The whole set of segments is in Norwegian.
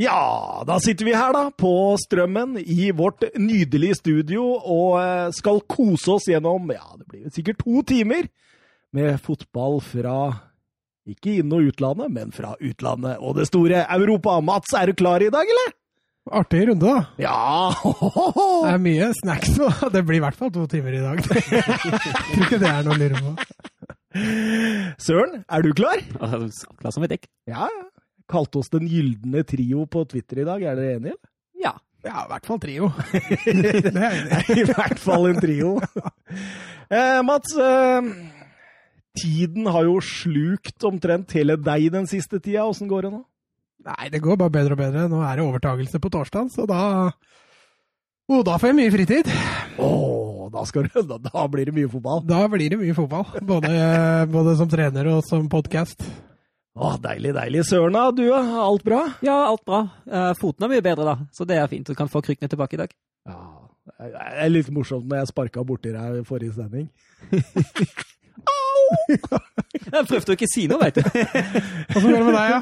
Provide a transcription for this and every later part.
Ja, da sitter vi her da, på Strømmen i vårt nydelige studio og eh, skal kose oss gjennom, ja, det blir sikkert to timer med fotball fra ikke inn- og utlandet, men fra utlandet og det store Europa. Mats, er du klar i dag, eller? Artig runde, da. Ja! Det er mye snacks nå. Det blir i hvert fall to timer i dag. Jeg tror ikke det er noe å lure på. Søren, er du klar? Klar som et dekk. Ja, ja. Kalte oss Den gylne trio på Twitter i dag, er dere enige? Ja. Ja, i hvert fall trio. Det er i. I hvert fall en trio. Eh, Mats, eh, tiden har jo slukt omtrent hele deg den siste tida. Åssen går det nå? Nei, det går bare bedre og bedre. Nå er det overtagelse på torsdag, så da oh, da får jeg mye fritid. Oh, da, skal du, da, da blir det mye fotball. Da blir det mye fotball. Både, både som trener og som podkast. Å, Deilig, deilig. Søren, da? Du, alt bra? ja, alt bra. Eh, foten er mye bedre, da, så det er fint. Du kan få krykkene tilbake i dag. Ja, Det er litt morsomt når jeg sparka borti deg i forrige sending. Jeg prøvde å ikke si noe, veit du. Åssen går det med deg, ja?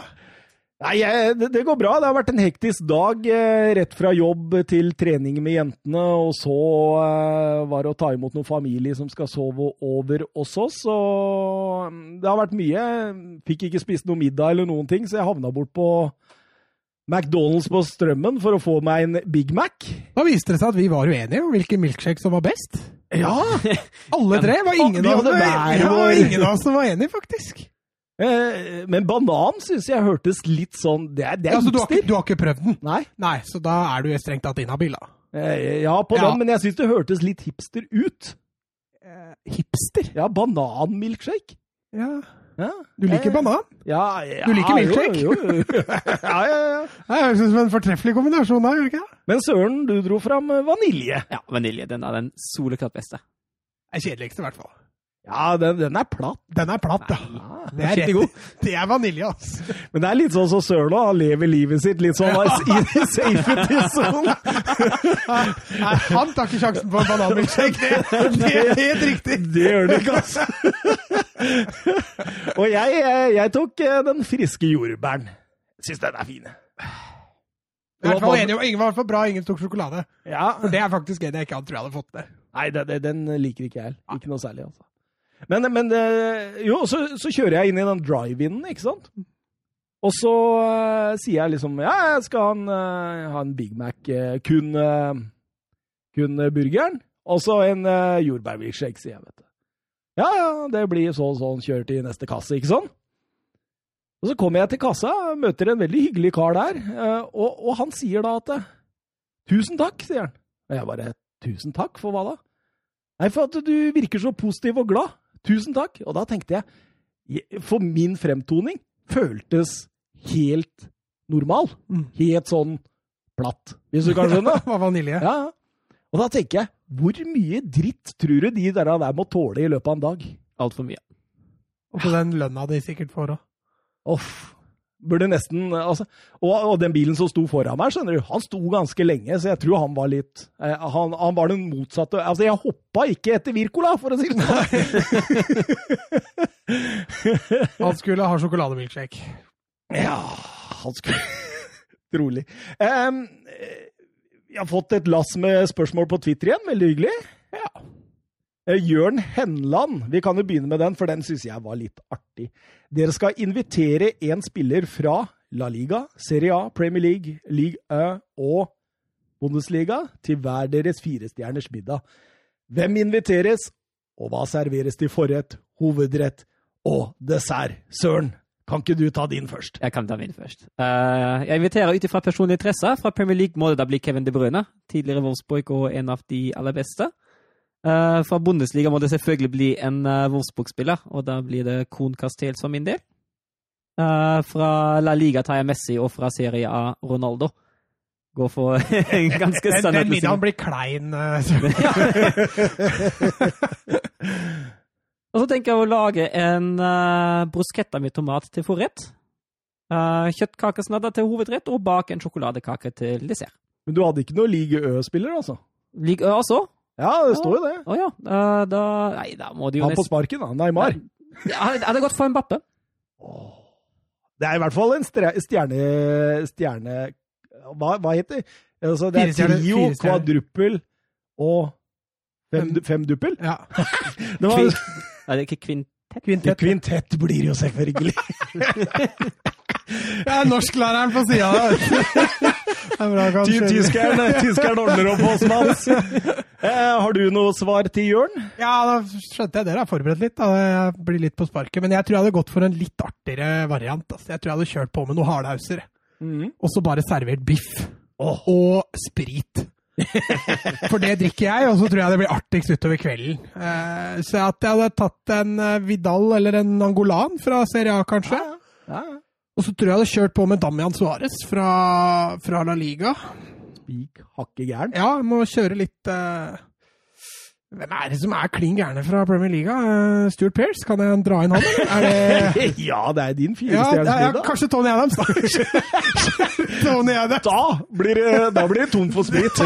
Nei, det, det går bra. Det har vært en hektisk dag. Eh, rett fra jobb til trening med jentene, og så eh, var det å ta imot noen familie som skal sove over hos oss. Og mm, det har vært mye. Fikk ikke spist noe middag eller noen ting, så jeg havna bort på McDonald's på Strømmen for å få meg en Big Mac. Da viste det seg at vi var uenige om hvilken milkshake som var best. Ja! Alle tre var ingen, ja, av, det, var, ja, ingen av oss som var enige, faktisk. Eh, Men banan syns jeg hørtes litt sånn Det er, det er Altså, du, har ikke, hipster. du har ikke prøvd den? Nei. Nei, så da er du strengt tatt inhabil, da. Eh, Ja, på Ja. den, men jeg syns det hørtes litt hipster ut. Hipster? Ja, bananmilkshake. Ja. Ja. Du liker Eh, banan? Ja, ja, Du liker milkshake? Jo, jo, jo. ja, ja, ja. Det høres ut som en fortreffelig kombinasjon, da, gjør det ikke det? Men Søren, du dro fram eh, vanilje. Ja, vanilje. Den er den soleklart beste. Det er kjedeligste, i hvert fall. Ja, den, den er platt. Den er platt, ja. Det er riktig god. Det er vanilje, altså. Men det er litt sånn som Sørlo. Han lever livet sitt litt sånn i safety zone. Nei, han tar ikke sjansen på en bananmilkshake. Det, det er helt riktig. Det gjør det ikke, altså. Og jeg, jeg, jeg tok eh, den friske jordbæren. Syns den er fin. I hvert fall enig, ingen var bra, ingen tok sjokolade. Ja. For det er faktisk en jeg ikke hadde tror jeg hadde fått det. Nei, det, det, den liker ikke jeg heller. Ikke noe særlig, altså. Men, men eh, jo, så, så kjører jeg inn i den drive-in, ikke sant? Og så uh, sier jeg liksom Ja, jeg skal ha en, uh, ha en Big Mac, uh, kun, kun burgeren. Og så en uh, jordbærmilkshake, sier jeg, vet du. Ja, ja, det blir så og sånn, kjørt i neste kasse, ikke sånn? Og så kommer jeg til kassa, møter en veldig hyggelig kar der, og, og han sier da at Tusen takk, sier han. Og jeg bare Tusen takk, for hva da? Nei, for at du virker så positiv og glad. Tusen takk. Og da tenkte jeg, for min fremtoning føltes helt normal. Mm. Helt sånn platt, hvis du kan skjønne. Var vanilje. Ja, ja. Og da tenker jeg, hvor mye dritt tror du de der, der må tåle i løpet av en dag? Altfor mye. Og på den lønna de sikkert får òg. Uff. Burde nesten altså, og, og den bilen som sto foran meg, skjønner du, han sto ganske lenge, så jeg tror han var litt eh, han, han var den motsatte Altså, jeg hoppa ikke etter Wirkola, for å si det sånn. Han skulle ha sjokolademilkshake. Ja, han skulle Trolig. Eh, jeg har fått et lass med spørsmål på Twitter igjen. Veldig hyggelig. Ja. Eh, Jørn Henland, vi kan jo begynne med den, for den syns jeg var litt artig. Dere skal invitere en spiller fra La Liga, Serie A, Premier League, League Ø og Bundesliga til hver deres firestjerners middag. Hvem inviteres, og hva serveres til forrett, hovedrett og dessert? Søren, kan ikke du ta din først? Jeg kan ta min først. Uh, jeg inviterer ut ifra personlig interesse. Fra Premier League må det da bli Kevin De Bruyne. Tidligere Wolfsburg og en av de aller beste. Eh, fra Bundesliga må det selvfølgelig bli en uh, Wolfsburg-spiller, og da blir det Kohn Castel for min del. Eh, fra La Liga tar jeg Messi, og fra Serie A Ronaldo. Går for en ganske Den, den middagen blir klein. Og så tenker jeg å lage en uh, bruschetta med tomat til forrett. Uh, Kjøttkakesnadder til hovedrett, og bak en sjokoladekake til dessert. Men du hadde ikke noe Ligue Ø-spiller, altså? Ligue Ø også? Ja, det står jo det. Å ja. eh, da Nei, da må de jo Han på nesten sparken, da. Neymar. Ja, Jeg hadde gått for en Bappe. Det er i hvert fall en stre- stjerne, stjerne hva, hva heter det? Altså, det er trio, kvadruppel og fem, Fem. femduppel. Ja. Det var, Kvin- Nei, det er ikke kvintett. Kvintett. kvintett blir jo selvfølgelig. Det er norsklæreren på sida der. Er. Tyskeren, tyskeren ordner opp hos Mats. Eh, har du noe svar til Jørn? Ja, da skjønte jeg dere har forberedt litt. Da. Jeg blir litt på sparket. Men jeg tror jeg hadde gått for en litt artigere variant. Altså. Jeg tror jeg hadde kjørt på med noe hardhauser. Og så bare servert biff. Oh. Og sprit. For det drikker jeg, og så tror jeg det blir artigst utover kvelden. Eh, så at jeg hadde tatt en eh, Vidal eller en Angolan fra Serie A, kanskje. Ja, Ja, Og så tror jeg jeg hadde kjørt på med Damian Suárez fra, fra La Liga. Spik hakke gæren. Ja, jeg må kjøre litt uh... Hvem er det som er klin gærne fra Premier League? Uh, Stuart Pearce? Kan jeg dra inn han, eller? Er det Ja, det er din ja, ja, ja, kanskje Tony Adams, da. Tony Adams. Da blir det, da blir det tom for sprit.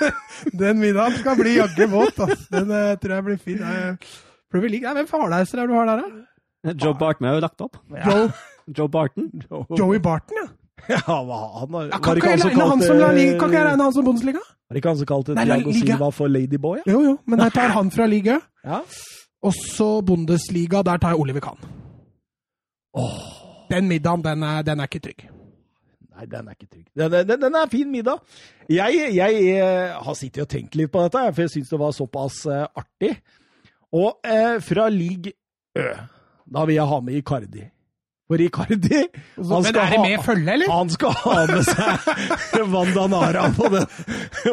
Den middagen skal bli jaggu våt. Altså. Den uh, tror jeg blir fin. Uh, Premier League, ja, Hvem farleiser er det du har der, da? Joe Barton har jo lagt opp. Joe, Joe Barton. Joey Barton, ja. Ja, hva, han har, ja var kan, ikke han jeg som regne han som La Liga, kan ikke jeg regne han som Bundesliga? Var det ikke han som kalte La Silva for Ladyboy? Ja? Jo, jo, men jeg tar han fra liga. Ja. Og så Bundesliga, der tar jeg Oliver Kahn. Den middagen, den er, den er ikke trygg. Nei, den er ikke trygg. Den, den, den er fin middag. Jeg, jeg eh, har sittet og tenkt litt på dette, for jeg syns det var såpass eh, artig. Og eh, fra league Ø, da vil jeg ha med Icardi. For Icardi han Men er det ha- med følge, eller? Han skal ha med seg Vandanara på den.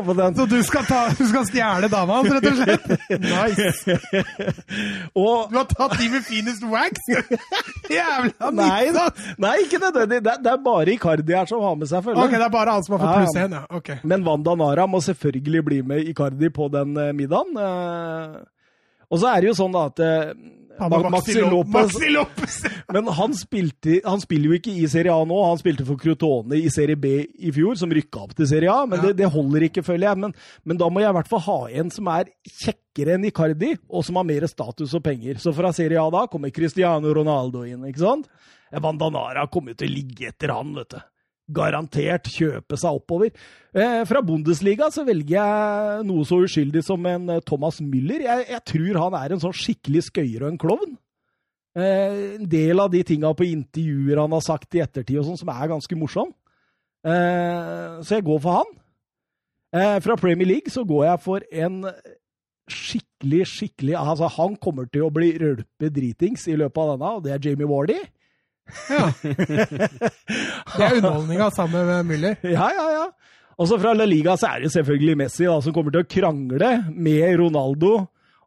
På den. Så du skal, ta, du skal stjele dama hans, rett og slett? Nice. Og Du har tatt de med finest wax? Jævla Nei, nei, ikke nødvendig. Det, det er bare Icardi her som har med seg følge. Ok, det er bare han som har fått pluss én, ja. Okay. Men Wanda Nara må selvfølgelig bli med Icardi på den eh, middagen. eh. og så er det jo sånn da at eh, Han var Maxi Maxi Lopez. Maxi Lopez. Men han, spilte, han spiller jo ikke i Serie A nå. Han spilte for Crotone i Serie B i fjor, som rykka opp til Serie A. Men Ja. det, det holder ikke, føler jeg. Men, men da må jeg i hvert fall ha en som er kjekkere enn Icardi, og som har mer status og penger. Så fra Serie A da kommer Cristiano Ronaldo inn, ikke sant? Vandanara kommer jo til å ligge etter han, vet du. Garantert kjøpe seg oppover. Eh, fra Bundesliga så velger jeg noe så uskyldig som en eh, Thomas Müller. Jeg, jeg tror han er en sånn skikkelig skøyer og en klovn. Eh, en del av de tinga på intervjuer han har sagt i ettertid, og sånn, som er ganske morsom. Eh, så jeg går for han. Eh, fra Premier League så går jeg for en skikkelig, skikkelig Altså, han kommer til å bli rølpe dritings i løpet av denne, og det er Jamie Wardy. Ja. Det er underholdninga sammen med Müller. Ja, ja, ja. Og så fra La Liga så er det selvfølgelig Messi da, som kommer til å krangle med Ronaldo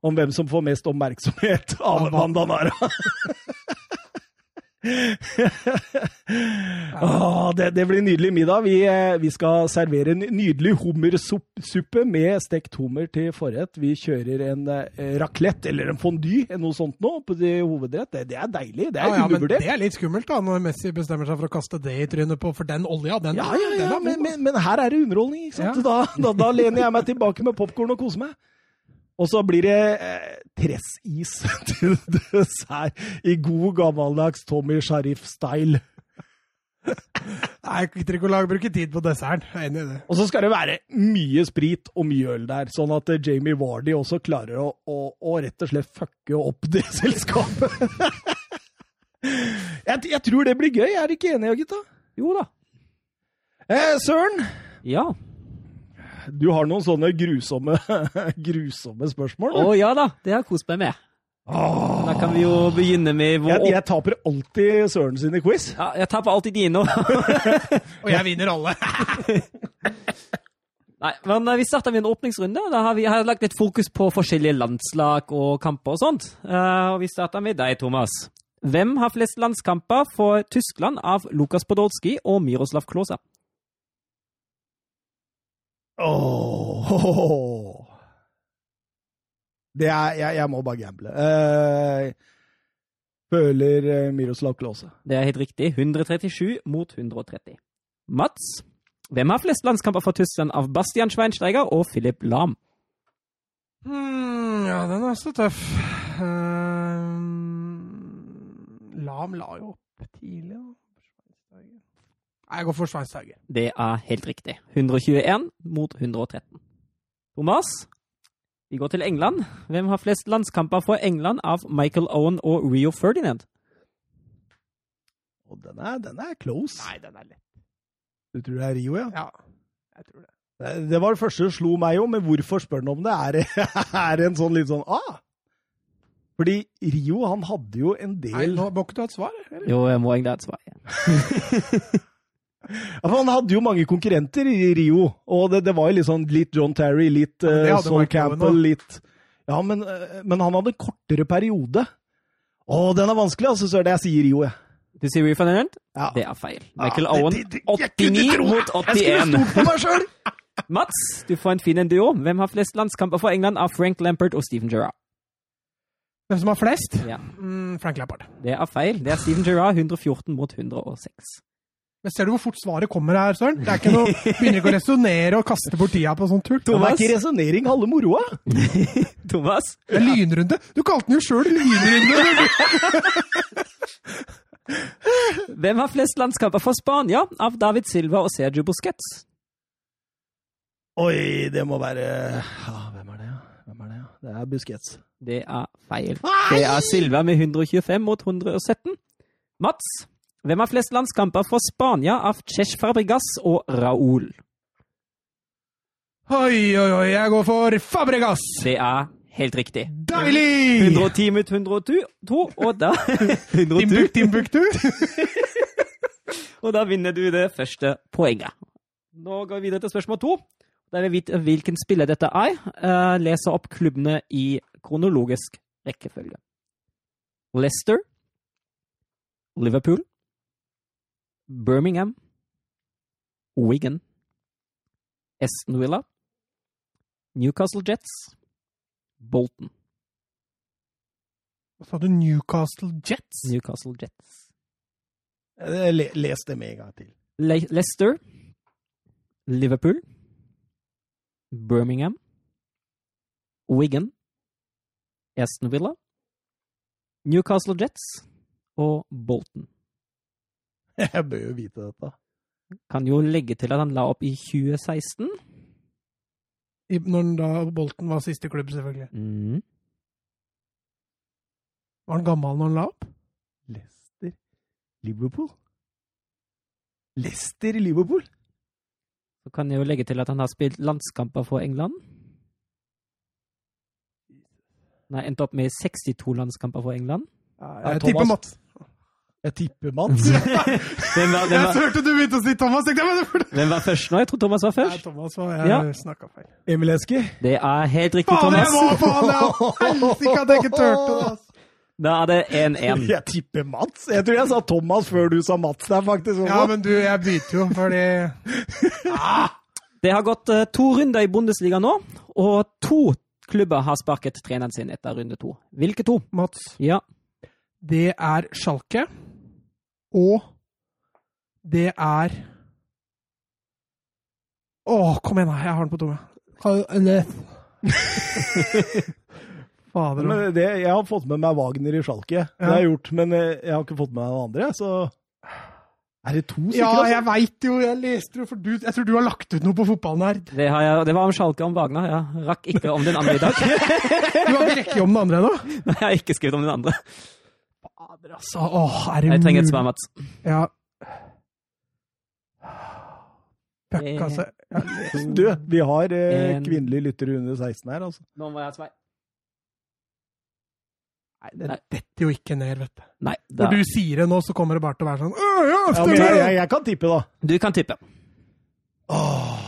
om hvem som får mest oppmerksomhet av Av- Vandanara. Det, det blir nydelig middag. Vi, eh, vi skal servere en nydelig hummersuppe med stekt hummer til forrett. Vi kjører en eh, raclette eller en fondue, noe sånt nå, på det hovedrett. Det, det er deilig. Det er Ja, ja, men undervurdert. det er litt skummelt da, når Messi bestemmer seg for å kaste det i trynet på, for den olja, den, Ja, ja, den ja, er men, altså. men, men her er det underholdning, ikke sant? Da, da, da lener jeg meg tilbake med popkorn og koser meg. Og så blir det eh, tressis til dessert i god gammeldags Tommy Sharif-style. Nei, jeg gidder ikke å lage, bruke tid på desserten. Jeg er enig i det. Og så skal det være mye sprit og mye øl der, sånn at eh, Jamie Vardy også klarer å, å, å rett og slett fucke opp det selskapet. jeg, jeg tror det blir gøy, er du ikke enig, gutta? Jo da. Eh, Søren, Ja. Du har noen sånne grusomme, grusomme spørsmål? Å oh, ja da, det har jeg kost meg med. Da kan vi jo begynne med vår Jeg, jeg taper alltid Søren sine quiz. Ja, jeg taper alltid dine. Og jeg vinner alle. Nei, men eh, Vi starter med en åpningsrunde. Da har vi har lagt litt fokus på forskjellige landslag og kamper og sånt. Eh, og Vi starter med deg, Thomas. Hvem har flest landskamper for Tyskland av Lukas Podolsky og Miroslav Klose? Åh. Det er Jeg, jeg må bare gamble. Uh, føler eh, Miroslav Klause. Det er helt riktig. 137 mot 130. Mats, hvem har flest landskamper for Tyskland av Bastian Schweinsteiger og Philip Lahm? Hmm, ja, den er så tøff. Uh, Lahm la jo opp tidlig, da. Jeg går for Schweinsteiger. Det er helt riktig. 121 mot 113. Thomas, vi går til England. Hvem har flest landskamper for England av Michael Owen og Rio Ferdinand? Og den er, den er close. Nei, den er lett. Du tror det er Rio, ja? Ja, jeg tror det. Det- var det første som slo meg om, men hvorfor spør han om det? Er det er en sånn litt sånn ah! Fordi Rio, han hadde jo en del Nei, må ikke du ha et svar? Eller? Jo, jeg må egentlig ha et svar. Ja. ja, for Han hadde jo mange konkurrenter i Rio, og det, det var jo litt sånn litt John Terry, litt Ja, uh, hadde Sol Campbell, litt Ja, men, eh, men han hadde en kortere periode. Å, den er vanskelig, altså, så er det jeg sier Rio, jeg. Du sier Rio Ferdinand? Ja. Det er feil. Michael Ja, Owen, det- det- det- jeg kunne 89 mot mot Jeg skulle 81. stolt på meg sjøl! Mats, du får en fin en duo. Hvem har flest landskamper for England av Frank Lampard og Steven Gerrard? Hvem som har flest? Ja. Mm, Frank Lampard. Det er feil. Det er Steven Gerrard, 114 mot 106. Men ser du hvor fort svaret kommer her, Søren? Det er ikke noe, Begynner ikke å resonnere og kaste bort tida på sånn tull. Det er ikke resonnering halve moroa. Thomas? Det er lynrunde. Du kalte den jo sjøl lynrunde! Hvem har flest landskamper for Spania av David Silva og Sergio Busquets? Oi, det må være ja, Hvem er det, ja? Hvem er det, ja? Det er Busquets. Det er feil. Det er Silva med 125 mot 117. Mats, hvem har flest landskamper for Spania av Chesh Fabregas og Raúl? Oi, oi, oi, jeg går for Fabregas! Det er helt riktig. Deilig! 110 mot 102, og da 102, Timbuk, Timbuktu. Og da vinner du det første poenget. Nå går vi videre til spørsmål to. Der vi vite hvilken spiller dette er. Uh, leser opp klubbene i kronologisk rekkefølge. Leicester, Liverpool, Birmingham, Wigan, Aston Villa, Newcastle Jets, Bolton. Hva sa du? Newcastle Jets? Newcastle Jets. Eh, les det med en gang til. Le Leicester, Liverpool, Birmingham, Wigan, Aston Villa, Newcastle Jets og Bolton. Jeg bør jo vite dette. Kan jo legge til at han la opp i 2016. I, når da Bolten var siste klubb, selvfølgelig. Mm. Var han gammel når han la opp? Leicester Liverpool? Leicester Liverpool? Så kan jeg jo legge til at han har spilt landskamper for England. Nei, endte opp med 62 landskamper for England. Ja, Jeg Thomas. tipper Mats. Jeg tipper Mats. Hvem var, hvem Jeg var, hørte du begynte å si Thomas! jeg, men hvem var først nå? Jeg tror Thomas var Nei, først. Thomas var jeg Ja. snakka feil. Emil Eski. Det er helt riktig, Faen, jeg Thomas. var faen! jeg- Helsike at jeg ikke turte det! altså. Da er det 1-1. Jeg tipper Mats. Jeg tror jeg sa Thomas før du sa Mats der, faktisk. også. Ja, men du, jeg bytter jo, fordi Det har gått eh, to runder i Bundesliga nå, og to klubber har sparket treneren sin etter runde to. Hvilke to? Mats, Ja, det er Schalke, og det er Å, kom igjen, da! Jeg har den på tunga. Fader. Men det, jeg har fått med meg Wagner i Schalke. Det har jeg gjort, men eh, jeg har ikke fått med meg noen andre. Så er det to stykker? Ja, altså? jeg veit jo, jeg leste jo, for du Jeg tror du har lagt ut noe på Fotballnerd. det, har jeg, det var om Schalke om Wagner. Jeg rakk ikke om den andre i dag. Du har ikke rekket om den andre ennå? Jeg har ikke skrevet om den andre. Fader, altså. Åh, er det Jeg trenger et svar, Mats. Ja. Fuck, altså. Du, vi har eh, En- kvinnelige lyttere under 16 her, altså. Nå må jeg ha svar. Nei, det detter jo ikke ned, vet du. Nei, da. Når du sier det nå, så kommer det bare til å være sånn ja, Ja, men jeg, jeg, jeg kan tippe, da. Du kan tippe. Åh,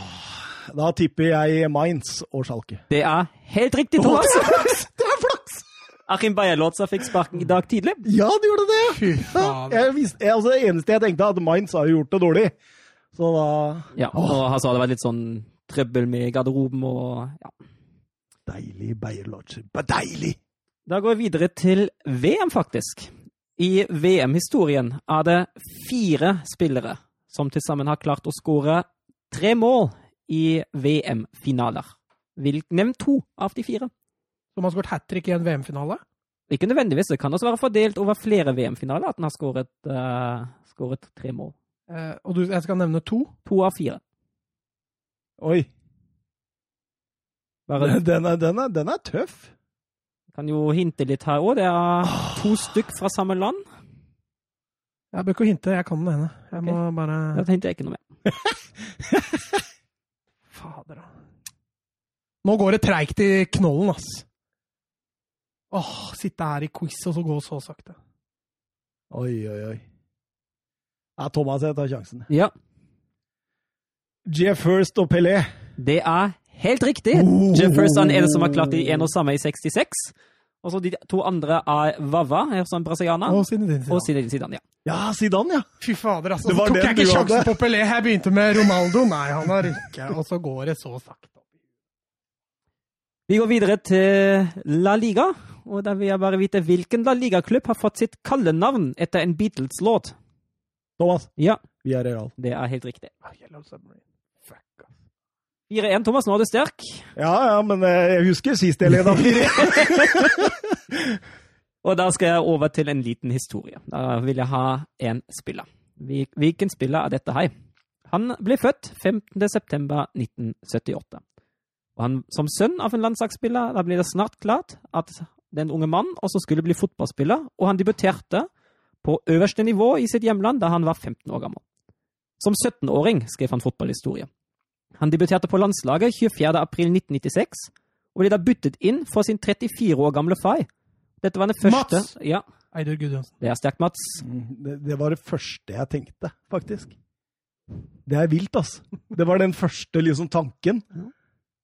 da tipper jeg Mainz og Schalke. Det er helt riktig, Thomas. Achim Beyer-Låtsa fikk sparken i dag tidlig. Ja, det gjorde det! Fy faen. Jeg visste, jeg, altså, det eneste jeg tenkte, at Mainz har gjort det dårlig. Så da Ja, og så sa det vært litt sånn trøbbel med garderoben og ja. Deilig Beyer-Lodge. Deilig! Da går vi videre til VM, faktisk. I VM-historien er det fire spillere som til sammen har klart å skåre tre mål i VM-finaler. Nevn to av de fire. Som har skåret hat trick i en VM-finale? Ikke nødvendigvis, det kan også være fordelt over flere VM-finaler at den har skåret, uh, skåret tre mål. Uh, og du, jeg skal nevne to. To av fire. Oi. Den, Den er, den er, den er tøff. kan jo hinte litt her òg. Det er to stykk fra samme land. Jeg bør ikke hinte, jeg kan den ene. Jeg må bare Da hinter jeg ikke noe mer. Fader, da. Nå går det treigt i knollen, ass. Åh, sitte her i quiz og så gå så sakte. Oi, oi, oi. Ja, Thomas, jeg tar sjansen. Ja, Jeff First og Pelé. det er helt riktig. Oh. Jeff First er den som har klart det i en og samme i 66. Og så de to andre er Vava, som brasilianer. Og Zinedine Zidane. Og. Zinedine Zidane, ja. Ja, Zidane, ja. Fy fader, altså. Så tok jeg ikke sjansen hadde. på Pelé. Jeg begynte med Ronaldo. Nei, han har ikke. Og så går det så sakte. Vi går videre til La Liga. Og da vil jeg bare vite hvilken La Liga-klubb har fått sitt kallenavn etter en Beatles-låt. Thomas, Ja, vi er real. det er helt riktig. Ah, Yellow Submarine. Fuck, ass. 4-1, Thomas. Nå er du sterk. Ja, ja, men eh, jeg husker sist jeg leda fire. Og da skal jeg over til en liten historie. Da vil jeg ha en spiller. Hvilken spiller er dette her? Han ble født 15.9.1978. Og han, som sønn av en landslagsspiller, da ble det snart klart at den unge mann som skulle bli fotballspiller, og han debuterte på øverste nivå i sitt hjemland da han var 15 år gammel. Som 17-åring skrev han fotballhistorie. Han debuterte på landslaget 24.4.1996, og ble da byttet inn for sin 34 år gamle far. Dette var den første Mats! Ja, Eidur Gudjonsen. det er sterkt, Mats. Det, det var det første jeg tenkte, faktisk. Det er vilt, altså. Det var den første liksom tanken.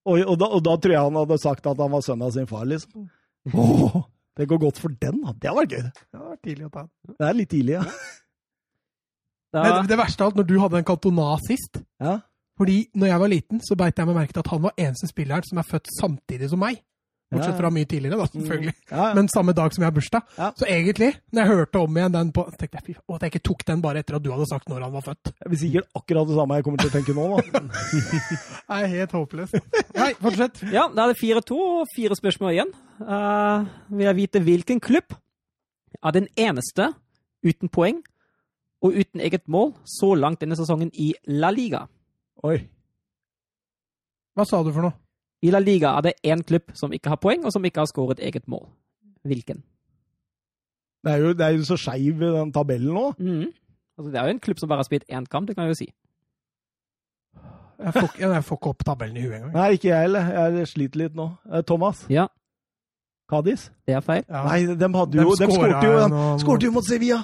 Og, og, da, og da tror jeg han hadde sagt at han var sønn av sin far, liksom. Åh, det går godt for den, da. Det var gøy. Ja, det var tidlig å ta den. Det er litt tidlig, ja. ja. Men det verste av alt, når du hadde en Cantona sist ja. Fordi når jeg var liten, så beit jeg meg merke til at han var eneste spilleren som er født samtidig som meg. Bortsett fra mye tidligere, da, selvfølgelig. Ja, ja. Men samme dag som jeg har bursdag. Så egentlig, når jeg hørte om igjen den på, tenkte jeg og at jeg ikke tok den bare etter at du hadde sagt når han var født. Det blir sikkert akkurat det samme jeg kommer til å tenke nå. da. Det er helt håpløst. Nei, fortsett. ja, da er det 4-2 og fire spørsmål igjen. Uh, vil jeg vite hvilken klubb er den eneste uten poeng og uten eget mål så langt denne sesongen i La Liga? Oi. Hva sa du for noe? I La Liga er det én klubb som ikke har poeng, og som ikke har skåret eget mål. Hvilken? Det er jo, det er jo så skeiv den tabellen nå. Mm. Altså, det er jo en klubb som bare har spilt én kamp, det kan jeg jo si. Jeg får, jeg får ikke opp tabellen i huet engang. Nei, ikke jeg heller. Jeg sliter litt nå. Eh, Thomas? Ja, Kadis? det er feil. Ja. Nei, de hadde jo De skårte jo, de skårte jo mot Sevilla!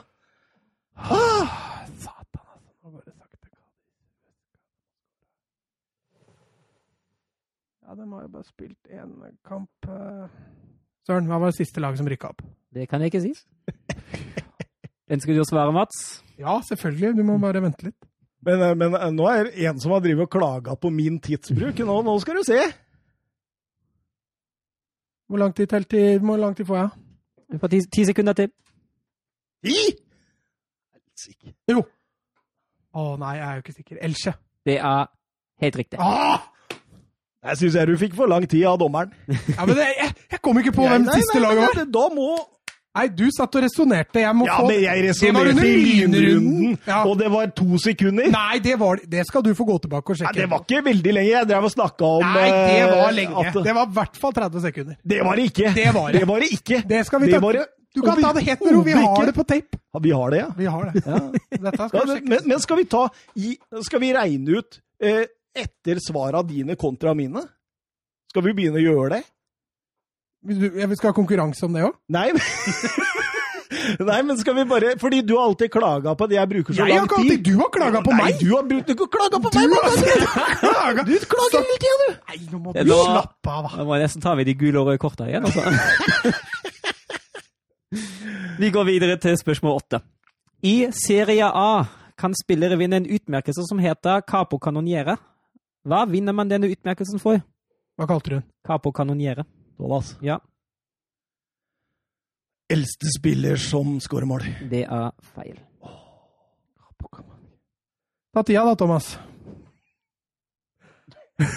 Ah, Satan, altså. Nå går det sakte. Ja, de har jo bare spilt én kamp. eh. Søren, hva var det siste laget som rykka opp? Det kan jeg ikke si. Ønsker du å svare, Mats? Ja, selvfølgelig. Du må bare vente litt. Men, eh, men eh, nå er det en som har drivet og klaga på min tidsbruk. Nå, nå skal du se! Hvor lang tid, telt i, hvor lang tid får jeg? Vi får ti, ti sekunder til. I! Helsike. Jo. Å nei, jeg er jo ikke sikker. Elche. Det er helt riktig. Ah! Jeg syns jeg du fikk for lang tid av dommeren. Ja, men det, jeg, jeg kom ikke på hvem Nei, nei, siste laget var. Da må Nei, du satt og resonnerte. Jeg må Ja, få men jeg resonnerte i lynrunden. Ja. og det var to sekunder. Nei, det, var, det skal du få gå tilbake og sjekke. Nei, det var ikke veldig lenge. Jeg drev og snakka om Nei, det var eh, lenge. at- Det var i hvert fall 30 sekunder. Det var det ikke. Det var det. Det var det ikke. Det skal vi ta. var Du kan ta det helt med ro. Vi har det på tape. Ja, vi har det, ja. Vi har det. ja. Dette skal vi men, men skal vi ta i, Skal vi regne ut eh, etter svara dine kontra mine? Skal vi begynne å gjøre det? Vi skal ha konkurranse om det òg? Nei, Nei, men skal vi bare Fordi du har alltid klaga på at jeg bruker så Jeg lang tid. alltid Du har klaga på Nei, meg! du har brukt ikke klaga på Du meg! har! Du klager hele tida, du! Nei, nå må du var- slappe av, da. Da må jeg nesten ta med de gule og røde korta igjen. Altså. Vi går videre til spørsmål åtte. I Serie A kan spillere vinne en utmerkelse som heter Capo Canoniere. Hva vinner man denne utmerkelsen for? Hva kalte du den? Capo Canoniere. Thomas. Ja, Eldste spiller som skårer mål. det er feil. Ta tida da, Thomas.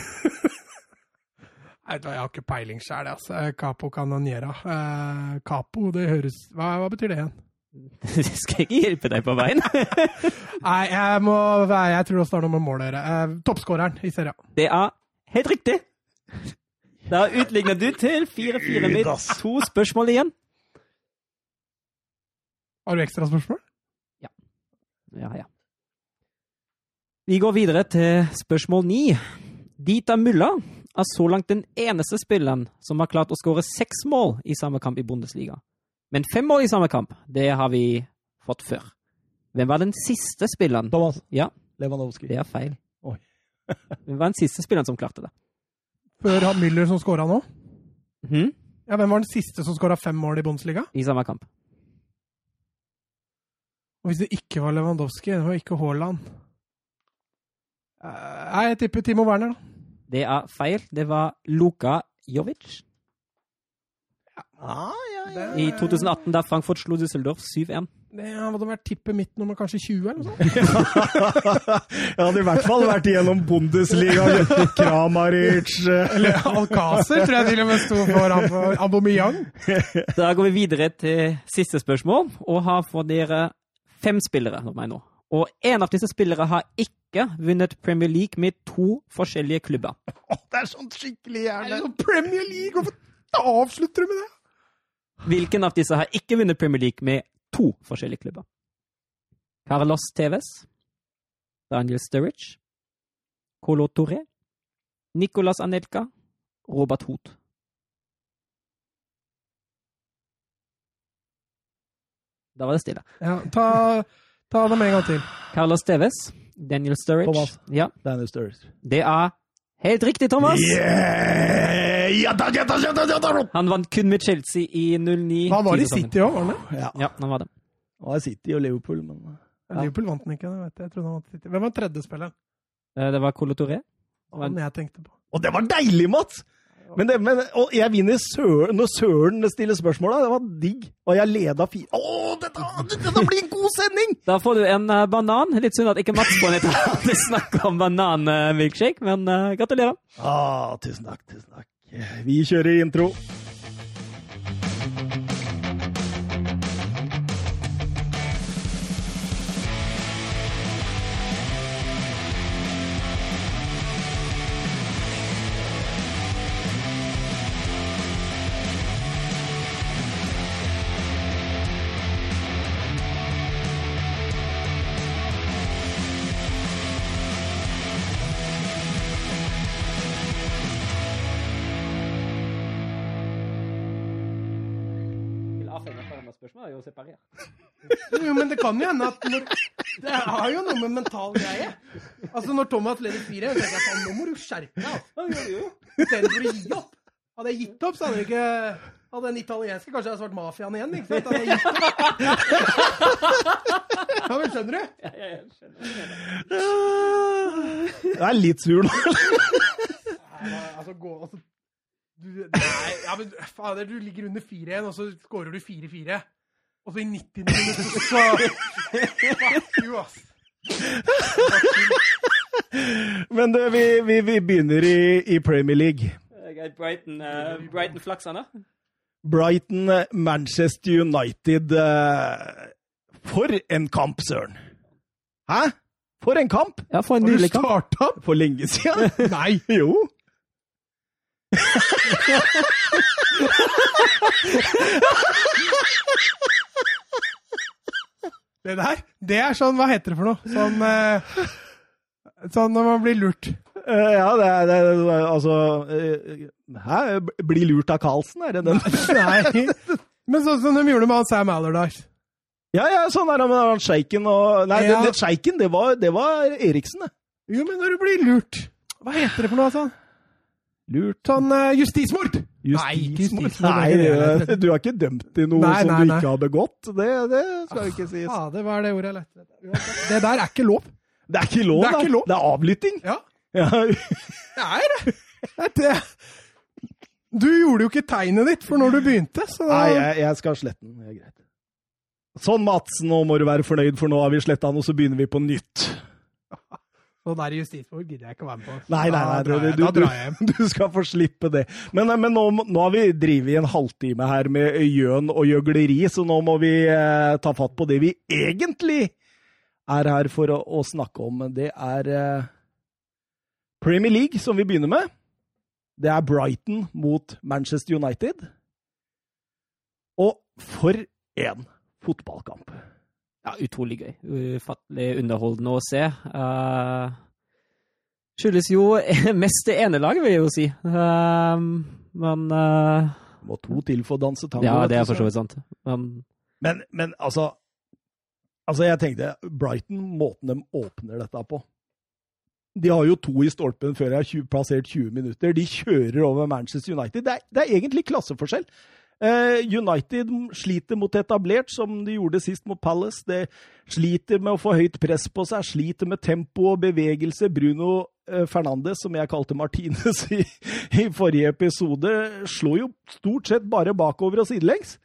Nei, vet hva, jeg har ikke peiling sjæl, altså. Capo canoniera. Eh, capo, det høres hva, hva betyr det igjen? Det skal ikke hjelpe deg på veien. Nei, jeg må Jeg tror også det har noe med mål å gjøre. Eh, Toppskåreren i serien. Det er helt riktig. Da utligner du til 4-4 med to spørsmål igjen. Har du ekstra spørsmål? Ja. Ja, ja. Vi går videre til spørsmål ni. Dita Mulla er så langt den eneste spilleren som har klart å skåre seks mål i samme kamp i Bundesliga. Men fem mål i samme kamp, det har vi fått før. Hvem var den siste spilleren? Thomas Ja, Lewandowski. det er feil. Oi. Hvem var den siste spilleren som klarte det? Før han Müller som skåra nå? Mhm. Ja, Hvem var den siste som skåra fem mål i Bundesliga? I samme kamp. Og hvis det ikke var Lewandowski, det var ikke Haaland Eh, Nei, jeg tipper Timo Werner, da. Det er feil. Det var Luka Jovic. Ah, ja, ja. I 2018, da Frankfurt slo Düsseldorf 7-1. Det hadde vært tippet mitt nummer kanskje 20, eller noe sånt. Jeg hadde i hvert fall vært igjennom Bundesliga. Kramaric Eller Alcácer, tror jeg til og med sto foran for Aubameyang. Da går vi videre til siste spørsmål, og har for dere fem spillere meg nå. Og en av disse spillere har ikke vunnet Premier League med to forskjellige klubber. Oh, Det er sånn skikkelig er jo Premier League! Hvorfor avslutter du med det? Hvilken av disse har ikke vunnet Premier League med to forskjellige klubber? Carlos Tevez, Daniel Sturridge, Colo Torre, Nicolas Anelka, Robert Hoot. Da var det stille. Ja, ta, ta dem en gang til. Carlos Tevez, Daniel Sturridge Thomas. Ja, Daniel Sturridge. det er helt riktig, Thomas! Yeah! Han vant kun med Chelsea i 09. Han var i. City òg, var han det? Ja. Ja, han var det. Han var i City og Liverpool, men Ja. Liverpool vant den ikke. det vet jeg. jeg trodde han vant City. Hvem var tredje spilleren? Eh, Det var Colo Touré. Han jeg tenkte på. Og det var deilig, Mats! Men, det, men og jeg vinner søren, når Søren stiller spørsmål. da. Det var digg. Og jeg leda fire Å, dette, dette blir en god sending! Da får du en uh, banan. Litt synd at ikke Mats på nytt hadde snakk om bananmilkshake, men uh, gratulerer. Ah, tusen takk, tusen takk. Vi kjører intro. Jo, men det kan jo hende at når, Det har jo noe med mental greie. Altså, når Thomas leder fire, så tenker jeg at nå må du skjerpe deg. altså. Istedenfor å gi opp. Hadde jeg gitt opp, så hadde jeg ikke hadde den italienske kanskje hadde svart mafiaen igjen. ikke sant? Hadde jeg gitt opp. Ja, men skjønner du? Jeg er litt sur nå. Ja, altså, gå, altså du, Nei, ja, men fader, du ligger under 4-1, og så skårer du 4-4. Og så i 90 minutter, så Fuck you, ass. Men du, vi, vi, vi begynner i, i Premier League. Brighton, uh, Brighton flaksene. Brighton, eh, Manchester United uh, For en kamp, søren! Hæ? For en kamp! Ja, for en Har du kamp. starta? For lenge siden. Nei. Jo. Det der, det er sånn Hva heter det for noe? Sånn eh, Sånn når man blir lurt. Eh, ja, det er, det er altså eh, Hæ? Bli lurt av Carlsen, er det den? Nei. Men sånn som de gjorde med han Sam Allardyce. Ja, ja, sånn er det med han sjeiken og Nei, Ja. den sjeiken, det var, det var Eriksen, det. Jo, men når du blir lurt Hva heter det for noe sånn? Lurt. Sånn uh, justismord! Nei, Justismord. Nei, Nei, du er ikke dømt i noe Nei, som du ikke har begått. Det, det skal jo ikke sies. Ja, det var det ordet jeg lette. Det der er ikke lov. Det er ikke lov, Det er ikke lov. Det er avlytting. Ja, Ja. det er det. det. Du gjorde jo ikke tegnet ditt for når du begynte, så da Nei, jeg, jeg skal slette den. Det er greit. Sånn, Mats, nå må du være fornøyd, for nå har vi sletta den, og så begynner vi på nytt. Så der justismord gidder jeg ikke å være med på. Nei, nei, nei, da, drar jeg, du- du-. Du skal få slippe det. Men, men nå, nå har vi drevet i en halvtime her med gjøn og gjøgleri, så nå må vi eh, ta fatt på det vi egentlig er her for å, å snakke om. Det er eh, Premier League, som vi begynner med. Det er Brighton mot Manchester United. Og for en fotballkamp! Ja, utrolig gøy. Ufattelig underholdende å se. Uh, skyldes jo mest det ene laget, vil jeg jo si. Uh, men uh, Må to til for å danse tango. Ja, det er for så- vidt sant. Men Men, men altså Altså, jeg tenkte Brighton, måten de åpner dette på De har jo to i stolpen før jeg har plassert passert 20 minutter. De kjører over Manchester United. Det er, det er egentlig klasseforskjell. Eh, United sliter mot etablert, som de gjorde sist mot Palace. Det sliter med å få høyt press på seg, sliter med tempo og bevegelse. Bruno eh, Fernandes, som jeg kalte Martinez i, i forrige episode, slår jo stort sett bare bakover og sidelengs.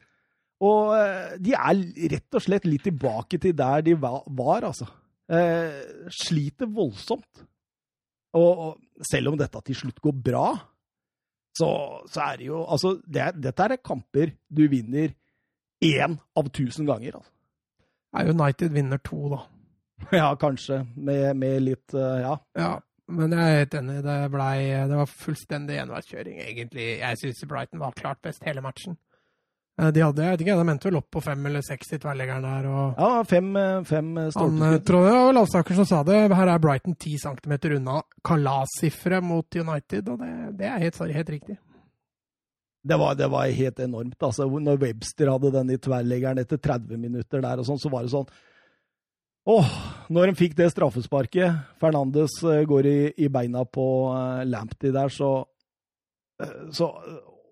Og eh, de er rett og slett litt tilbake til der de va- var, altså. Eh, sliter voldsomt. Og, og selv om dette til slutt går bra, så, så er det jo Altså, det dette er kamper du vinner én av tusen ganger, altså. United vinner to, da. Ja, kanskje. Med, med litt uh, Ja. Ja, men jeg er helt enig. Det, blei, det var fullstendig enveiskjøring, egentlig. Jeg syns Brighton var klart best hele matchen. Eh, De hadde, jeg vet ikke, de endte vel opp på fem eller seks i tverrleggeren der. og ja fem, eh, fem eh, stolpeskudd. tror det var Lavstaker som sa det. Her er Brighton 10 cm unna kalassifre mot United, og det, det er helt, helt riktig. Det var, det var helt enormt. altså. Når Webster hadde den i tverrleggeren etter 30 minutter der, og sånn, så var det sånn Åh, når de fikk det straffesparket Fernandes går i, i beina på uh, Lamptey der, så, uh, så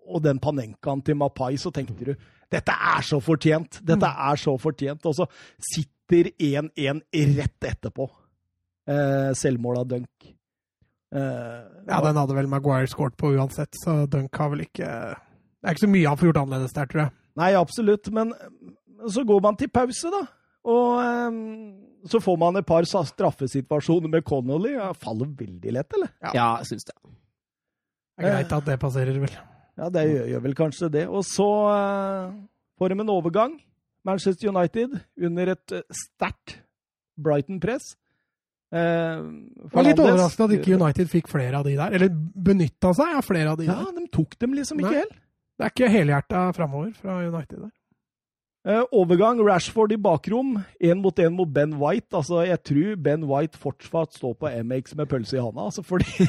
Og den Panenkaen til Mapai, så tenkte du dette er så fortjent! Dette er så fortjent! Og så sitter 1-1 rett etterpå. Eh, selvmål av Dunk. Eh, Ja, den hadde vel Maguire skåret på uansett, så Dunk har vel ikke Det er ikke så mye han får gjort annerledes der, tror jeg. Nei, absolutt, men så går man til pause, da. Og eh, så får man et par straffesituasjoner med Connolly. Ja, faller veldig lett, eller? ja, jeg syns det. Det er greit at det passerer, vel. Ja, det gjør, gjør vel kanskje det. Og så eh, får de en overgang. Manchester United under et eh, sterkt Brighton-press. Eh, var litt overraskende at ikke United fikk flere av de der. Eller benytta seg av flere av de Ja, der. de tok dem liksom ikke helt. Det er ikke helhjerta framover fra United der. Eh, overgang Rashford i bakrom, én mot én mot Ben White. Altså, jeg tror Ben White fortsatt står på MX med pølse i handa, altså, fordi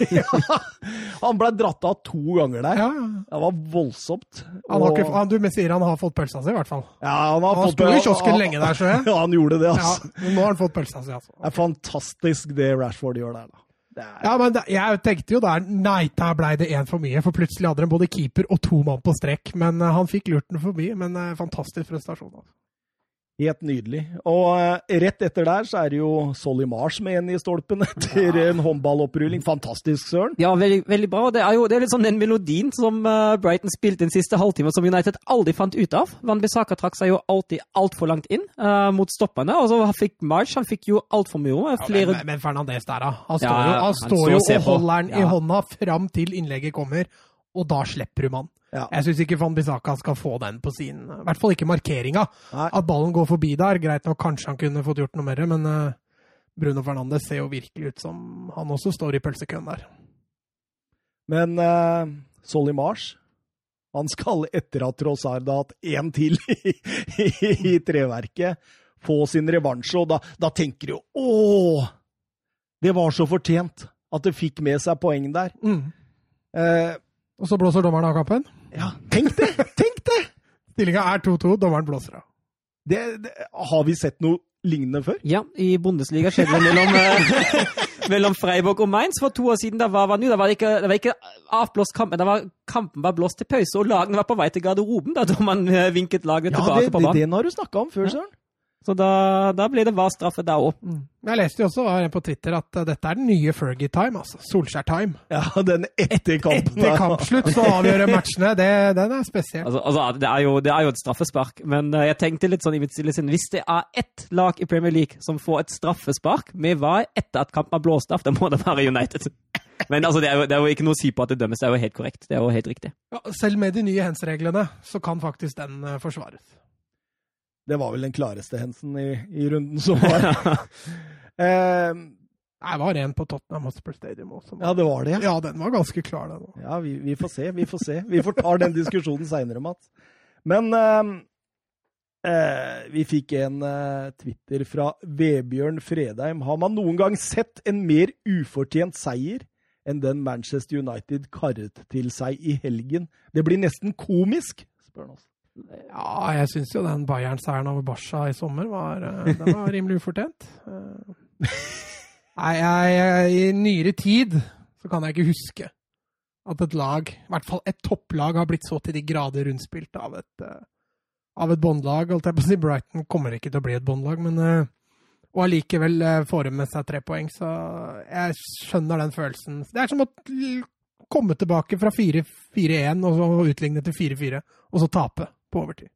han ble dratt av to ganger der. Ja, ja. Det var voldsomt. Han har ikke, han, du sier han har fått pølsa si, i hvert fall. ja, han, har Han fått- sto i kiosken lenge der, så jeg. Ja, han gjorde det, Ja, altså. men nå har han fått pølsa si, altså. Det er fantastisk det Rashford gjør der, da. Er, Ja, men da, jeg tenkte jo der Nei, der blei det én for mye. For plutselig hadde de både keeper og to mann på strekk. Men uh, han fikk lurt den forbi. Men uh, fantastisk prestasjon. Altså. Helt nydelig. Og eh, rett etter der så er det jo Solly Marsh med en i stolpen etter en håndballopprulling. Fantastisk, Søren. Ja, veldig, veldig bra. Det er jo det er litt sånn den melodien som eh, Brighton spilte den siste halvtimen, som United aldri fant ut av. Van Bissaka trakk seg jo alltid altfor langt inn uh, mot stopperne. Og så fikk March han fikk jo altfor mye rom. Flere men, men Fernandez der, da. Han står Ja, jo, han han står jo og holder den i hånda fram til innlegget kommer, og da slipper du mann. Ja. Jeg syns ikke Van Bissaka skal få den på sin I hvert fall ikke markeringa. Nei. At ballen går forbi der, greit nok, kanskje han kunne fått gjort noe mer, men eh, Bruno Fernandes ser jo virkelig ut som han også står i pølsekøen der. Men uh, Solly Mars han skal etter at Trossard har hatt én til i, i, i treverket, få sin revansje. Og da, da tenker du Å! Det var så fortjent at det fikk med seg poeng der. Mm. Uh, Og så blåser dommeren av kampen. Ja, tenk det! Tenk det! Stillinga er 2-2, dommeren blåser av. det! det! Har vi sett noe lignende før? Ja, i Bundesliga skjedde det mellom, eh, mellom Freiburg og Mainz for to år siden. Da var, var, det var ikke, det var ikke avblåst kamp, men det var, kampen var blåst til pause, og lagene var på vei til garderoben da dommeren eh, vinket laget Ja, tilbake det, på det, banen. den har du snakka om før, Søren. Så da, da blir det hva straffe da òg. Jeg leste jo også var på Twitter at eh, dette er den nye Fergie-time, altså. Solskjær-time. Ja, den etter kampen. Etter kampslutt så avgjør matchene. Det, den er spesiell. Altså, altså, det, er jo, det er jo et straffespark, men eh, jeg tenkte litt sånn i mitt stille sinn Hvis det er ett lag i Premier League som får et straffespark med VAR etter at kampen er blåst av, da må det være United. Men altså, det, er jo, det er jo ikke noe å si på at det dømmes, det er jo helt korrekt. Det er jo helt riktig. Ja, selv med de nye hands-reglene så kan faktisk den eh, forsvares. Det var vel den klareste hensen i, i runden som var. eh, det var en på Tottenham Hotspur Stadium også. ja, det var det, ja. Ja, den var ganske klar, den òg. Ja, vi, vi får se, vi får se. Vi får ta den diskusjonen seinere, Mats. Men eh, eh, vi fikk en eh, Twitter fra Vebjørn Fredheim. Har man noen gang sett en mer ufortjent seier enn den Manchester United karret til seg i helgen? Det blir nesten komisk, spør han oss. Ja, jeg syns jo den Bayern-seieren over Barca i sommer var, eh, den var rimelig ufortjent. Eh, Nei, jeg, jeg, i nyere tid så kan jeg ikke huske at et lag, i hvert fall et topplag, har blitt så til de grader rundspilt av et, eh, av et båndlag. Holdt jeg på å si Brighton kommer ikke til å bli et båndlag, men Og allikevel får de med seg tre poeng, så jeg skjønner den følelsen. Det er som å komme tilbake fra 4-1 og så utligne til 4-4, og så tape på overtid.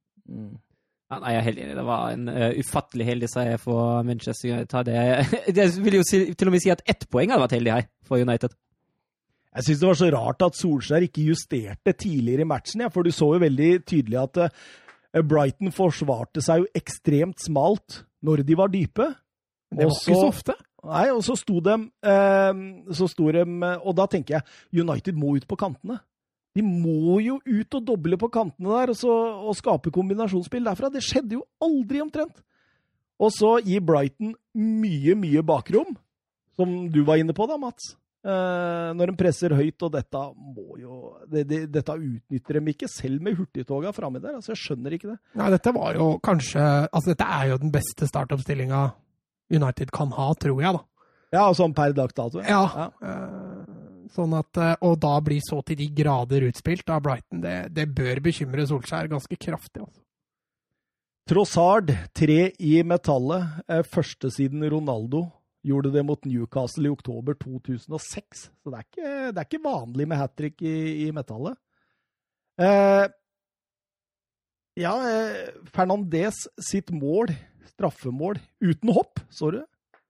Ja, nei, jeg er helt enig. Det var en uh, ufattelig heldig seier for Manchester United. Det, jeg vil jo si, til og med si at ett poeng hadde vært heldig her for United. Jeg syns det var så rart at Solskjær ikke justerte tidligere i matchen, ja, for du så jo veldig tydelig at uh, Brighton forsvarte seg jo ekstremt smalt når de var dype. Men det var ikke så- ofte. Nei, og så sto de, eh, så sto de Og da tenker jeg United må ut på kantene. De må jo ut og doble på kantene der og, så, og skape kombinasjonsspill derfra. Det skjedde jo aldri omtrent. Og så gir Brighton mye, mye bakrom, som du var inne på da, Mats. Eh, når de presser høyt, og dette må jo det, det, Dette utnytter de ikke, selv med hurtigtoga framme der. altså Jeg skjønner ikke det. Nei, dette var jo kanskje Altså, dette er jo den beste startoppstillinga United kan ha, tror jeg, da. Ja, sånn per dags dato. Ja. Eh, Sånn at, eh, og da bli så til de grader utspilt av Brighton, det, det bør bekymre Solskjær ganske kraftig. Altså. Trossard, tre i metallet. Eh, Første siden Ronaldo gjorde det mot Newcastle i oktober 2006. Så det er ikke, det er ikke vanlig med hat trick i, i metallet. Eh, ja, eh, Fernandez sitt mål, straffemål, uten hopp, så du,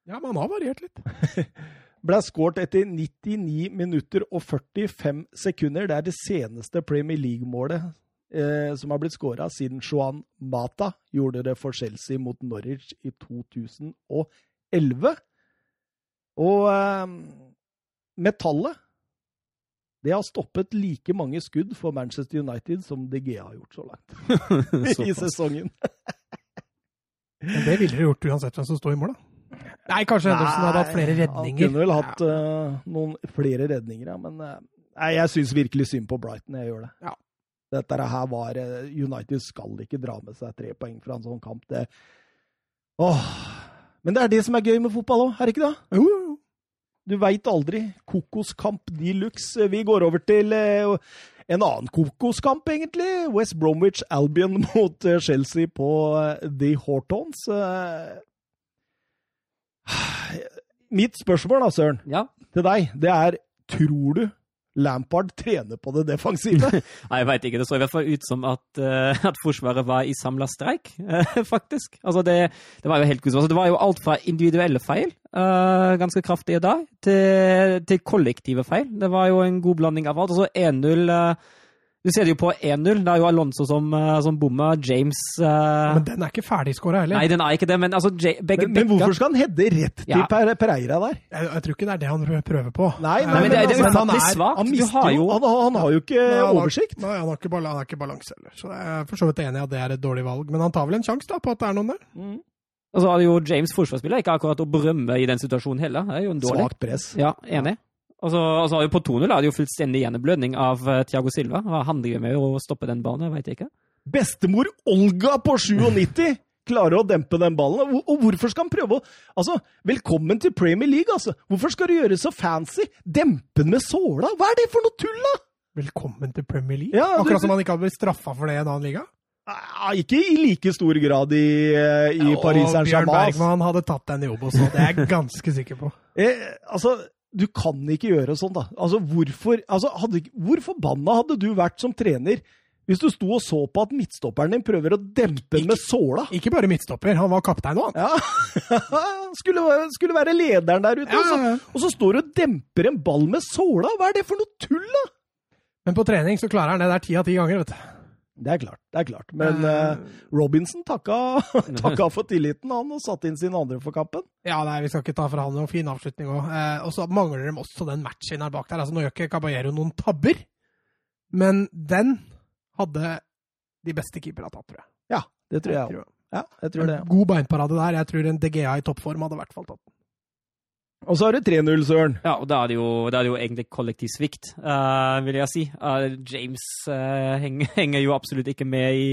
Ja, men han har variert litt. ble skåret etter 99 minutter og 45 sekunder. Det er det seneste Premier League-målet eh, som har blitt skåra siden Joan Mata gjorde det for Chelsea mot Norwich i 2011. Og eh, metallet det har stoppet like mange skudd for Manchester United som De Gea har gjort så langt i sesongen. Men det ville dere gjort uansett hvem som står i mål, da. Nei, kanskje Henderson hadde hatt flere redninger. Han kunne vel hatt eh, noen flere redninger, ja. Men uh, nei, jeg syns virkelig synd på Brighton. Jeg gjør det. Ja. Dette her var eh, United skal ikke dra med seg tre poeng fra en sånn kamp. Det Åh. Men det er det som er gøy med fotball òg, er det ikke det? Jo, jo, jo. Du veit aldri. Kokoskamp de luxe. Vi går over til en annen kokoskamp, egentlig. West Bromwich Albion mot Chelsea på The Hortons. Mitt spørsmål, da, Søren, Ja. til deg, det er tror du Lampard trener på det defensive? Nei, jeg veit ikke. Det så i hvert fall ut som at, uh, at Forsvaret var i samla streik, uh, faktisk. Altså, det, det var jo helt kuselig. Altså, det var jo alt fra individuelle feil, uh, ganske kraftige da, til, til kollektive feil. Det var jo en god blanding av alt. Og så 1-0 eh, Du ser det jo på 1-0. Det er jo Alonso som, uh, som bomma. James uh... Men den er ikke ferdigskåra heller. Nei, den er ikke det, men altså J begge Men, men hvorfor skal han hedde rett til Ja. Pereira der? Jeg, jeg tror ikke det er det han prøver på. Nei, Nei, men det, det er altså, ufattelig han er- svakt. Han Du har jo han, han har jo ikke Nei, han har- oversikt. Nei, han har ikke, han har ikke balanse heller. Så jeg er for så vidt enig i at det er et dårlig valg. Men han tar vel en sjanse da, på at det er noen der. Og så hadde jo James forsvarsspiller ikke akkurat å berømme i den situasjonen heller. Det er jo en dårlig. Svakt press. Ja, enig. Og så og så på 2-0 er det jo fullstendig gjennomblødning av Tiago Thiago Silva. Hva handler det med å stoppe den ballen? jeg veit ikke. Bestemor Olga på 97 klarer å dempe den ballen. Og- hvorfor skal han prøve å Altså, velkommen til Premier League, altså. Hvorfor skal du gjøre det så fancy? Dempe den med såla? Hva er det for noe tull, da? Velkommen til Premier League. Ja, du- Akkurat som han ikke hadde blitt straffa for det i en annen liga. Ja, ikke i like stor grad i, i ja, Paris Saint-Germain. Bjørn Bergman hadde tatt den jobben også, det er jeg ganske sikker på. Eh, altså, du kan ikke gjøre sånn, da. Altså, hvorfor altså, hadde, Hvor forbanna hadde du vært som trener hvis du sto og så på at midtstopperen din prøver å dempe den med såla? Ikke bare midtstopper, han var kaptein òg. Ja. skulle, skulle være lederen der ute, Ja, Altså. og så står du og demper en ball med såla! Hva er det for noe tull, da? Men på trening så klarer han det der ti av ti ganger, vet du. Det er klart. det er klart. Men uh, Robinson takka, takka for tilliten, han, og satte inn sin andre for kampen. Ja, nei, vi skal ikke ta fra han noen fin avslutning òg. Uh, og så mangler de også den matchen her bak der. Altså, nå gjør ikke Caballero noen tabber, men den hadde de beste keeperne tatt, tror jeg. Ja, det tror jeg òg. Ja, jeg tror det. God beinparade der. Jeg tror en DGA i toppform hadde i hvert fall tatt den. Og så har du 3-0, Søren. Ja, og da er det jo, er det jo egentlig kollektiv svikt, uh, vil jeg si. Uh, James uh, henger, henger jo absolutt ikke med i,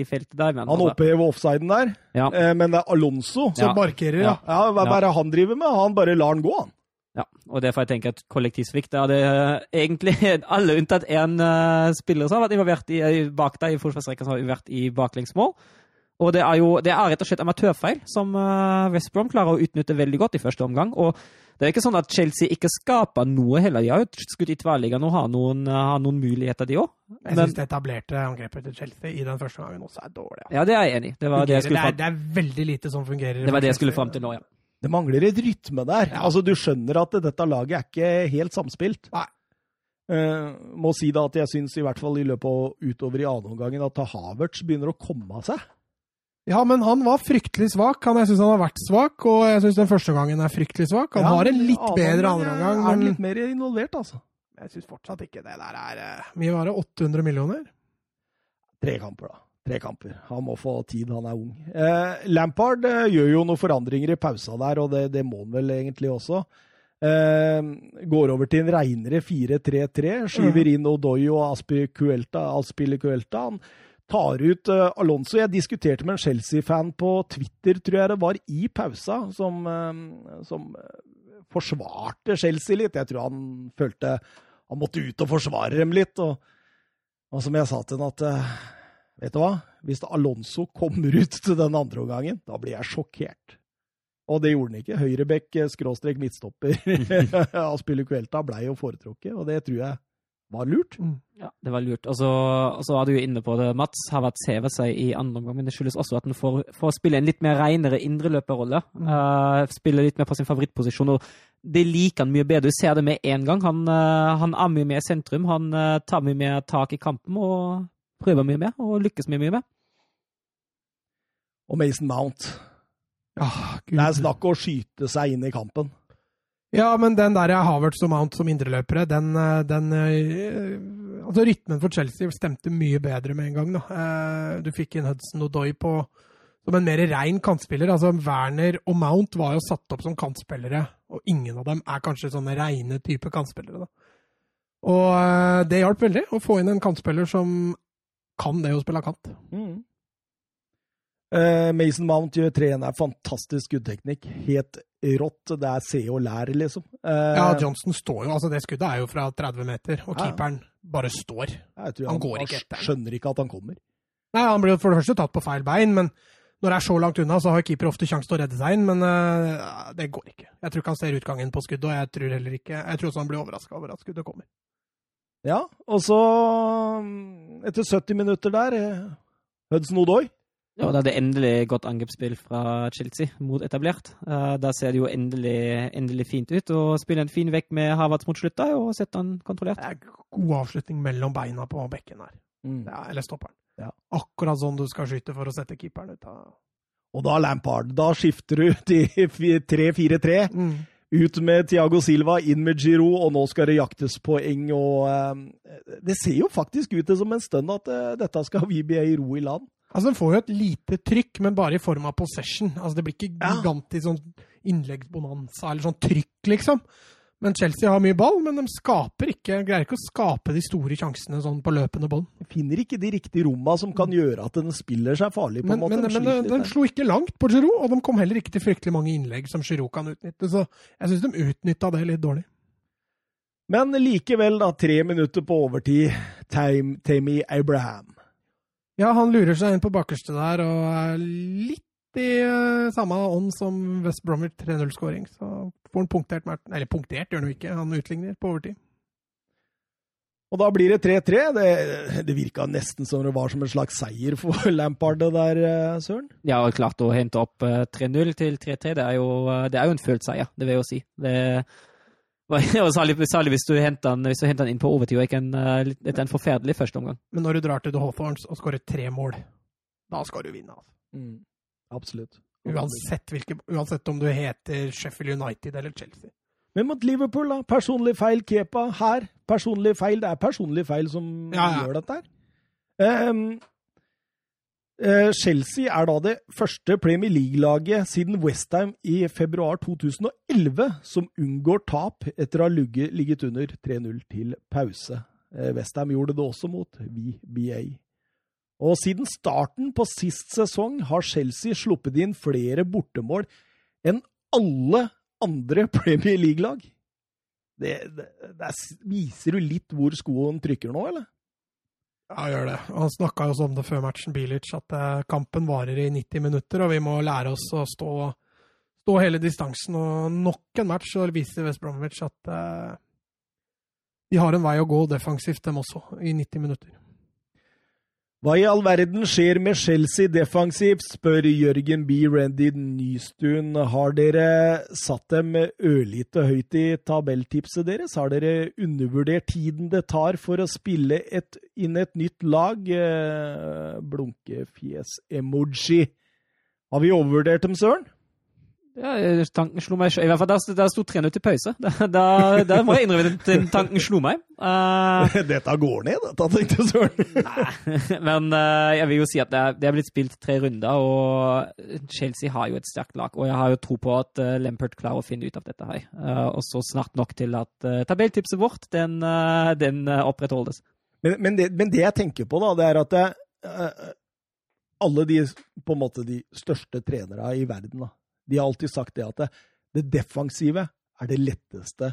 i feltet der. Men, Han altså, opphever offsiden der, Ja. men det er Alonso. som Ja. markerer, ja. Ja, hva er det han driver med? Han bare lar den gå, han. Ja, og derfor jeg tenker at kollektiv svikt er det egentlig alle unntatt én spiller som har vært involvert i, i bak deg i forsvarsrekka, som har vært i baklengsmål. Og det er jo det er rett og slett amatørfeil som uh, West Brom klarer å utnytte veldig godt i første omgang. Og det er ikke sånn at Chelsea ikke skaper noe heller. De har jo skutt i tverrliggeren og har noen, uh, har noen muligheter, de òg. Jeg syns det etablerte angrepet til Chelsea i den første gangen også er dårlig. Ja. Ja, det er jeg enig i. Det det det, det er veldig lite som fungerer. det var det jeg skulle fram til nå, ja. Det mangler et rytme der. Altså, Du skjønner at dette laget er ikke helt samspilt. Nei. Uh, må si da at jeg syns i hvert fall i løpet av utover i andre omgangen at Havertz begynner å komme av seg. Ja, men han var fryktelig svak. Han, jeg syns han har vært svak, og jeg syns den første gangen er fryktelig svak. Han Ja, har en litt ja, bedre andre er- Han Er han litt mer involvert, altså? jeg syns fortsatt ikke det der er uh... Mye var det? 800 millioner? Tre kamper, da. Tre kamper. Han må få tid, han er ung. Eh, Lampard eh, gjør jo noen forandringer i pausa der, og det, det må han vel egentlig også. Eh, går over til en reinere 4-3-3. Skyver inn Odoi og Aspilicuelta. Aspilicuelta. Han tar ut uh, Alonso. Jeg diskuterte med en Chelsea-fan på Twitter, tror jeg det var, i pausa, som, uh, som eh, forsvarte Chelsea litt. Jeg tror han følte han måtte ut og forsvare dem litt. og og som jeg sa til han at uh, Vet du hva? Hvis Alonso kommer ut til den andre omgangen, da blir jeg sjokkert. Og det gjorde han ikke. Høyrebekk, skråstrek midtstopper av Spillerkvelta blei jo foretrukket, og det tror jeg var lurt. Ja, det var lurt. Og så, og så var du jo inne på det, Mats. Har vært hevet seg i andre omgang, men det skyldes også at han får, får spille en litt mer renere indreløperrolle. Uh, spille litt mer på sin favorittposisjon. og Det liker han mye bedre. Du ser det med en gang. Han, uh, han er mye mer i sentrum. Han uh, tar mye mer tak i kampen og prøver mye mer, og lykkes mye, mye mer. Og Mason Mount. Ja, Det er snakk om å skyte seg inn i kampen. Ja, men den der Havertz og Mount som indreløpere, den, eh, den eh, Altså, rytmen for Chelsea stemte mye bedre med en gang, da. Eh, Du fikk inn Hudson Odoi på som en mer rein kantspiller. Altså, Werner og Mount var jo satt opp som kantspillere, og ingen av dem er kanskje sånne reine type kantspillere, da. Og det hjalp veldig å få inn en kantspiller som kan det å spille kant. Mm. Eh, Mason Mount gjør tre er fantastisk skuddteknikk. Helt rått. Det er se og lær, liksom. Eh, Ja, Johnson står jo, altså det skuddet er jo fra 30 meter, og keeperen bare står. tror han går ikke etter skjønner ikke at han kommer. Nei, han blir jo for det første tatt på feil bein, men når det er så langt unna, så har keeper ofte sjanse til å redde seg inn, men uh, det går ikke. Jeg tror ikke han ser utgangen på skuddet, og jeg tror heller ikke Jeg tror også han blir overraska over at skuddet kommer. Ja, og så, etter 70 minutter der, Hudson Odoi. Ja, da er det endelig godt angrepsspill fra Chelsea mot etablert. Eh, da ser det jo endelig, endelig fint ut. Og spiller en fin vekk med Havertz mot slutt da, og setter han kontrollert. Det er god avslutning mellom beina på bekken her. Ja, eller stopperen. Ja. Akkurat sånn du skal skyte for å sette keeperen ut av Og da Lampard. Da skifter du til 3-4-3. mm. Ut med Thiago Silva, inn med Giroud, og nå skal det jaktes poeng. og eh, Det ser jo faktisk ut som en stund at uh, dette skal vi be i ro i land. Altså, Den får jo et lite trykk, men bare i form av possession. Altså, Det blir ikke Ja. gigantisk sånn innleggsbonanza eller sånn trykk, liksom. Men Chelsea har mye ball, men de skaper ikke, greier ikke å skape de store sjansene sånn på løpende bånd. Finner ikke de riktige romma som kan gjøre at den spiller seg farlig. på en Men, måte. men, De men de, de slo ikke langt på Giroud, og de kom heller ikke til fryktelig mange innlegg som Giroud kan utnytte. Så jeg syns de utnytta det litt dårlig. Men likevel, da, tre minutter på overtid. Tame, Tammy Abraham. Ja, han lurer seg inn på bakerste der, og er litt i uh, samme ånd som West Bromwich 3-0-skåring. Så får han punktert Merten. Eller punktert gjør han jo ikke, han utligner på overtid. Og da blir det 3-3. Det, det virka nesten som det var som en slags seier for Lampard det der, eh, Søren. Ja, og klart å hente opp eh, 3-0 til 3-3, det, er eh, det er jo en følt seier, det vil jeg jo si. Det og særlig, særlig hvis, du henter den, hvis du henter han inn på overtid og ikke en, eh, etter en forferdelig første omgang. Men når du drar til The Hawthorns og skårer tre mål, da skal du vinne. Altså. Absolutt. Uansett, hvilke, uansett om du heter Sheffield United eller Chelsea. Men mot Liverpool, da. Personlig feil Kepa. Her, personlig feil. Det er personlig feil som Ja, ja. gjør dette her. Ehm, eh, Chelsea er da det første Premier League-laget siden Westham i februar 2011 som unngår tap etter å ha ligget, under 3-0 til pause. Eh, Westham gjorde det også mot VBA. Og siden starten på sist sesong har Chelsea sluppet inn flere bortemål enn alle andre Premier League-lag. Det, det, det er- viser jo litt hvor skoen trykker nå, eller? Ja, gjør det. Han snakka jo om det før matchen, Bilic, at eh, kampen varer i 90 minutter, og vi må lære oss å stå, stå hele distansen. Og nok en match så viser West Bromwich at uh, de har en vei å gå defensivt, dem også, i 90 minutter. Hva i all verden skjer med Chelsea defensivt, spør Jørgen B. Randy Nystuen. Har dere satt dem ørlite høyt i tabelltipset deres? Har dere undervurdert tiden det tar for å spille et, inn et nytt lag? Eh, Blunkefjes-emoji. Har vi overvurdert dem, Søren? Ja, eh, tanken slo meg, I hvert fall der, der sto 3-0 til pause. Da, må jeg innrømme at tanken slo meg. Uh, Dette går ned, dette, tenkte Søren. Men uh, jeg vil jo si at det er, det er blitt spilt tre runder, og Chelsea har jo et sterkt lag. Og jeg har jo tro på at uh, Lampert klarer å finne ut av dette her. Uh, og så snart nok til at uh, tabelltipset vårt, den, den opprettholdes. Men, men, det, men det jeg tenker på, da, det er at alle de på en måte de største trenere i verden, da, de har alltid sagt det at det, det defensive er det letteste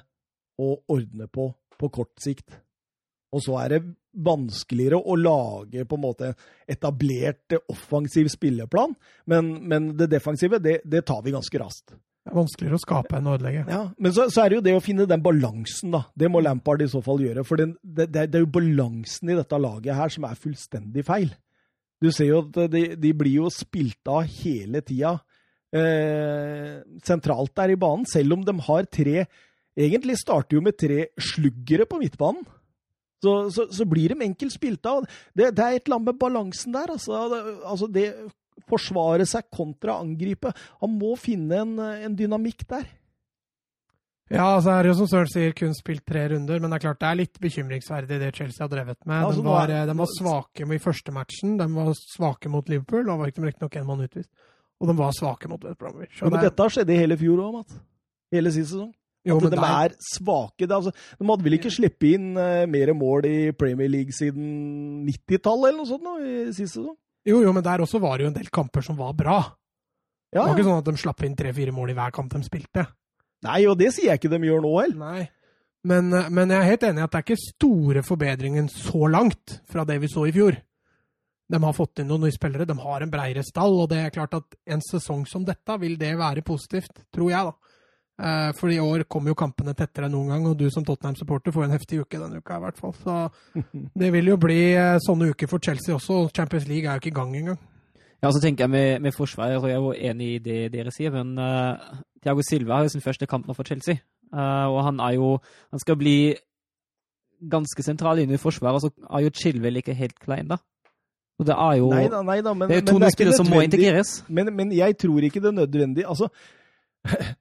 å ordne på på kort sikt. Og så er det vanskeligere å lage på en måte etablert offensiv spilleplan, men, men det defensive, det, det tar vi ganske raskt. Det er vanskeligere å skape enn å ødelegge. Ja, Men så, så er det jo det å finne den balansen, da. Det må Lampard i så fall gjøre. For det, det, det er jo balansen i dette laget her som er fullstendig feil. Du ser jo at de, de blir jo spilt av hele tida eh, sentralt der i banen, selv om de har tre Egentlig starter jo med tre sluggere på midtbanen. Så, så, så blir de enkelt spilt av. Det, det er et eller annet med balansen der. Altså, det, altså det forsvare seg kontra angripe. Han må finne en, en dynamikk der. Ja, så er det jo som Søren sier, kun spilt tre runder, men det er klart det er litt bekymringsverdig det Chelsea har drevet med. Ja, altså, de, var, er- de var svake i første matchen, de var svake mot Liverpool, da var ikke riktignok én mann utvist, og de var svake mot West Bromwich. Men det- dette skjedde i hele fjor òg, Matt. Hele sist sesong. jo, At de der- er svake. Det, altså, de hadde vel ikke sluppet inn uh, mer mål i Premier League siden 90-tallet eller noe sånt nå, i sist sesong? jo, jo, men der også var det jo en del kamper som var bra. Det Ja, var ja. ikke sånn at de slapp inn tre-fire mål i hver kamp de spilte. Nei, og det sier jeg ikke de gjør nå heller. Men, eh, men jeg er helt enig i at det er ikke store forbedringen så langt fra det vi så i fjor. De har fått inn noen nye spillere, de har en bredere stall, og det er klart at en sesong som dette vil det være positivt, tror jeg, da. Eh, For i år kommer jo kampene tettere enn noen gang, og du som Tottenham-supporter får en heftig uke denne uka i hvert fall. Så det vil jo bli eh, sånne uker for Chelsea også, og Champions League er jo ikke i gang engang. Ja, så tenker jeg med, med forsvaret, og jeg er jo enig i det dere sier, men uh, Thiago Silva har jo sin første kamp nå for Chelsea. Uh, og han er jo Han skal bli ganske sentral inne i forsvaret, og så er jo Chilwell ikke helt klein, da. Og det er jo Nei da, nei da, men, Det er jo to nye spillere som må integreres. Men, men jeg tror ikke det er nødvendig. Altså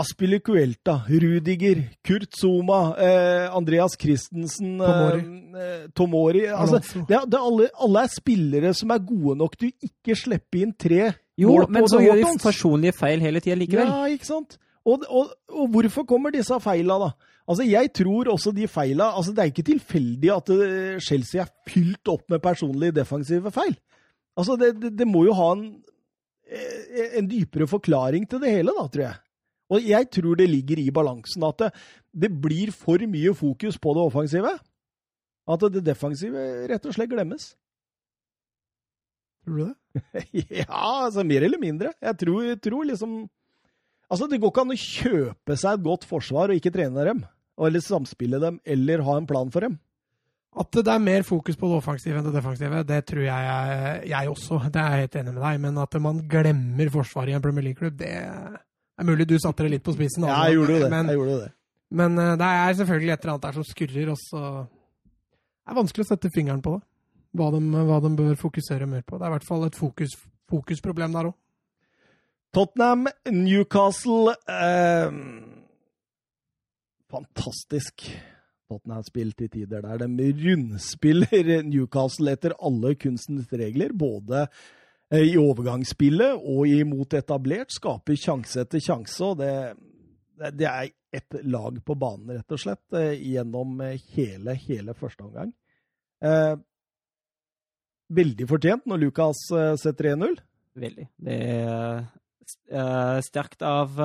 Aspilicuelta, Rudiger, Kurt Zuma, eh, Andreas Christensen Tomori. Eh, Tomori altså, det, er- det er alle, alle er spillere som er gode nok til å ikke slippe inn tre Jo, mål på men så gjør de personlige feil hele tida likevel. Ja, ikke sant? Og, og, og hvorfor kommer disse feila, da? Altså, Jeg tror også de feila altså Det er ikke tilfeldig at eh, Chelsea er fylt opp med personlige defensive feil. Altså, Det, det, det må jo ha en, eh, en dypere forklaring til det hele, da, tror jeg. Og jeg tror det ligger i balansen at det, det blir for mye fokus på det offensive. At det defensive rett og slett glemmes. Tror du det? Ja, altså mer eller mindre. Jeg tror, jeg tror liksom Altså, det går ikke an å kjøpe seg et godt forsvar og ikke trene dem. Eller samspille dem, eller ha en plan for dem. At det er mer fokus på det offensive enn det defensive, det tror jeg, jeg også. Det er jeg helt enig med deg. Men at man glemmer forsvaret i en Premier League-klubb, det er mulig du satte det litt på spissen. Ja, jeg gjorde jo det. Men, Jeg gjorde det. men eh, det er selvfølgelig et eller annet der som skurrer, og så Det er vanskelig å sette fingeren på det. Hva de, hva de bør fokusere mer på. Det er i hvert fall et fokus, fokusproblem der òg. Tottenham, Newcastle eh, Fantastisk Tottenham-spill til tider der de rundspiller Newcastle etter alle kunstens regler. Både eh, i overgangsspillet og imot etablert. Skaper sjanse etter sjanse. og det, det, er et lag på banen, rett og slett, eh, gjennom eh, hele, hele første omgang. Eh, veldig fortjent når Lucas setter 1-0. Veldig. Det er sterkt av,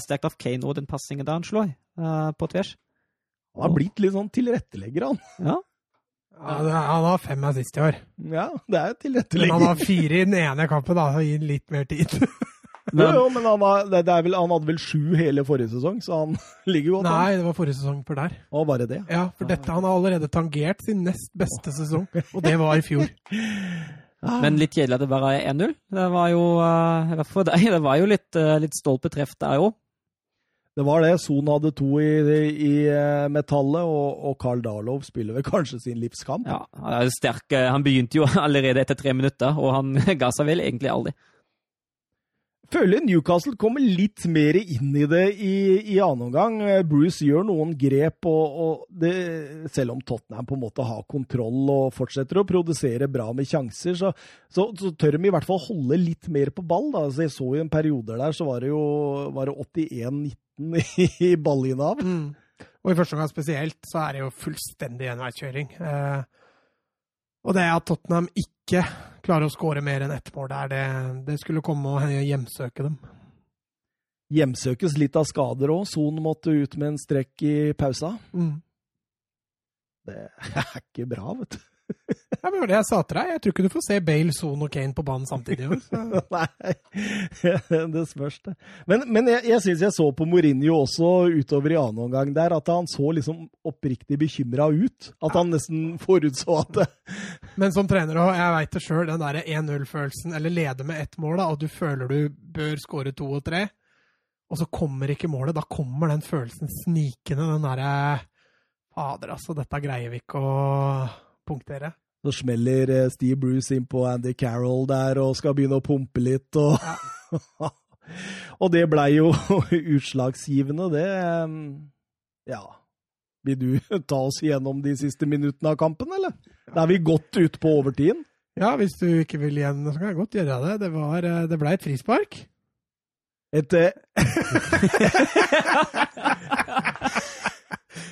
sterkt av Kane og den passingen da han slår eh, på tvers. Han har blitt litt sånn tilrettelegger, han. Ja. Ja, han har fem av sist i år. Ja, det er Men han har fire i den ene kampen, da. Så gir litt mer tid. Jo, jo, men han, har, det, det er vel, han hadde vel sju hele forrige sesong, så han ligger godt an. Nei, det var forrige sesong for der. Og bare det. Ja, for dette, han har allerede tangert sin nest beste sesong, og det var i fjor. Men litt kjedelig at det bare er 1-0. Det var jo eh, i hvert fall for deg, det var jo litt, uh, litt stolpetreff der òg. Det var det. Son hadde to i, i eh, metallet, og, og Carl Darlow spiller vel kanskje sin livskamp. Ja, han er sterk. eh, Han begynte jo allerede etter tre minutter, og han ga seg vel egentlig aldri. Føler Newcastle kommer litt mer inn i det i, i annen omgang. Eh, Bruce gjør noen grep, og, og det, selv om Tottenham på en måte har kontroll og fortsetter å produsere bra med sjanser, så, så, så tør de i hvert fall holde litt mer på ball. Da. Så jeg så i en periode der så var det jo 81-19 i ballinnehav. Mm. Og i første omgang spesielt så er det jo fullstendig enveiskjøring. Eh, og det at Tottenham ikke klarer å skåre mer enn ett mål der, det, det skulle komme og hjemsøke dem. Hjemsøkes litt av skader òg. Son måtte ut med en strekk i pausa. Mm. Det er ikke bra, vet du. Ja, det var det jeg sa til deg. Jeg tror ikke du får se Bale, Son og Kane på banen samtidig. Nei, det spørs, det. Men, men jeg, jeg syns jeg så på Mourinho også utover i annen omgang der, at han så liksom oppriktig bekymra ut. At han nesten forutså at det, Men som trener og jeg veit det sjøl, den derre 1-0-følelsen, eller lede med ett mål, da, og du føler du bør skåre to og tre, og så kommer ikke målet. Da kommer den følelsen snikende, den derre Fader, altså, dette greier vi ikke å punktere. Så smeller eh, Steve Bruce inn på Andy Carroll der og skal begynne å pumpe litt. Og, og det blei jo utslagsgivende, det. Ja. Vil du ta oss gjennom de siste minuttene av kampen, eller? Da er vi godt ute på overtiden. Ja, hvis du ikke vil igjen, så kan jeg godt gjøre det. Det, var, eh, det ble et frispark. Et eh,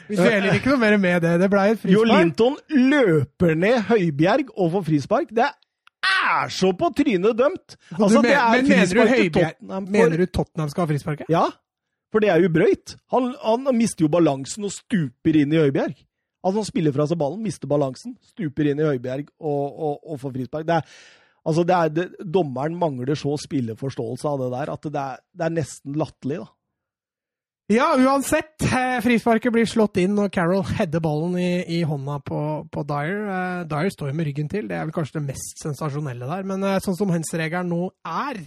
Vi dveler ikke noe mer med det. Det blei et frispark. Jo. Linton løper ned Høibjerg og får frispark. Det er så på trynet dømt! Altså, men- men mener du Høibjerg- for- Mener du Tottenham skal ha frisparket? Ja, for det er jo brøyt. Han, han mister jo balansen og stuper inn i Høibjerg. Altså, han spiller fra seg ballen, mister balansen, stuper inn i Høibjerg og, og, og får frispark. Det er, altså, det er, det, dommeren mangler så spilleforståelse av det der at det er, det er nesten latterlig, da. Ja, uansett. eh, Frisparket blir slått inn, når Carroll header ballen i, i hånda på, på Dyer. Uh, Dyer står jo med ryggen til. Det er vel kanskje det mest sensasjonelle der. Men uh, sånn som hands-regelen nå er,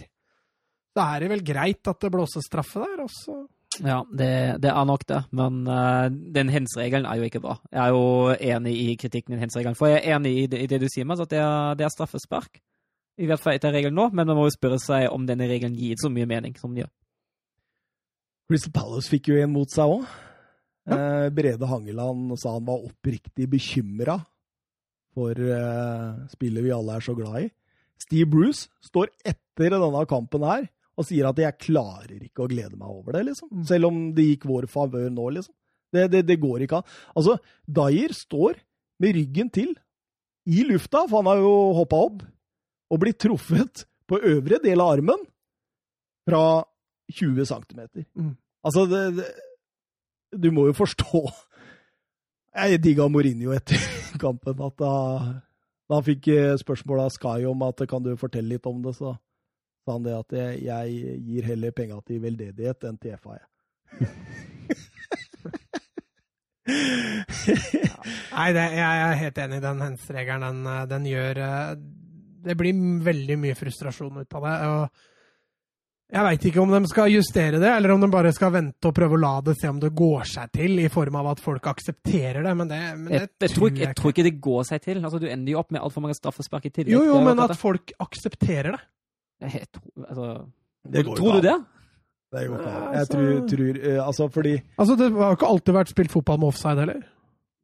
så er det vel greit at det blåses straffe der. også. Ja, det, det er nok det, men uh, den hands-regelen er jo ikke bra. Jeg er jo enig i kritikken i hands-regelen. for jeg er enig i det, i det du sier, Mads, at det er, det er straffespark. I hvert fall etter regelen nå, men man må jo spørre seg om denne regelen gir så mye mening som den gjør. Crystal Palace fikk jo en mot seg òg. Eh, Brede Hangeland sa han var oppriktig bekymra for eh, spillet vi alle er så glad i. Steve Bruce står etter denne kampen her og sier at 'jeg klarer ikke å glede meg over det', liksom. Mm. Selv om det gikk vår favør nå, liksom. Det, det, det går ikke an. Altså, Dyer står med ryggen til i lufta, for han har jo hoppa opp, og blitt truffet på øvre del av armen fra 20 cm. Mm. Altså, det, det Du må jo forstå Jeg digga Mourinho etter kampen, at da, Da han fikk eh, spørsmål av Sky om at kan du fortelle litt om det, så sa han det at jeg, jeg gir heller penga til veldedighet enn til FA. jeg. Nei, det, jeg er helt enig i den hens-regelen. Den, eh, den gjør eh, Det blir veldig mye frustrasjon ut av det. og jeg veit ikke om de skal justere det, eller om de bare skal vente og prøve å la det se om det går seg til, i form av at folk aksepterer det. Men det, men det Jeg, jeg, tror ikke, jeg tror ikke det går seg til. Altså, du ender jo opp med altfor mange straffespark i tillegg. Jo, jo, men at folk aksepterer det. Jeg tror, altså, Det går tror du det? Det går ikke an. Jeg Altså- tror, tror eh, Altså, fordi Altså, Det har jo ikke alltid vært spilt fotball med offside heller.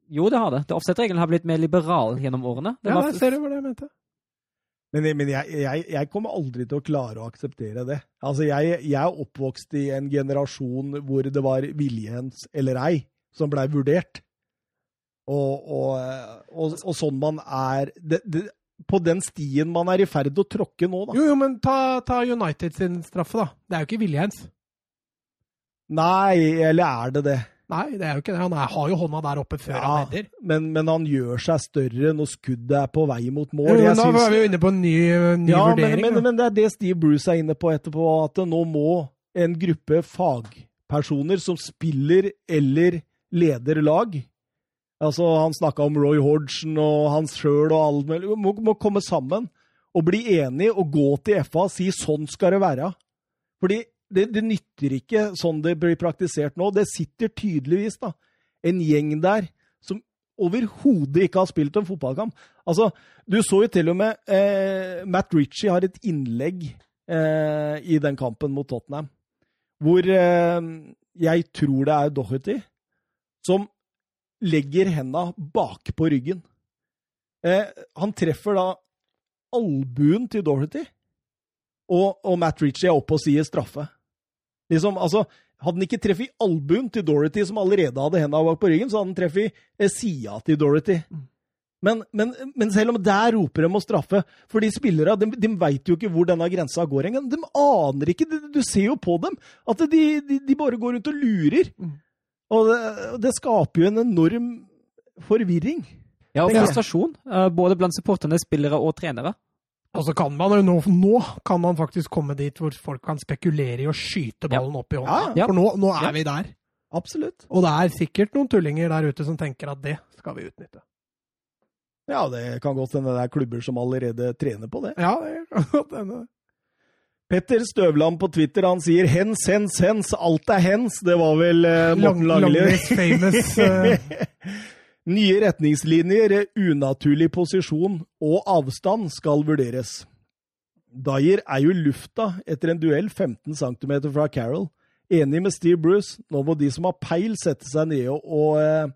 Jo, det har det. det Offset-regelen har blitt mer liberal gjennom årene. Det Ja, var- der ser du hva det jeg mente. Men, men jeg, jeg, jeg kommer aldri til å klare å akseptere det. Altså, jeg, jeg er oppvokst i en generasjon hvor det var viljens eller ei som blei vurdert. Og, og, og, og sånn man er det, det, På den stien man er i ferd å tråkke nå, da. Jo, jo, men ta, ta United sin straffe, da. Det er jo ikke Williams. Nei, eller er det det? Nei, det er jo ikke det. Han er, har jo hånda der oppe før Ja, han header. men, men han gjør seg større når skuddet er på vei mot Jo, mål. men Jeg da synes... er vi jo inne på en ny, ny ja, men, vurdering. men, men, men det er det Steve Bruce er inne på etterpå, at nå må en gruppe fagpersoner som spiller eller leder lag Altså, Han snakka om Roy Hodgson og han sjøl og alt mulig. Må, må komme sammen og bli enige og gå til FA og si sånn skal det være. Fordi det, det nytter ikke sånn det blir praktisert nå. Det sitter tydeligvis da, en gjeng der som overhodet ikke har spilt en fotballkamp. Altså, Du så jo til og med eh, Matt Ritchie har et innlegg eh, i den kampen mot Tottenham, hvor eh, jeg tror det er Doherty som legger henda bakpå ryggen. Eh, han treffer da albuen til Doherty, og, og Matt Ritchie er oppe og sier straffe. Liksom, altså, Hadde han ikke treffet albuen til Dorothy, som allerede hadde henda bak på ryggen, så hadde han treffet eh, sida til Dorothy. Men, men, men selv om der roper de å straffe For de spillere de, de veit jo ikke hvor denne grensa går engang. De aner ikke. Du, du ser jo på dem at de, de, de bare går rundt og lurer. Mm. Og det, det skaper jo en enorm forvirring. Ja, og frustrasjon. eh, Både blant supporterne, spillere og trenere. Og så kan man jo nå, nå kan man faktisk komme dit hvor folk kan spekulere i å skyte ballen opp i hånda. Ja, ja. For nå, nå er Ja. vi der. Absolutt. Og det er sikkert noen tullinger der ute som tenker at det skal vi utnytte. Ja, det kan godt hende det er klubber som allerede trener på det. Ja, det kan godt hende. Petter Støvland på Twitter han sier 'hens, hens, hens'. Alt er hens. Det var vel eh, Morten Lang- Langli. Langlis famous eh, Nye retningslinjer, unaturlig posisjon og avstand skal vurderes. Dyer er jo lufta etter en duell 15 cm fra Carroll. Enig med Steve Bruce, nå må de som har peil, sette seg ned og, og, eh,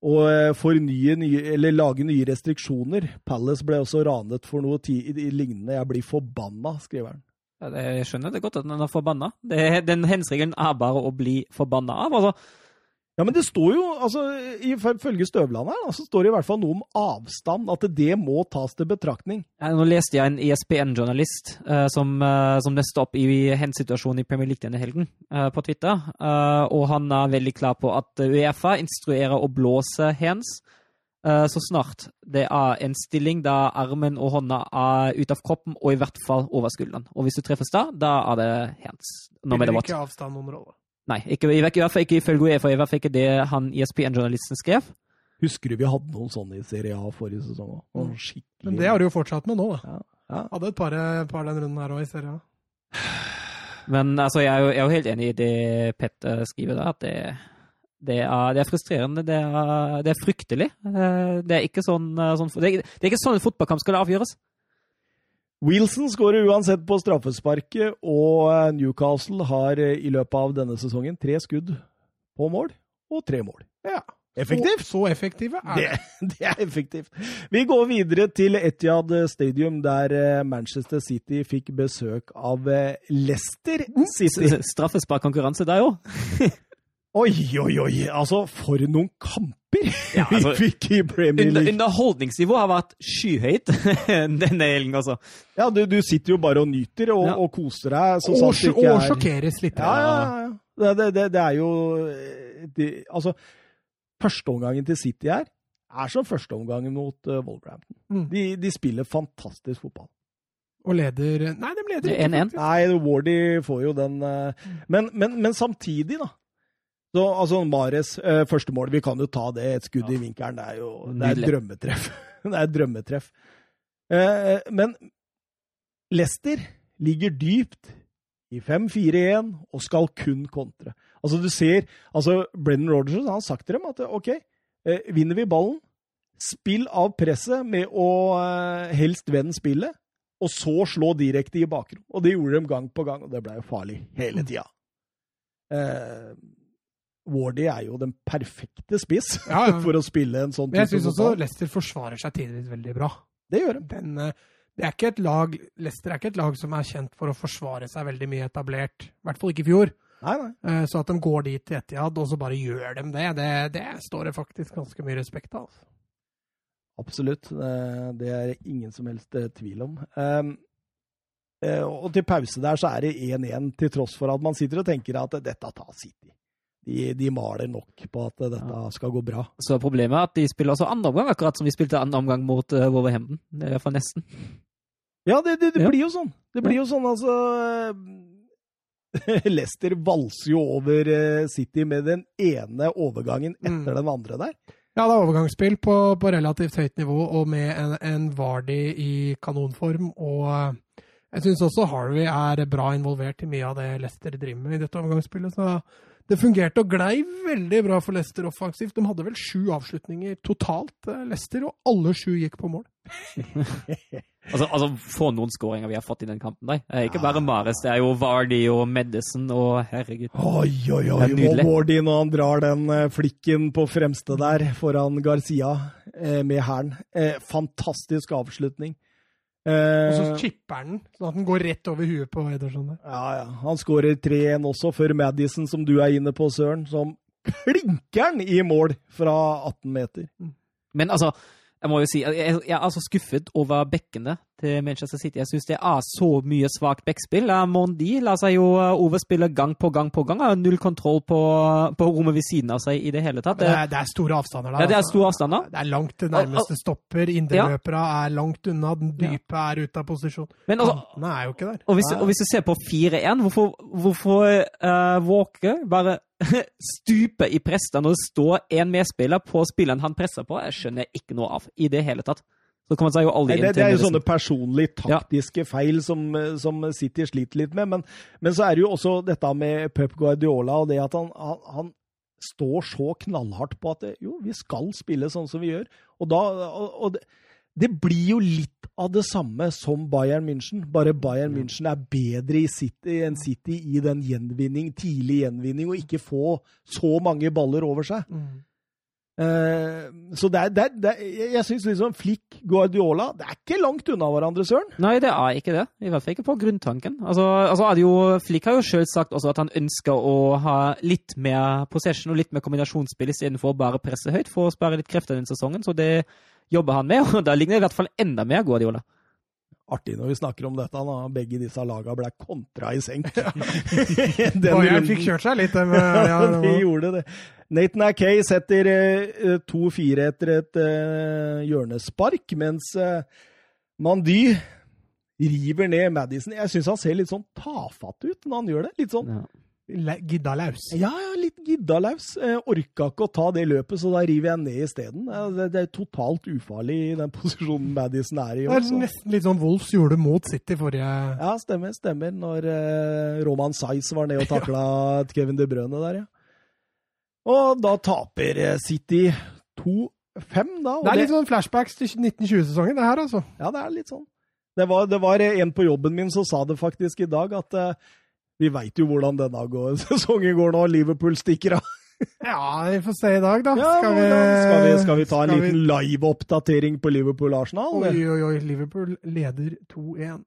eh, fornye nye, eller lage nye restriksjoner. Palace ble også ranet for noe tid, i- lignende. Jeg blir forbanna, skriver han. Ja, jeg skjønner det godt at han er forbanna. Den hensregelen er bare å bli forbanna av. Altså, Ja, men det står jo, altså, ifølge Støvland her, så står det i hvert fall noe om avstand. At det må tas til betraktning. Ja, Nå leste jeg en ESPN-journalist uh, som, uh, som nøste opp i hands-situasjonen i Premier League denne helgen, uh, på Twitter. Eh, og han er veldig klar på at Uefa instruerer å blåse hands eh, så snart det er en stilling der armen og hånda er ut av kroppen, og i hvert fall over skulderen. Og hvis du treffes da, da er det hands. Nå Spiller ikke avstand noen rolle. Nei, ikke, i hvert fall ikke ifølge Uefa. I hvert fall ikke det han ESPN-journalisten skrev. Husker du vi hadde noen sånne i Serie A forrige sesong òg? Noen Men det har du jo fortsatt med nå, da. ja, ja. Hadde et par, par den runden her òg i Serie A. Men altså, jeg er jo, jeg er jo helt enig i det Pet eh, skriver der, at det, det, er, det er frustrerende. Det er, det er fryktelig. Eh, Det er ikke sånn, eh, sånn det, er, det er ikke sånn en fotballkamp skal avgjøres. Wilson skårer uansett på straffesparket, og eh, Newcastle har eh, i løpet av denne sesongen tre skudd på mål og tre mål. Ja. Effektivt! Så, så effektive er Det, det. det er effektivt. Vi går videre til Etihad Stadium, der eh, Manchester City fikk besøk av Leicester City. S- Straffesparkkonkurranse der jo. Oi, oi, oi! Altså, for noen kamper Ja, altså, vi fikk i Premier League! underholdningsnivået har vært skyhøyt denne helgen, altså. Ja, du, du sitter jo bare og nyter og, Ja. og koser deg. Så Og, sant ikke og er sjokkeres litt. Ja, ja, ja. Det, det, det, det er jo eh, det, Altså, førsteomgangen til City her er som førsteomgangen mot uh, Wolverhampton. Mm. De, de spiller fantastisk fotball. Og leder Nei, de leder er ikke. 1-1. Nei, Wardy får jo den uh, men, men, men samtidig, da. Så, altså, Mares eh, første mål, vi kan jo ta det. Et skudd i vinkelen. Det er jo det er et drømmetreff. det er et drømmetreff. Eh, men Leicester ligger dypt i 5-4-1 og skal kun kontre. Altså, du ser altså, Brennan Rodgers han har sagt til dem at OK, eh, vinner vi ballen, spill av presset med å eh, helst vende spillet, og så slå direkte i bakrom. Og det gjorde de gang på gang, og det ble jo farlig hele tida. Eh, Wardy er jo den perfekte spiss Ja, ja. for å spille en sånn Men jeg type syns også. Leicester forsvarer seg tidvis veldig bra. Det gjør de. Den, eh, det er ikke et lag, Leicester er ikke et lag som er kjent for å forsvare seg veldig mye etablert. I hvert fall ikke i fjor. Nei, nei. Eh, Så at de går dit til Etiad, og så bare gjør de det, det, det står det faktisk ganske mye respekt av. altså. Absolutt. Eh, Det er ingen som helst tvil om. Um, eh, Og til pause der så er det 1-1, til tross for at man sitter og tenker at dette tar City. De, de maler nok på at dette skal gå bra. Så problemet er at de spiller også andre omgang, akkurat som de spilte andre omgang mot uh, Wolverhampton. I hvert fall nesten. Ja, det, det, det Ja. blir jo sånn. Det blir jo sånn, altså eh, Leicester valser jo over eh, City med den ene overgangen etter Mm. den andre der. Ja, det er overgangsspill på, på relativt høyt nivå, og med en, en Vardy i kanonform. Og jeg syns også Harvey er bra involvert i mye av det Leicester driver med i dette overgangsspillet. Så det fungerte og glei veldig bra for Leicester offensivt. De hadde vel sju avslutninger totalt, eh, Leicester, og alle sju gikk på mål. Altså, altså få noen skåringer vi har fått i den kampen. Der. Det er ikke bare Mares, det er jo Vardy og Medison og herregud. Oi, oi, Det oi. er nydelig. Wardy når han drar den eh, flikken på fremste der foran Garcia eh, med hælen. Eh, fantastisk avslutning. Og så Eh, chipper han den, sånn at den går rett over huet på Ederson. ja, ja. Han skårer 3-1 også, før Madison, som du er inne på, Søren, som klinker den i mål fra 18 meter. Men altså, jeg må jo si, jeg, jeg er altså skuffet over bekkene til Manchester City. Jeg syns det er så mye svakt bekkspill. Eh, Mondi lar seg jo eh, overspille gang på gang på gang. Har null kontroll på, på rommet ved siden av seg i det hele tatt. Det, Det, er, det er store avstander der. ja, det er altså. store avstander. Det er langt til nærmeste stopper. Indreløpere er langt unna. Den dype er ute av posisjon. Men altså, Kantene er jo ikke der. Og hvis, og hvis du ser på 4-1, hvorfor, hvorfor uh, Walker bare stuper i prestene og står en medspiller på spilleren han presser på? Jeg skjønner ikke noe av i det hele tatt. Så kommer seg jo aldri Nei, det, det er jo sånne personlige taktiske feil som, som City sliter litt med. Men, men så er det jo også dette med Pep Guardiola og det at han, han, han står så knallhardt på at det, jo, vi skal spille sånn som vi gjør. Og, da, og, og det, det blir jo litt av det samme som Bayern München, bare Bayern München er bedre i City enn City i den gjenvinning, tidlig gjenvinning, og ikke få så mange baller over seg. Eh, så det er, det er, det er, jeg syns liksom Flick, Guardiola Det er ikke langt unna hverandre, Søren. Nei, det er ikke det. I hvert fall ikke på grunntanken. Altså, altså er det jo, Flick har jo sjøl sagt også at han ønsker å ha litt mer possession og litt mer kombinasjonsspill istedenfor bare presse høyt for å spare litt krefter den sesongen. Så det jobber han med, og da ligner det i hvert fall enda mer Guardiola. Artig når vi snakker om dette, da begge disse laga ble kontra i senk. Den Bayern fikk kjørt seg litt. Med, ja, Ja, de gjorde det. Nathan Akay setter eh, 2-4 etter et eh, hjørnespark, mens uh, Mandy river ned Madison. Jeg syns han ser litt sånn tafatt ut når han gjør det. Litt sånn Ja. Gidda laus. ja, ja, litt giddalaus. laus. orka ikke å ta det løpet, så da river jeg ned isteden. Eh, det, det er totalt ufarlig i den posisjonen Madison er i. Det er nesten litt sånn Wolfs gjorde mot City forrige Ja, stemmer. stemmer. Når eh, Roman Saiz var nede og takla Kevin De Bruyne der, ja. Og da taper eh, City 2-5, da. Det er litt sånn flashbacks til 1920-sesongen, det her, altså. Ja, det er litt sånn. Det var, det var en på jobben min som sa det faktisk i dag, at eh, vi veit jo hvordan denne går, sesongen går nå. Liverpool stikker av. Ja, vi får se i dag, da. Ja, skal, vi, skal, vi, skal vi ta en liten live-oppdatering på Liverpool-Arsenal? Oi, oi, oi. Liverpool leder 2-1.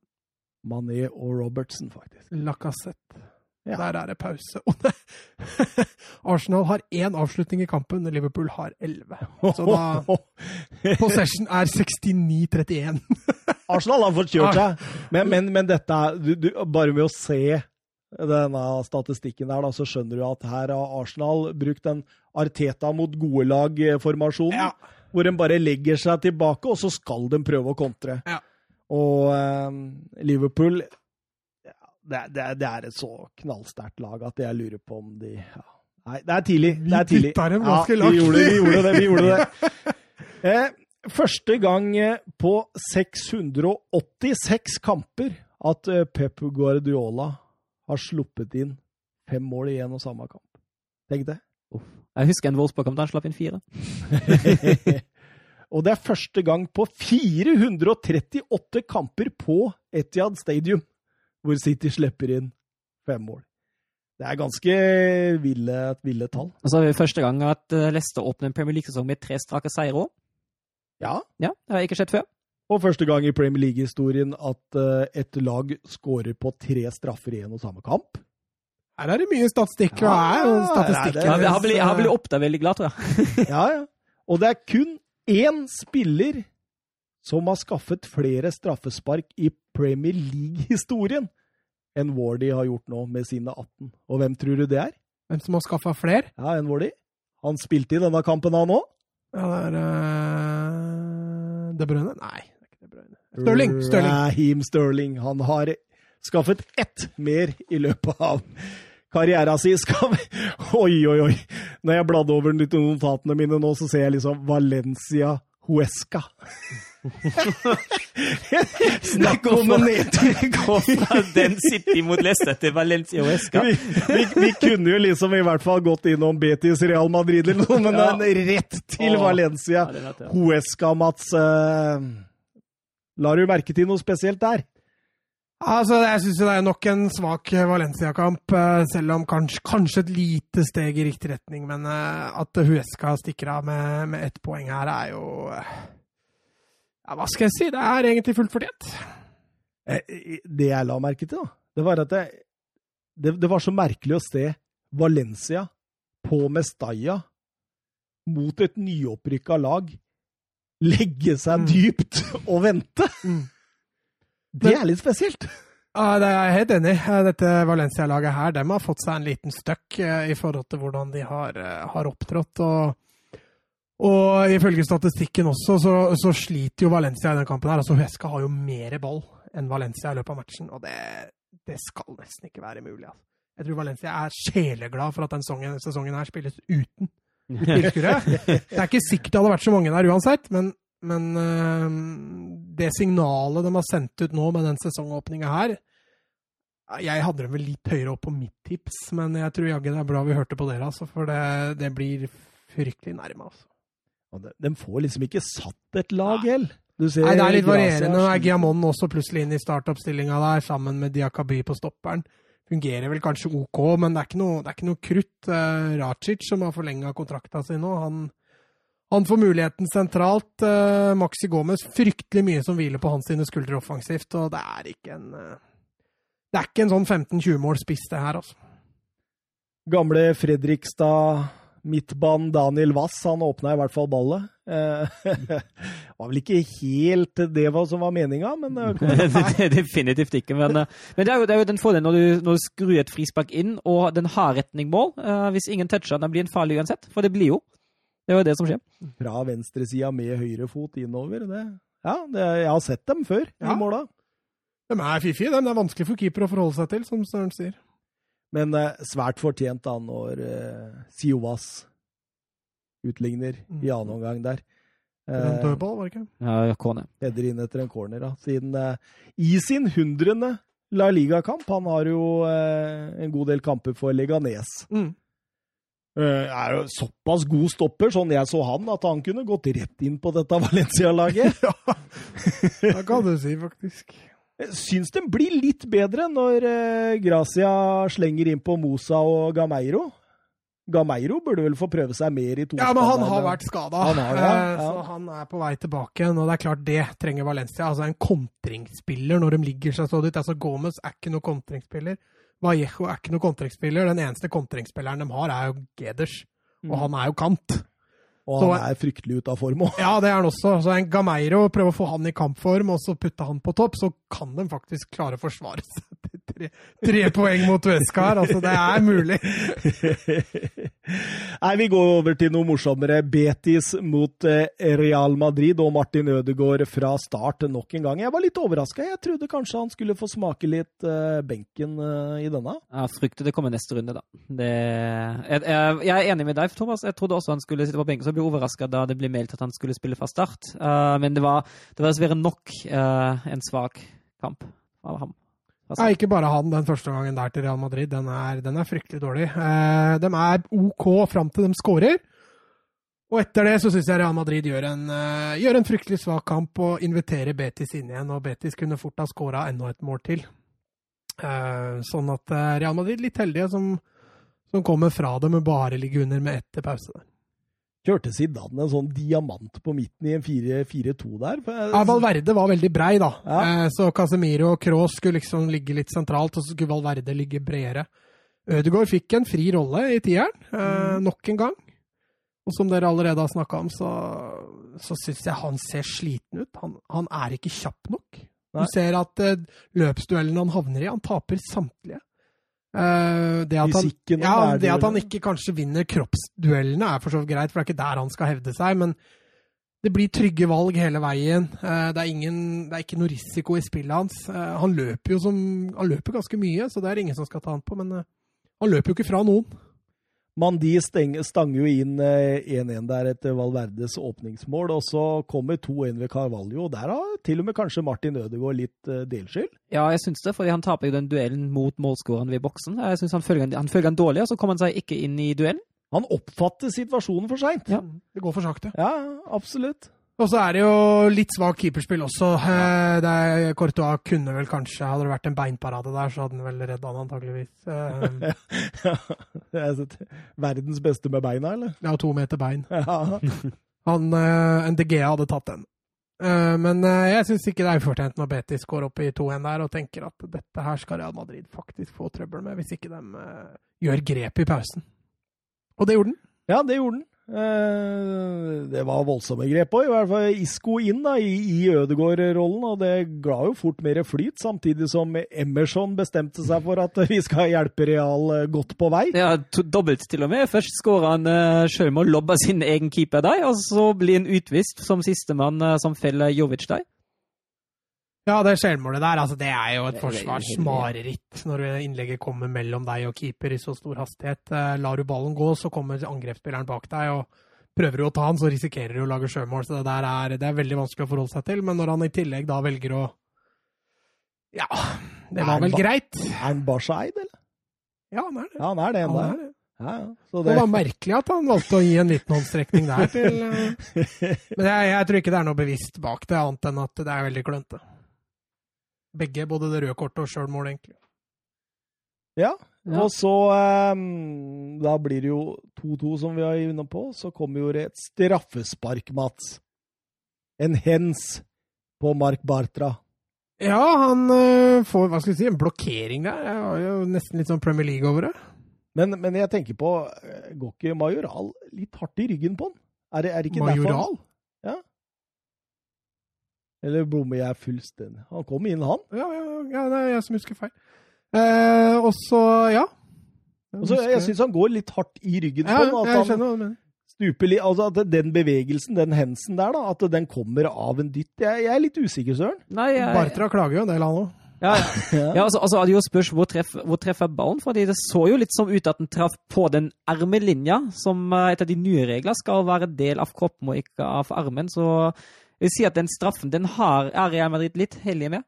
Mané og Robertson, faktisk. Lacassette. Ja. Der er det pause. Arsenal har én avslutning i kampen, Liverpool har elleve. Så da Possession er 69-31. Arsenal har fått kjørt seg, men, men, men dette er- du, du, Bare med å se denne statistikken der, da, så skjønner du at her har Arsenal brukt en Arteta mot gode lag-formasjonen. Ja. hvor de bare legger seg tilbake, og så skal de prøve å kontre. Ja. Og eh, Liverpool ja, det, det, det er et så knallsterkt lag at jeg lurer på om de ja. Nei, det er tidlig. Vi det er tidlig. dytta dem ganske ja, langt. Vi gjorde, vi gjorde det. Vi gjorde det. Eh, første gang eh, på 686 kamper at eh, Pep Guardiola har sluppet inn fem mål i en og samme kamp. Tenk det. Jeg husker en Wolfsburg-kamp da han slapp inn fire. og det er første gang på 438 kamper på Etihad Stadium hvor City slipper inn fem mål. Det er ganske ville, ville tall. Og så er det første gang at eh, Leicester åpner en Premier League-sesong med tre strake seire òg. Ja. Ja, det har ikke skjedd før. Og første gang i Premier League-historien at eh, et lag scorer på tre straffer i en og samme kamp. Her er det mye statistikk. Ja, er statistikk? er- Ja, jeg har blitt, jeg har blitt opp veldig glad, tror jeg. Ja, ja. Og det er kun én spiller som har skaffet flere straffespark i Premier League-historien enn Wardy har gjort nå med sine 18. Og hvem tror du det er? Hvem som har skaffa flere? Ja, enn Wardy. Han spilte i denne kampen, han òg. Ja, det er uh, De Bruyne? Nei, Stirling. Stirling. Raheem Sterling. Han har skaffet ett mer i løpet av karriera si. Skal vi Oi, oi, oi. Når jeg bladde over litt notatene mine nå, så ser jeg liksom Valencia Huesca. Snakk om en nedtur! Gå fra den City mot Leicester til Valencia og Esca. Vi, vi, vi kunne jo liksom i hvert fall gått innom Betis Real Madrid eller noe, men Ja. rett til Valencia. Ja. Huesca, Mats. eh, La du merke til noe spesielt der? Altså, jeg syns det er nok en svak Valencia-kamp, eh, selv om kanskje, kanskje et lite steg i riktig retning. Men eh, at Huesca stikker av med, med ett poeng her, er jo eh, Ja, hva skal jeg si? Det er egentlig fullt fortjent. Det jeg la merke til, da, det var at det, det, det var så merkelig å se Valencia på Mestalla mot et nyopprykka lag legge seg Mm. dypt og vente. Mm. Det er litt spesielt. Ja, det er jeg helt enig. i. Dette Valencia-laget her, de har fått seg en liten støkk eh, i forhold til hvordan de har, eh, har opptrådt. Og, og ifølge statistikken også, så, så sliter jo Valencia i den kampen her. Altså, Huesca har jo mer ball enn Valencia i løpet av matchen, og det, det skal nesten ikke være mulig. Altså. Jeg tror Valencia er sjeleglad for at den sesongen, sesongen her spilles uten tilskuere. Det er ikke sikkert det hadde vært så mange der uansett, men, men øh, det signalet de har sendt ut nå med den sesongåpninga her Jeg hadde dem vel litt høyere opp på mitt tips, men jeg tror jaggu det er bra vi hørte på dere, altså, for det, det blir fryktelig nærme. Altså. De- De får liksom ikke satt et lag, heller. Du ser Nei, det er litt varierende. Nå er. Giamon også plutselig inn i startoppstillinga der, sammen med Diakaby på stopperen. Fungerer vel kanskje OK, men det er ikke noe, det er ikke noe krutt. Uh, Racic, som har forlenga kontrakta si nå, han, han får muligheten sentralt. Uh, Maxi Gomez, fryktelig mye som hviler på hans sine skuldre offensivt, og det er ikke en eh, Det er ikke en sånn 15-20 mål spiss, det her, altså. Gamle Fredrikstad midtbanen Daniel Wass, han åpna i hvert fall ballet. Eh, var vel ikke helt det som var meninga, men eh, det definitivt ikke. Men, eh, men det, er jo, det er jo den fordelen når du, når du skrur et frispark inn, og den har retning mål. Eh, hvis ingen toucher den, blir den farlig uansett. For det blir jo. Det er jo det som skjer. fra venstresida med høyre fot innover. Det, ja, det, jeg har sett dem før Ja. i måla. De er fiffige, de. Det er vanskelig for keeper å forholde seg til, som Søren sier. Men eh, svært fortjent da når eh, Siovas utligner i annen omgang der. En Eh, dødball, var det ikke? Ja, Kone. header inn etter en corner, da. Siden eh, i sin hundrende La Liga-kamp Han har jo eh, en god del kamper for Leganes. Mm. Eh, er jo såpass god stopper, sånn jeg så han, at han kunne gått rett inn på dette Valencia-laget. Det kan du si, faktisk. Jeg Syns den blir litt bedre når eh, Gracia slenger inn på Mosa og Gameiro. Gameiro burde vel få prøve seg mer i to Ja, men han har vært skada, Han har det, ja. Ja. så han er på vei tilbake. Og det er klart, det trenger Valencia. Altså En kontringsspiller når de ligger seg så dit. Altså Gomez er ikke noen kontringsspiller. Vallejo er ikke noen kontringsspiller. Den eneste kontringsspilleren de har, er jo Geders. Og han er jo kant. Og Så- han er fryktelig ute av form òg. Ja, det er han også. Så en Gameiro prøver å få han i kampform, og så putte han på topp, så kan de faktisk klare å forsvare seg til tre, tre poeng mot Vesca her. Altså, det er mulig. Nei, vi går over til noe morsommere. Betis mot eh, Real Madrid og Martin Ødegaard fra start nok en gang. Jeg var litt overraska. Jeg trodde kanskje han skulle få smake litt uh, benken uh, i denne. Jeg frykter det kommer neste runde, da. Det, jeg, er enig med deg, Thomas. Jeg trodde også han skulle sitte på benken, så jeg ble overraska da det ble meldt at han skulle spille fra start. Men det var, det var dessverre nok en svak kamp av ham. Altså. Nei, ikke bare han den første gangen der til Real Madrid. Den er, den er fryktelig dårlig. Eh, de er OK fram til de skårer. Og etter det så syns jeg Real Madrid gjør en, eh, gjør en, fryktelig svak kamp og inviterer Betis inn igjen. Og Betis kunne fort ha skåra enda et mål til. Eh, sånn at uh, Real Madrid litt heldige som, som kommer fra det med bare ligge under med ett til pause. der. Kjørte Zidane en sånn diamant på midten i en 4-2 der? Ja, Valverde var veldig brei, da. Ja. Eh, så Casemiro og Cross skulle liksom ligge litt sentralt, og så skulle Valverde ligge bredere. Ødegaard fikk en fri rolle i tieren, eh, mm. nok en gang. Og som dere allerede har snakka om, så, så syns jeg han ser sliten ut. Han, han er ikke kjapp nok. Nei. Du ser at løpsduellen løpsduellene han havner i, han taper samtlige. Uh, det, at han, ja, det at han ikke kanskje vinner kroppsduellene, er for så vidt greit, for det er ikke der han skal hevde seg. Men det blir trygge valg hele veien. Uh, det, er ingen, det, er ikke noe risiko i spillet hans. Uh, han løper jo som, han løper ganske mye, så det er ingen som skal ta han på. Men han løper jo ikke fra noen. Mandi stanger jo inn 1-1 eh, der etter Valverdes åpningsmål, og så kommer 2-1 ved Carvalho. og Der har til og med kanskje Martin Ødegaard litt uh, delskyld? Ja, jeg syns det, fordi han taper jo den duellen mot målskåreren ved boksen. Jeg synes han følger, han følger han dårlig, og så kommer han seg ikke inn i duellen. Han oppfatter situasjonen for seint. Ja. Det går for sakte. Ja, absolutt. Og så er det jo litt svakt keeperspill også. Eh, det er, Courtois kunne vel kanskje Hadde det vært en beinparade der, så hadde han vel redda han antageligvis. ja, verdens beste med beina, eller? Ja, to meter bein. han, uh, NDG hadde tatt den. Men jeg syns ikke det er ufortjent når Betis går opp i 2-1 der og tenker at dette her skal Real Madrid faktisk få trøbbel med, hvis ikke de gjør grep i pausen. Og det gjorde den. Ja, det gjorde den. Eh, det var voldsomme grep òg. I hvert fall Isco inn da, i, Ødegaard-rollen, og det ga jo fort mer flyt. Samtidig som Emerson bestemte seg for at vi skal hjelpe Real eh, godt på vei. Ja, dobbelt til og med. Først skårer han uh, sjøl med å lobbe sin egen keeper der, og så blir han utvist som sistemann uh, som feller Jovic der. Ja, det selvmålet der, altså det er jo et forsvarsmareritt når innlegget kommer mellom deg og keeper i så stor hastighet. Eh, lar du ballen gå, så kommer angrepsspilleren bak deg, og prøver du å ta han, så risikerer du å lage sjømål. Så det der er, det er veldig vanskelig å forholde seg til. Men når han i tillegg da velger å Ja, det var vel greit. Er han Barseid, eller? Ja, han er det. Ja, han er det ennå. Ja, ja. det... det... var merkelig at han valgte å gi en liten håndstrekning der til eh, Men jeg, jeg, tror ikke det er noe bevisst bak det, annet enn at det er veldig klønete. Begge, både det røde kortet og sjølmål, egentlig. Ja, ja. og så um, Da blir det jo 2-2, som vi er inne på. Så kommer jo et straffespark, Mats. En hens på Mark Bartra. Ja, han uh, får hva skal vi si, en blokkering der. Det var jo nesten litt sånn Premier League over det. Men, men jeg tenker på eh, Går ikke Majoral litt hardt i ryggen på han? Er det, er det ikke Majoral? Derfor? Eller bommer jeg fullstendig? Han kom inn, han. Ja, ja, ja, det er jeg som husker feil. Eh, og så, ja. Jeg, husker... jeg syns han går litt hardt i ryggen ja, på den. At jeg skjønner hva du mener. Stuper litt, altså at Den bevegelsen, den hensen der, da, at den kommer av en dytt. Jeg, jeg er litt usikker, Søren. Nei, jeg... Bartra klager jo en del, han òg. Ja, ja. ja altså, altså, det spørs hvor treffer, hvor treffer ballen. fordi Det så jo litt som ut at den traff på den ermelinja, som uh, etter de nye reglene skal være del av kroppen og ikke av armen. Så jeg vil si at den straffen den har, er Real Madrid litt heldig med.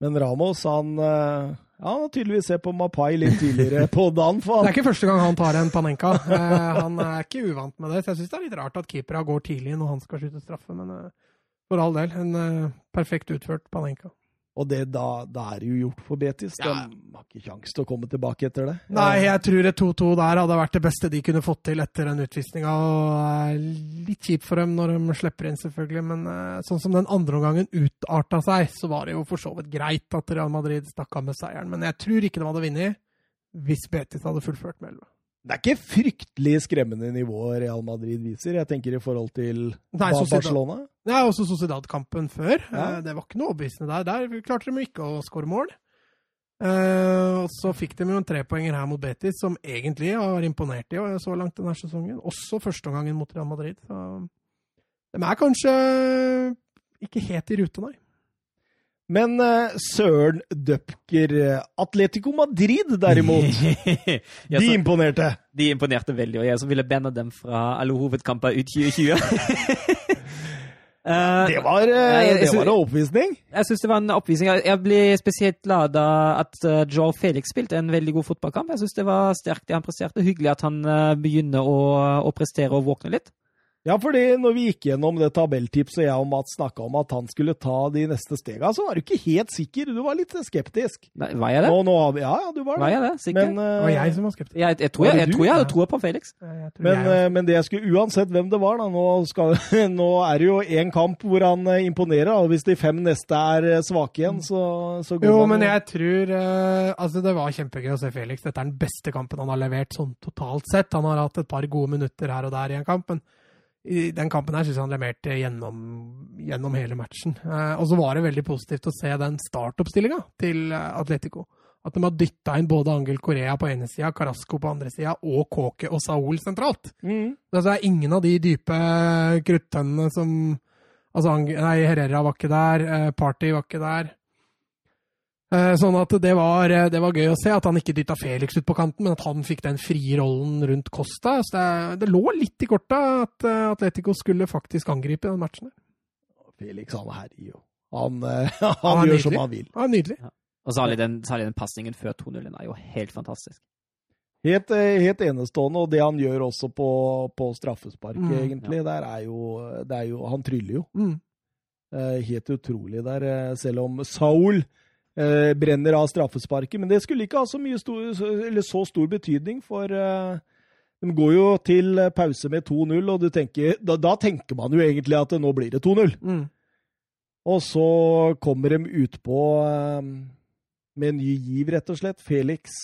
Men Ramos han, eh, ja, han har tydeligvis sett på Mapai litt tidligere på dagen. For han. Det er ikke første gang han tar en Panenka. Eh, han er ikke uvant med det. Så jeg syns det er litt rart at keepera går tidlig når han skal skyte straffe. Men eh, for all del, en perfekt utført Panenka. Og det, da, da, er det jo gjort for Betis. De har ikke kjangs til å komme tilbake etter det. Nei, jeg tror et 2-2 der hadde vært det beste de kunne fått til etter den utvisninga. Litt kjipt for dem når de slipper inn, selvfølgelig, men uh, sånn som den andre omgangen utarta seg, så var det jo for så vidt greit at Real Madrid stakk av med seieren. Men jeg tror ikke de hadde vunnet hvis Betis hadde fullført med 11. Det er ikke fryktelig skremmende nivå Real Madrid viser, jeg tenker i forhold til Nei, Barcelona. Ja, også Sociedad-kampen før. Ja. Eh, det var ikke noe overbevisende der. Der klarte de ikke å skåre mål. Eh, og så fikk de jo en trepoenger her mot Betis, som egentlig har imponert i så langt denne sesongen. Også førsteomgangen mot Real Madrid. Så de er kanskje ikke helt i rute, nei. Men uh, Søren døpker Atletico Madrid, derimot, de imponerte. De imponerte veldig, og jeg som ville banne dem fra alle hovedkamper ut 2020. Uh, Det var, uh, jeg- det var en oppvisning. jeg syns det var en oppvisning. Jeg- blir ble spesielt glad da at uh, Joe Felix spilte en veldig god fotballkamp. Jeg syns det var sterkt det han presterte. Hyggelig at han begynner å, å prestere og våkne litt. Ja, fordi når vi gikk gjennom det tabelltipset jeg og Mats snakka om at han skulle ta de neste stega, så var du ikke helt sikker. Du var litt skeptisk. Nei, var jeg det? Nå, nå, ja, ja, du var det. Var jeg det? Sikker? Men, Det uh, var jeg som var skeptisk. jeg, jeg, tror jeg, jeg, tror jeg hadde troa på Felix. Jeg Men, eh, men det jeg skulle, uansett hvem det var, da, nå, skal, nå er det jo én kamp hvor han eh, imponerer. Og Hvis de fem neste er svake igjen, så, så går Jo, man men jeg tror uh, Altså, det var kjempegøy å se Felix. Dette er den beste kampen han har levert sånn totalt sett. Han har hatt et par gode minutter her og der i en kamp, men i den kampen her syns jeg han leverte gjennom, gjennom hele matchen. Eh, og så var det veldig positivt å se den startoppstillinga til eh, Atletico. At de har dytta inn både Angel Korea på ene sida, Carasco på andre sida og Kåke og Saul sentralt. Mm. Altså, det er ingen av de dype kruttønnene som Altså, nei, Herrera var ikke der, eh, Party var ikke der. Eh, Sånn at det var, eh, det var gøy å se at han ikke dytta Felix ut på kanten, men at han fikk den frie rollen rundt Costa. Så det, det lå litt i korta at eh, Atletico skulle faktisk angripe den matchen. Felix, han herjer jo. Han, Han han er gjør nydelig. som han vil. Ja, Nydelig. Og særlig den, særlig den pasningen før 2-0 er jo helt fantastisk. Helt, helt enestående, og det han gjør også på, på straffesparket, Mm, egentlig, der er jo, det er jo Han tryller jo. Mm. Eh, Helt utrolig der, selv om Saul eh, brenner av straffesparket. Men det skulle ikke ha så, mye stor, eller så stor betydning, for eh, de går jo til pause med 2-0, og du tenker, da, da tenker man jo egentlig at nå blir det 2-0. Mm. Og så kommer de utpå eh, med en ny giv, rett og slett. Felix.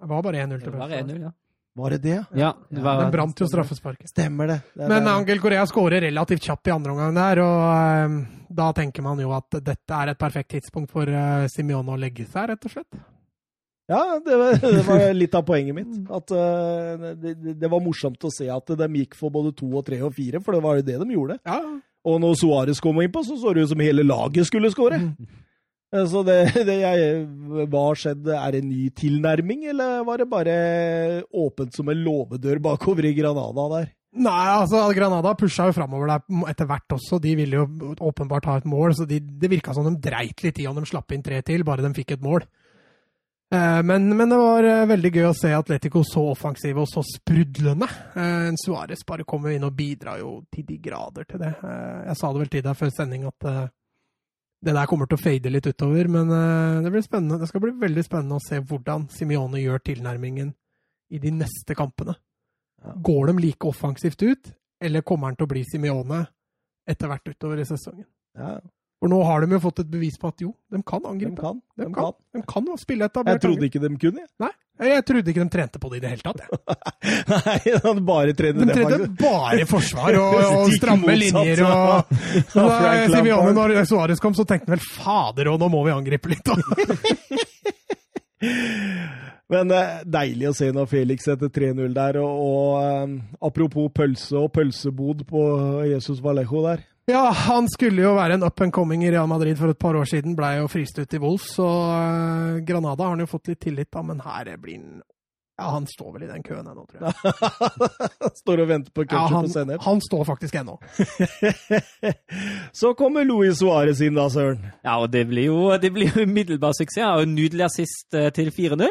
Det var bare 1-0 til var pause. ja. Var det det? Ja, det var, Den brant jo straffesparket. Stemmer det. det Men det. Angel Corea skårer relativt kjapt i andre omgang der, og um, da tenker man jo at dette er et perfekt tidspunkt for uh, Simione å legge seg, rett og slett. Ja, det var, det var litt av poenget mitt. At uh, det, var morsomt å se at de gikk for både to og tre og fire, for det var jo det de gjorde. Ja, Og når Suárez kom inn på, så så det ut som hele laget skulle skåre. Eh, Så det, det jeg, Hva skjedde? Er det en ny tilnærming, eller var det bare åpent som en låvedør bakover i Granada der? Nei, altså Granada pusha jo framover der etter hvert også. De ville jo åpenbart ha et mål, så de, det virka som de dreit litt i om de slapp inn tre til, bare de fikk et mål. Eh, Men, men det var eh, veldig gøy å se Atletico så offensive og så sprudlende. Eh, Suárez bare kommer inn og bidrar jo til de grader til det. Jeg sa det vel til deg før sending at det der kommer til å fade litt utover, men eh, det blir spennende. Det skal bli veldig spennende å se hvordan Simione gjør tilnærmingen i de neste kampene. Går de like offensivt ut, eller kommer han til å bli Simione etter hvert utover i sesongen? Ja, For nå har de jo fått et bevis på at jo, de kan de angripe. kan. De De kan, kan. de kan spille etablert Jeg trodde ikke de kunne. Nei, jeg trodde ikke de trente på det i det hele tatt. Jeg. Nei, de bare trener De det, trente faktisk. bare forsvar og, og stramme linjer. Og, og da Simione, når Suárez kom, så tenkte han vel fader, og nå må vi angripe litt. da. Men eh, deilig å se når Felix etter 3-0 der. Og, og eh, apropos pølse og pølsebod på Jesus Vallejo der. Ja, han skulle jo være en up and coming i Real Madrid for et par år siden. Blei jo frist ut i Wolves, så eh, Granada har han jo fått litt tillit da, men her blir han Ja, han står vel i den køen ennå, tror jeg. Står og venter på Ja, på han, og sennep. han står faktisk ennå. Så kommer Luis Suárez inn da, søren. ja, og det blir jo det blir jo umiddelbar suksess. Og en nydelig assist eh, til 4-0.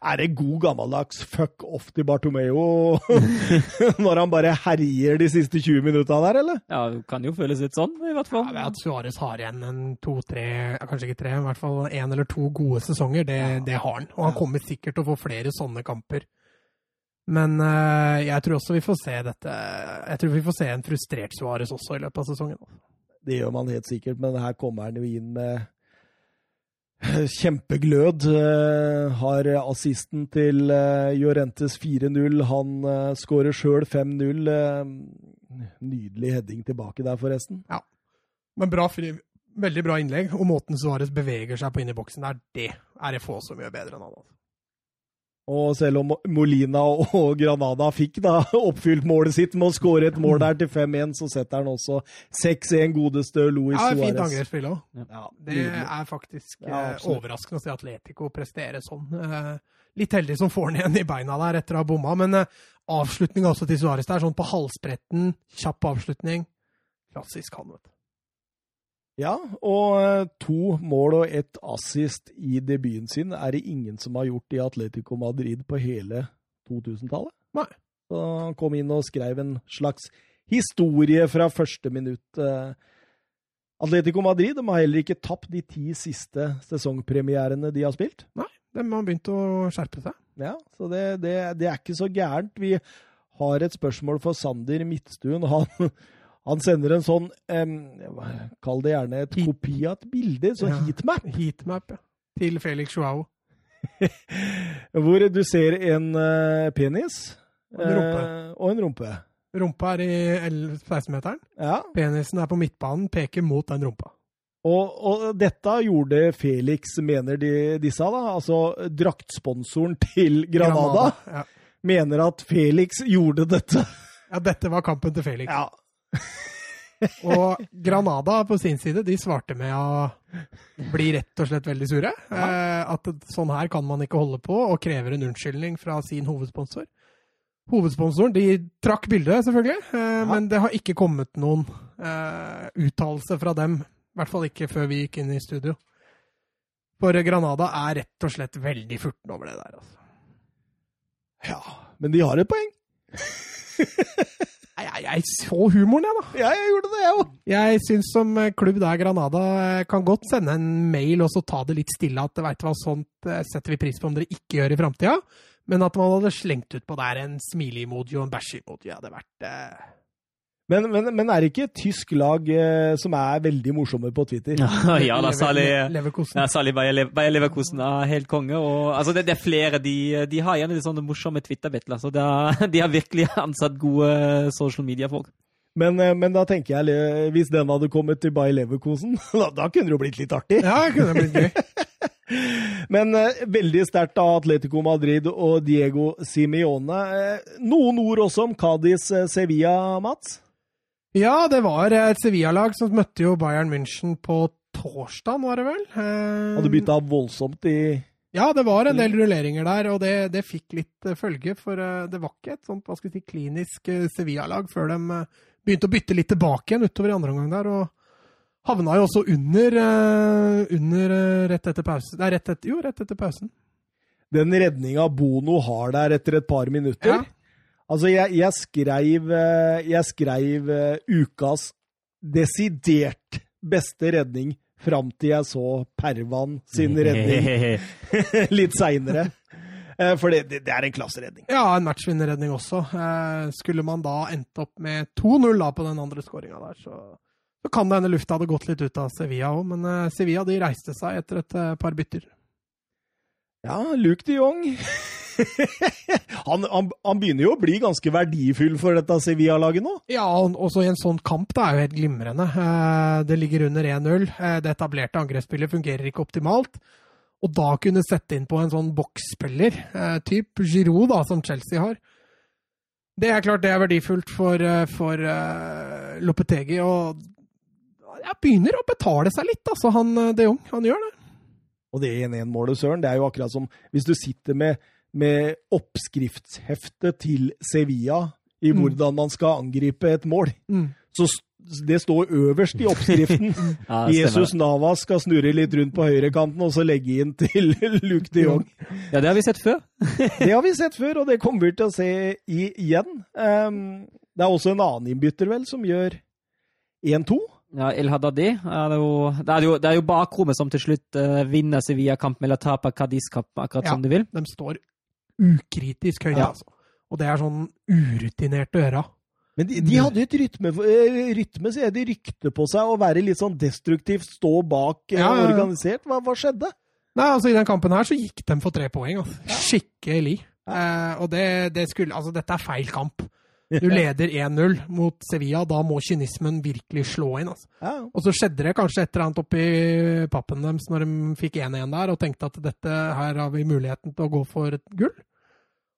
Er det god gammeldags fuck off til Bartomeo når han bare herjer de siste 20 minutta der, eller? Ja, det kan jo føles litt sånn, i hvert fall. Ja, ved at Suárez har igjen en to-tre, kanskje ikke tre, i hvert fall én eller to gode sesonger, det, det har han. Og han kommer sikkert til å få flere sånne kamper. Men uh, jeg tror også vi får se dette Jeg tror vi får se en frustrert Suárez også i løpet av sesongen. Det gjør man helt sikkert, men her kommer han jo inn med kjempeglød. Eh, Har assisten til Jorentes 4-0. Han eh, skårer sjøl 5-0. Eh, Nydelig heading tilbake der, forresten. Ja. Men bra, fri, veldig bra innlegg. Og måten Suárez beveger seg på inn i boksen der, det er det få som gjør bedre enn han. Og selv om Molina og Granada fikk da oppfylt målet sitt med å skåre et mål der til 5-1, så setter han også 6-1 godeste Luis Ja, det er fint Suárez. angrepsspill òg. Ja, Det er faktisk Ja, eh, overraskende å se Atletico prestere sånn. Eh, litt heldig som får den igjen i beina der etter å ha bomma, men eh, avslutninga også til Suárez der, sånn på halsbretten, kjapp avslutning. Klassisk han, vet du. Ja, og eh, to mål og ett assist i debuten sin er det ingen som har gjort i Atletico Madrid på hele 2000-tallet. Nei. Så han kom inn og skrev en slags historie fra første minutt. eh. Atletico Madrid har heller ikke tapt de ti siste sesongpremierene de har spilt. Nei, De har begynt å skjerpe seg. Ja, så det, det, det er ikke så gærent. Vi har et spørsmål for Sander Midtstuen. Han, han sender en sånn um, Kall det gjerne et kopi av et bilde, så Ja. heatmap, Heatmap ja. til Felix Joao. hvor du ser en uh, penis Og en rumpe. Uh, og en rumpe. Rumpa er i L- 16-meteren. Ja, Penisen er på midtbanen, peker mot den rumpa. og, og dette gjorde Felix, mener de, disse, da, altså draktsponsoren til Granada, Ja. mener at Felix gjorde dette. ja, dette var kampen til Felix. Ja, Og Granada på sin side, de svarte med å bli rett og slett veldig sure. Eh, at sånn her kan man ikke holde på, og krever en unnskyldning fra sin hovedsponsor. Hovedsponsoren de trakk bildet, selvfølgelig, eh, men det har ikke kommet noen eh, uttalelse fra dem. I hvert fall ikke før vi gikk inn i studio. For Granada er rett og slett veldig furten over det der. altså. ja, men de har et poeng. Jeg, jeg, så humoren, jeg, da. Ja, jeg gjorde det, jeg òg. Jeg syns som klubb der Granada eh, kan godt sende en mail og så ta det litt stille at vet du hva, sånt eh, setter vi pris på om dere ikke gjør i framtida. Men at man hadde slengt ut på der en smile-emoji og en bæsje-emoji hadde vært eh... Men, men, men er det ikke et tysk lag eh, som er veldig morsomme på Twitter? Ja, ja da, særlig Leverkusen. ja, særlig Bayer Lev- Leverkusen er helt konge. Og, altså, det, det er flere. De, de har gjerne litt sånne morsomme Twitter-battler. Så er, de har virkelig ansatt gode social media-folk. Men, eh, men da tenker jeg, eh, hvis den hadde kommet til Bayer Leverkusen, da, da kunne det jo blitt litt artig. Ja, det kunne blitt gøy. Men eh, veldig sterkt av Atletico Madrid og Diego Simione. Eh, noen ord også om Cádiz eh, Sevilla, Mats? Ja, det var et Sevilla-lag som møtte jo Bayern München på torsdag, var det vel? Eh, det bytta voldsomt i Ja, det var en del rulleringer der, og det, det fikk litt eh, følge. For eh, det var ikke et sånt hva skal vi si, klinisk Sevilla-lag før de begynte å bytte litt tilbake igjen utover i andre omgang der. Og havna jo også under, under rett etter pausen. Nei, rett etter, jo, rett etter pausen. den redninga Bono har der etter et par minutter. Ja. Altså, jeg, jeg skreiv, eh, jeg skreiv eh, ukas desidert beste redning fram til jeg så Pervan sin redning litt seinere. For det, det, det er en klasseredning. Ja, en matchvinnerredning også. Eh, skulle man da endt opp med 2-0 da på den andre skåringa der, så, så kan det hende lufta hadde gått litt ut av Sevilla òg. Men eh, Sevilla de reiste seg etter et eh, par bytter. Ja, Luke de Jong han, han, han begynner jo å bli ganske verdifull for dette Sevilla-laget nå. Ja, og også i en sånn kamp det er jo helt glimrende. Eh, Det ligger under 1-0. Eh, Det etablerte angrepsspillet fungerer ikke optimalt. Og da kunne sette inn på en sånn boksspiller, eh, typ Giroud, da, som Chelsea har. Det er klart det er verdifullt for, for uh, Lopetegi, og jeg begynner å betale seg litt, altså, han de Jong. Han gjør det. Og det 1-1-målet, Søren, det er jo akkurat som hvis du sitter med, med oppskriftsheftet til Sevilla i Mm. hvordan man skal angripe et mål. Mm. Så det står øverst i oppskriften. Ja, Jesus. Navas skal snurre litt rundt på høyrekanten og så legge inn til Luke de Jong. Ja, det har vi sett før. Det har vi sett før, og det kommer vi til å se igjen. Um, det er også en annen innbytter, vel, som gjør 1-2. Ja, El Hadadi. Er det, jo, det, er jo, det er jo bakrommet som til slutt uh, vinner Sevilla-kamp eller taper Cadiz-kamp, akkurat Ja. som de vil. De står ukritisk høyt, Ja. altså. Og det er sånn urutinert å gjøre. Men de, de hadde et rytme, eh, rytme jeg, de rykte på seg å være litt sånn destruktivt, stå bak, eh, ja, ja. organisert. Hva, hva skjedde? Nei, altså I den kampen her så gikk de for tre poeng. Altså. Skikkelig. Eh, og det, det skulle Altså, dette er feil kamp. Du leder 1-0 mot Sevilla. Da må kynismen virkelig slå inn. altså. Ja. Og så skjedde det kanskje et eller annet oppi pappen deres når de fikk 1-1 der, og tenkte at dette her har vi muligheten til å gå for et gull.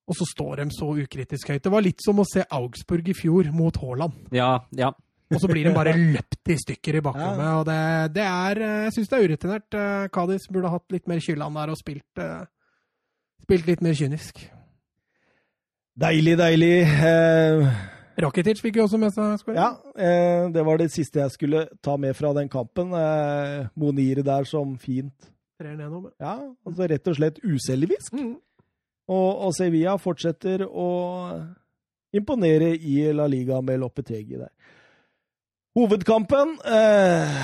Og så står de så ukritisk høyt. Det var litt som å se Augsburg i fjor mot Haaland. Ja, ja. Og så blir de bare løpt i stykker i bakrommet. Og det, det er eh, Jeg syns det er urutinert. Eh, Kadis burde hatt litt mer skyld der og spilt, eh, spilt litt mer kynisk. Deilig, deilig. Eh, Rakitic fikk jo også med seg skåring. ja, eh, det var det siste jeg skulle ta med fra den kampen. Eh, Monir der som fint. 3-1 nå, men- Ja, altså rett og slett uselvisk. Mm. Og, og Sevilla fortsetter å imponere i La Liga med Loppetegi der. Hovedkampen eh,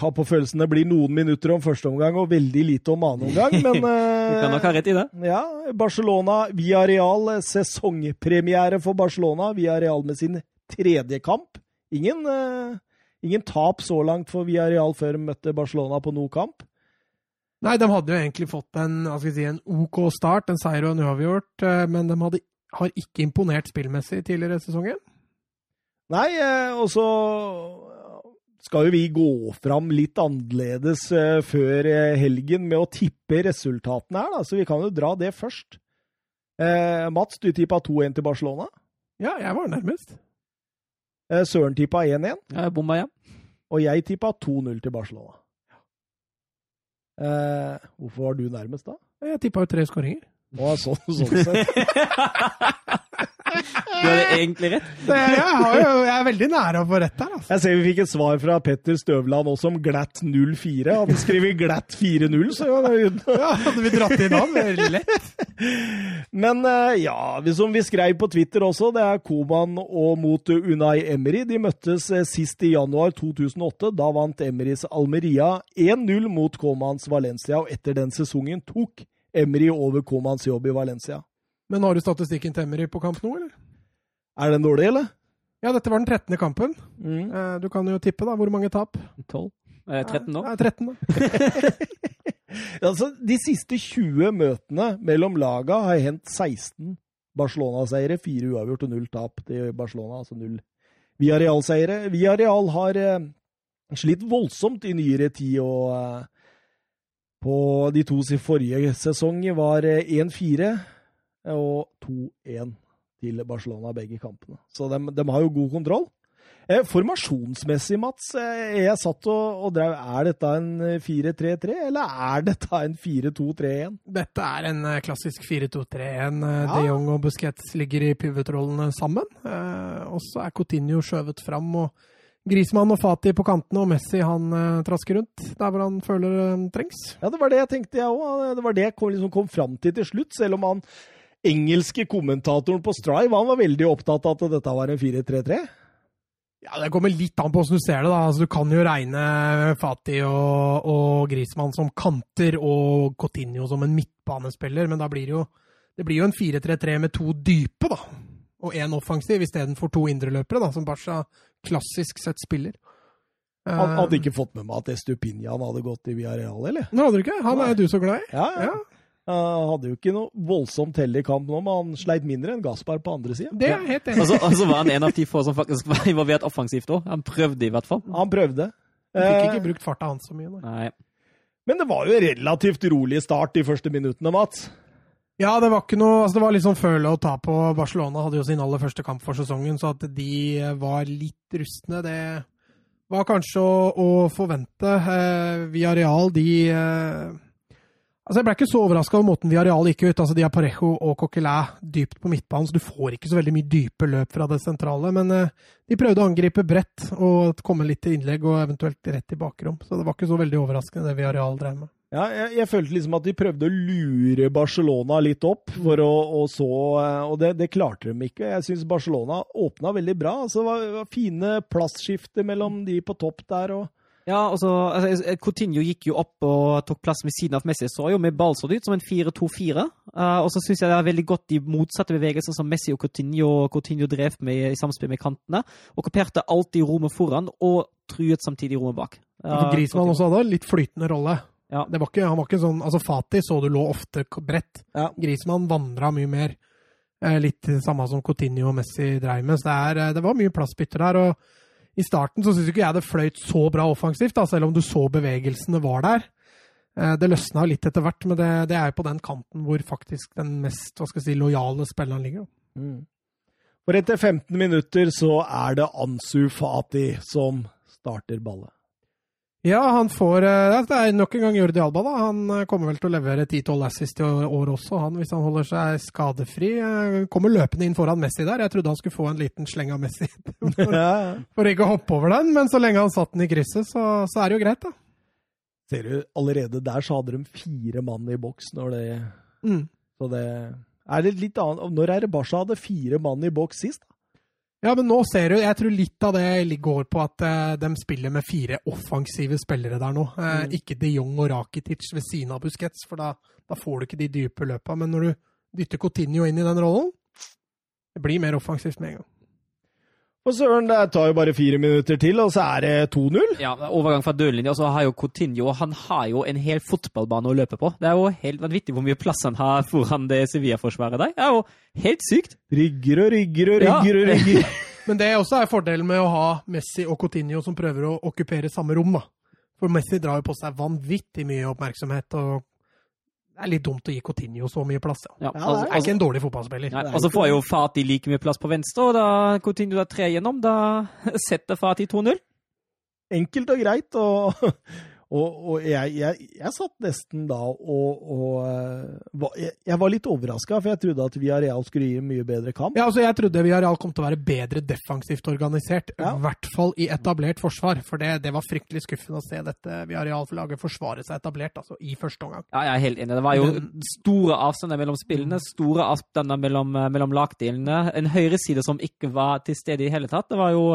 har på følelsen det blir noen minutter om første omgang og veldig lite om annen omgang, men Du kan nok ha eh, rett i det. ja, Barcelona via Real, eh, sesongpremiere for Barcelona via Real med sin tredje kamp. Ingen, eh, ingen tap så langt for Via Real før de møtte Barcelona på noe kamp. Nei, de hadde jo egentlig fått en, hva skal si, en OK start, en seier og en uavgjort, eh, men de hadde, har ikke imponert spillmessig tidligere i sesongen. Nei, eh, og så skal jo vi gå fram litt annerledes eh, før eh, helgen med å tippe resultatene her, da. Så vi kan jo dra det først. Eh, Mats, du tippa 2-1 til Barcelona. Ja, jeg var nærmest. Eh, Søren tippa 1-1. Jeg bomma, igjen. Og jeg tippa 2-0 til Barcelona. Eh, hvorfor var du nærmest, da? Jeg tippa jo tre skåringer. Å, sånn, sånn sett. Du hadde egentlig rett. Det, Jeg, jeg, har jo, jeg er veldig nære å få rett her, altså. Jeg ser vi fikk et svar fra Petter Støvland også om glatt 04. Han skriver glatt 4-0, så ja, Ja, hadde vi dratt inn han, lett. Men eh, ja, som vi skrev på Twitter også, det er Koman og mot Unai Emery. De møttes eh, sist i januar 2008. Da vant Emerys Almeria 1-0 mot Komans Valencia, og etter den sesongen tok Emery over Komans jobb i Valencia. Men har du statistikken til Emery på kamp nå, eller? Er den dårlig, eller? Ja, dette var den 13. kampen. Mm. Eh, Du kan jo tippe, da. Hvor mange tap? 12. Eh, 13 nå. Ja, 13, da. Altså, de siste 20 møtene mellom laga har hendt 16 Barcelona-seiere, Fire uavgjort og null tap til Barcelona, altså null Villarreal-seiere. Villarreal har eh, slitt voldsomt i nyere tid, og eh, på de to sin forrige sesong var eh, 1-4 og 2-1 til Barcelona, begge kampene. Så de, de har jo god kontroll. Eh, formasjonsmessig, Mats, eh, jeg satt og, og drev Er dette en eh, 4-3-3, eller er dette en 4-2-3-1? Dette er en eh, klassisk 4-2-3-1. Eh, Ja. De Jong og Busquets ligger i pivotrollene sammen. Eh, Og så er Coutinho skjøvet fram, og Grismann og Fati på kantene, og Messi han eh, trasker rundt der hvor han føler han trengs. Ja, det var det jeg tenkte, jeg òg. Det var det jeg kom, liksom kom fram til til slutt, selv om han engelske kommentatoren på Strive han var veldig opptatt av at dette var en 4-3-3. Ja, Det kommer litt an på hvordan du ser det. da. Altså, Du kan jo regne Fati og, og Griezmann som kanter og Coutinho som en midtbanespiller, men da blir det jo, det blir jo en 4-3-3 med to dype, da. Og én offensiv istedenfor to indreløpere, da, som Barca klassisk sett spiller. Han Eh, hadde ikke fått med meg at Estupinian hadde gått i Villarreal, eller? Nå hadde du ikke? Han er jo du så glad i. Ja, ja. Ja, Han hadde jo ikke noe voldsomt heldig kamp nå, men han sleit mindre enn Gaspar på andre sida. Det er helt enig Og så, og så var han en av de få som faktisk var involvert offensivt òg. Han prøvde i hvert fall. Han prøvde. Han Fikk Eh, ikke brukt farta hans så mye. Nei. Nei. Men det var jo relativt rolig start de første minuttene, Mats. Ja, det var ikke noe altså Det var litt sånn føle å ta på. Barcelona hadde jo sin aller første kamp for sesongen, så at de var litt rustne, det var kanskje å, å forvente. Eh, real, de eh, Altså, Jeg ble ikke så overraska over måten Villarreal gikk ut. altså De har Parejo og Coquelin dypt på midtbanen, så du får ikke så veldig mye dype løp fra det sentrale. Men eh, de prøvde å angripe bredt og komme litt til innlegg og eventuelt rett i bakrom. Så det var ikke så veldig overraskende det Villarreal drev med. Ja, jeg, jeg følte liksom at de prøvde å lure Barcelona litt opp, for å, og så eh, Og det, det klarte de ikke. Jeg syns Barcelona åpna veldig bra. Altså, det var, var fine plassskifter mellom de på topp der. og Ja, altså, altså, Coutinho gikk jo opp og tok plass ved siden av Messi. Så jo med ball så det ut som en 4-2-4. Uh, og så syns jeg det er veldig godt de motsatte bevegelsene som Messi og Coutinho, Coutinho drev med i samspill med kantene. Okkuperte alltid rommet foran og truet samtidig rommet bak. Uh, Grismann også hadde litt flytende rolle. Ja. Det var ikke, han var ikke sånn, altså Fati så du lå ofte bredt. Ja. Grismann vandra mye mer. Eh, Litt det samme som Coutinho og Messi dreiv med. Så det, er, eh, det var mye plassbytter der. og I starten så syns ikke jeg det fløyt så bra offensivt, da, selv om du så bevegelsene var der. Eh, Det løsna litt etter hvert, men det, det er jo på den kanten hvor faktisk den mest hva skal jeg si, lojale spilleren ligger. Mm. For etter 15 minutter så er det Ansu Fati som starter ballet. Ja, han får eh, Det er nok en gang Jordi Alba, da. Han eh, kommer vel til å levere 10-12 assist i år, også, han, hvis han holder seg skadefri. Eh, Kommer løpende inn foran Messi der. Jeg trodde han skulle få en liten sleng av Messi for, for ikke å hoppe over den, men så lenge han satt den i krysset, så, så er det jo greit, da. Ser du, allerede der så hadde de fire mann i boks når det Mm. Så det er det litt annet Når er det Barca hadde fire mann i boks sist? Ja, men nå ser du, jeg tror litt av det går på at eh, de spiller med fire offensive spillere der nå. Eh, Mm. Ikke de Jong og Rakitic ved siden av Busquets, for da, da får du ikke de dype løpa. Men når du dytter Coutinho inn i den rollen, det blir mer offensivt med en gang. For søren, det tar jo bare fire minutter til, og så er det 2-0. Ja, overgang fra dørlinja, og så har jo Coutinho han har jo en hel fotballbane å løpe på. Det er jo helt vanvittig hvor mye plass han har foran det Sevilla-forsvaret der. Det er jo helt sykt. Rygger og rygger og Ja. rygger og rygger. Men det også er fordelen med å ha Messi og Coutinho som prøver å okkupere samme rom, da. For Messi drar jo på seg vanvittig mye oppmerksomhet, og det er litt dumt å gi Coutinho så mye plass. Ja. Ja, altså, er ikke en dårlig fotballspiller. Nei, og så får jo Fati like mye plass på venstre, og da Coutinho da trer gjennom, da setter Fati 2-0. Enkelt og greit. Og, og, og jeg, jeg, jeg satt nesten da og, og eh, var, jeg, jeg var litt overraska, for jeg trodde at Villarreal skulle gi en mye bedre kamp. Ja, altså Jeg trodde Villarreal kom til å være bedre defensivt organisert. Ja. I hvert fall i etablert forsvar. For det, det var fryktelig skuffende å se dette Villarreal-laget forsvare seg etablert altså i første omgang. Ja, jeg er helt enig. Det var jo store avstander mellom spillene, store avstander mellom, eh, mellom lagdelene. En høyreside som ikke var til stede i hele tatt. Det var jo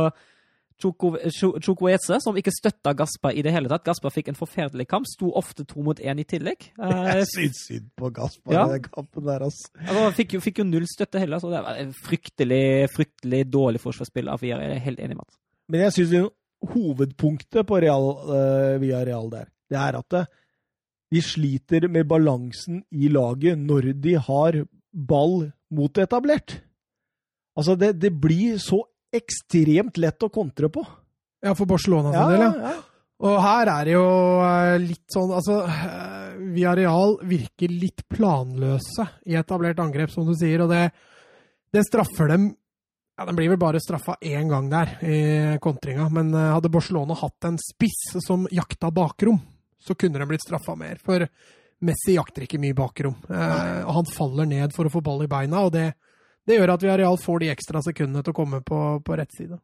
Chukwueze som ikke støtta Gaspar i det hele tatt. Gaspar fikk en forferdelig kamp, sto ofte to mot én i tillegg. Eh, Jeg syns synd på Gaspar Ja. i den kampen der, altså. altså, fikk, jo, fikk jo null støtte heller, så det var en fryktelig, fryktelig dårlig forsvarsspill av Villarreal. Jeg er helt enig med Mats. Men jeg syns hovedpunktet på Real, uh, via Real der, det er at det, de sliter med balansen i laget når de har ball mot etablert. Altså, det, det blir så ekstremt lett å kontre på. Ja, for Barcelona sin del, ja. Og her er det jo eh, litt sånn Altså, eh, Villarreal virker litt planløse i etablert angrep, som du sier, og det, det straffer dem ja, Den blir vel bare straffa én gang der i kontringa, men eh, hadde Barcelona hatt en spiss som jakta bakrom, så kunne de blitt straffa mer. For Messi jakter ikke mye bakrom. Eh, han faller ned for å få ball i beina, og det, det gjør at vi areal får de ekstra sekundene til å komme på, på rett side.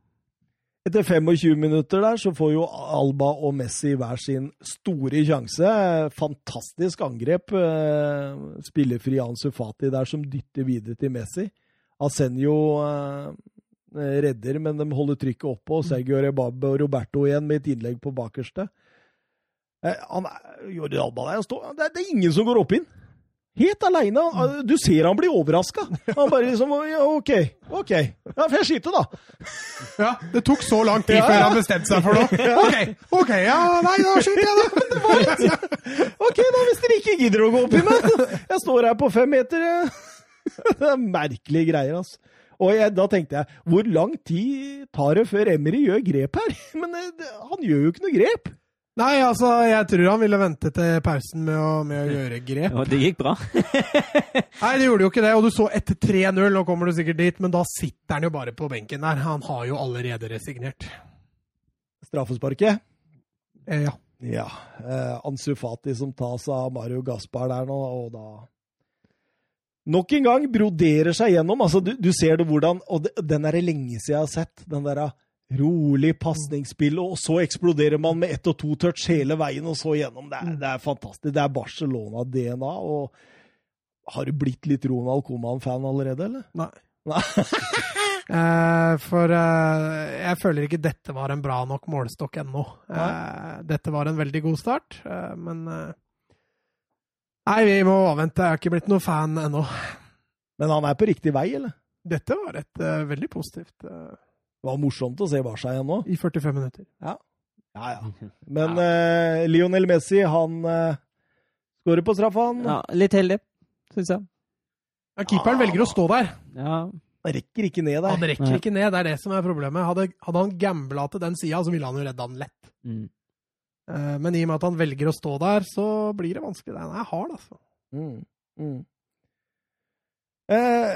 Etter 25 minutter der så får jo Alba og Messi hver sin store sjanse. Fantastisk angrep. eh, Spillefri Ansu Fati der som dytter videre til Messi. Asenjo eh, redder, men de holder trykket oppe. Og Sergio Rebabbe og Roberto igjen med et innlegg på bakerste. Eh, han er, Jordi Alba der, er, det er ingen som går opp inn. Helt aleine. Du ser han blir overraska. Han bare liksom ja, OK, OK. Ja, får jeg skyte, da? Ja, det tok så lang tid Ja. før han bestemte seg for noe. OK, ok, ja, nei, da skyter jeg, da. Men det var litt OK, da, hvis dere ikke gidder å gå opp i meg. Jeg står her på fem meter. Det er merkelige greier, altså. Og jeg, da tenkte jeg, hvor lang tid tar det før Emry gjør grep her? Men eh, det, han gjør jo ikke noe grep. Nei, altså, jeg tror han ville vente til pausen med å, med å gjøre grep. Ja, det gikk bra. Nei, det gjorde jo ikke det, og du så etter 3-0, nå kommer du sikkert dit, men da sitter han jo bare på benken der. Han har jo allerede resignert. Straffesparket. Eh, ja. Ja. Eh, Ansu Fati som tas av Mario Gaspar der nå, og da Nok en gang broderer seg gjennom. Altså, du, du ser det hvordan Og det, den er det lenge siden jeg har sett. Den derre rolig pasningsspill, og så eksploderer man med ett og to touch hele veien, og så gjennom. Det er, det er fantastisk. Det er Barcelona-DNA. og Har du blitt litt Ronald Coman-fan allerede, eller? Nei. Nei. Eh, for eh, jeg føler ikke dette var en bra nok målestokk ennå. Eh, dette var en veldig god start, eh, men eh, Nei, vi må avvente. Jeg har ikke blitt noen fan ennå. Men han er på riktig vei, eller? Dette var et eh, veldig positivt Det var morsomt å se Barca igjen nå. i 45 minutter. Ja, ja. Men eh, Lionel Messi, han eh, skårer på straffa, han. Ja, litt heldig, syns jeg. Ja, keeperen velger å stå der. Ja. Han rekker ikke ned der. Han rekker ikke ned, det er det som er problemet. Hadde, hadde han gambla til den sida, så ville han jo redda han lett. Mm. Eh, Men i og med at han velger å stå der, så blir det vanskelig. Den er hard, altså. Mm. Mm. Eh,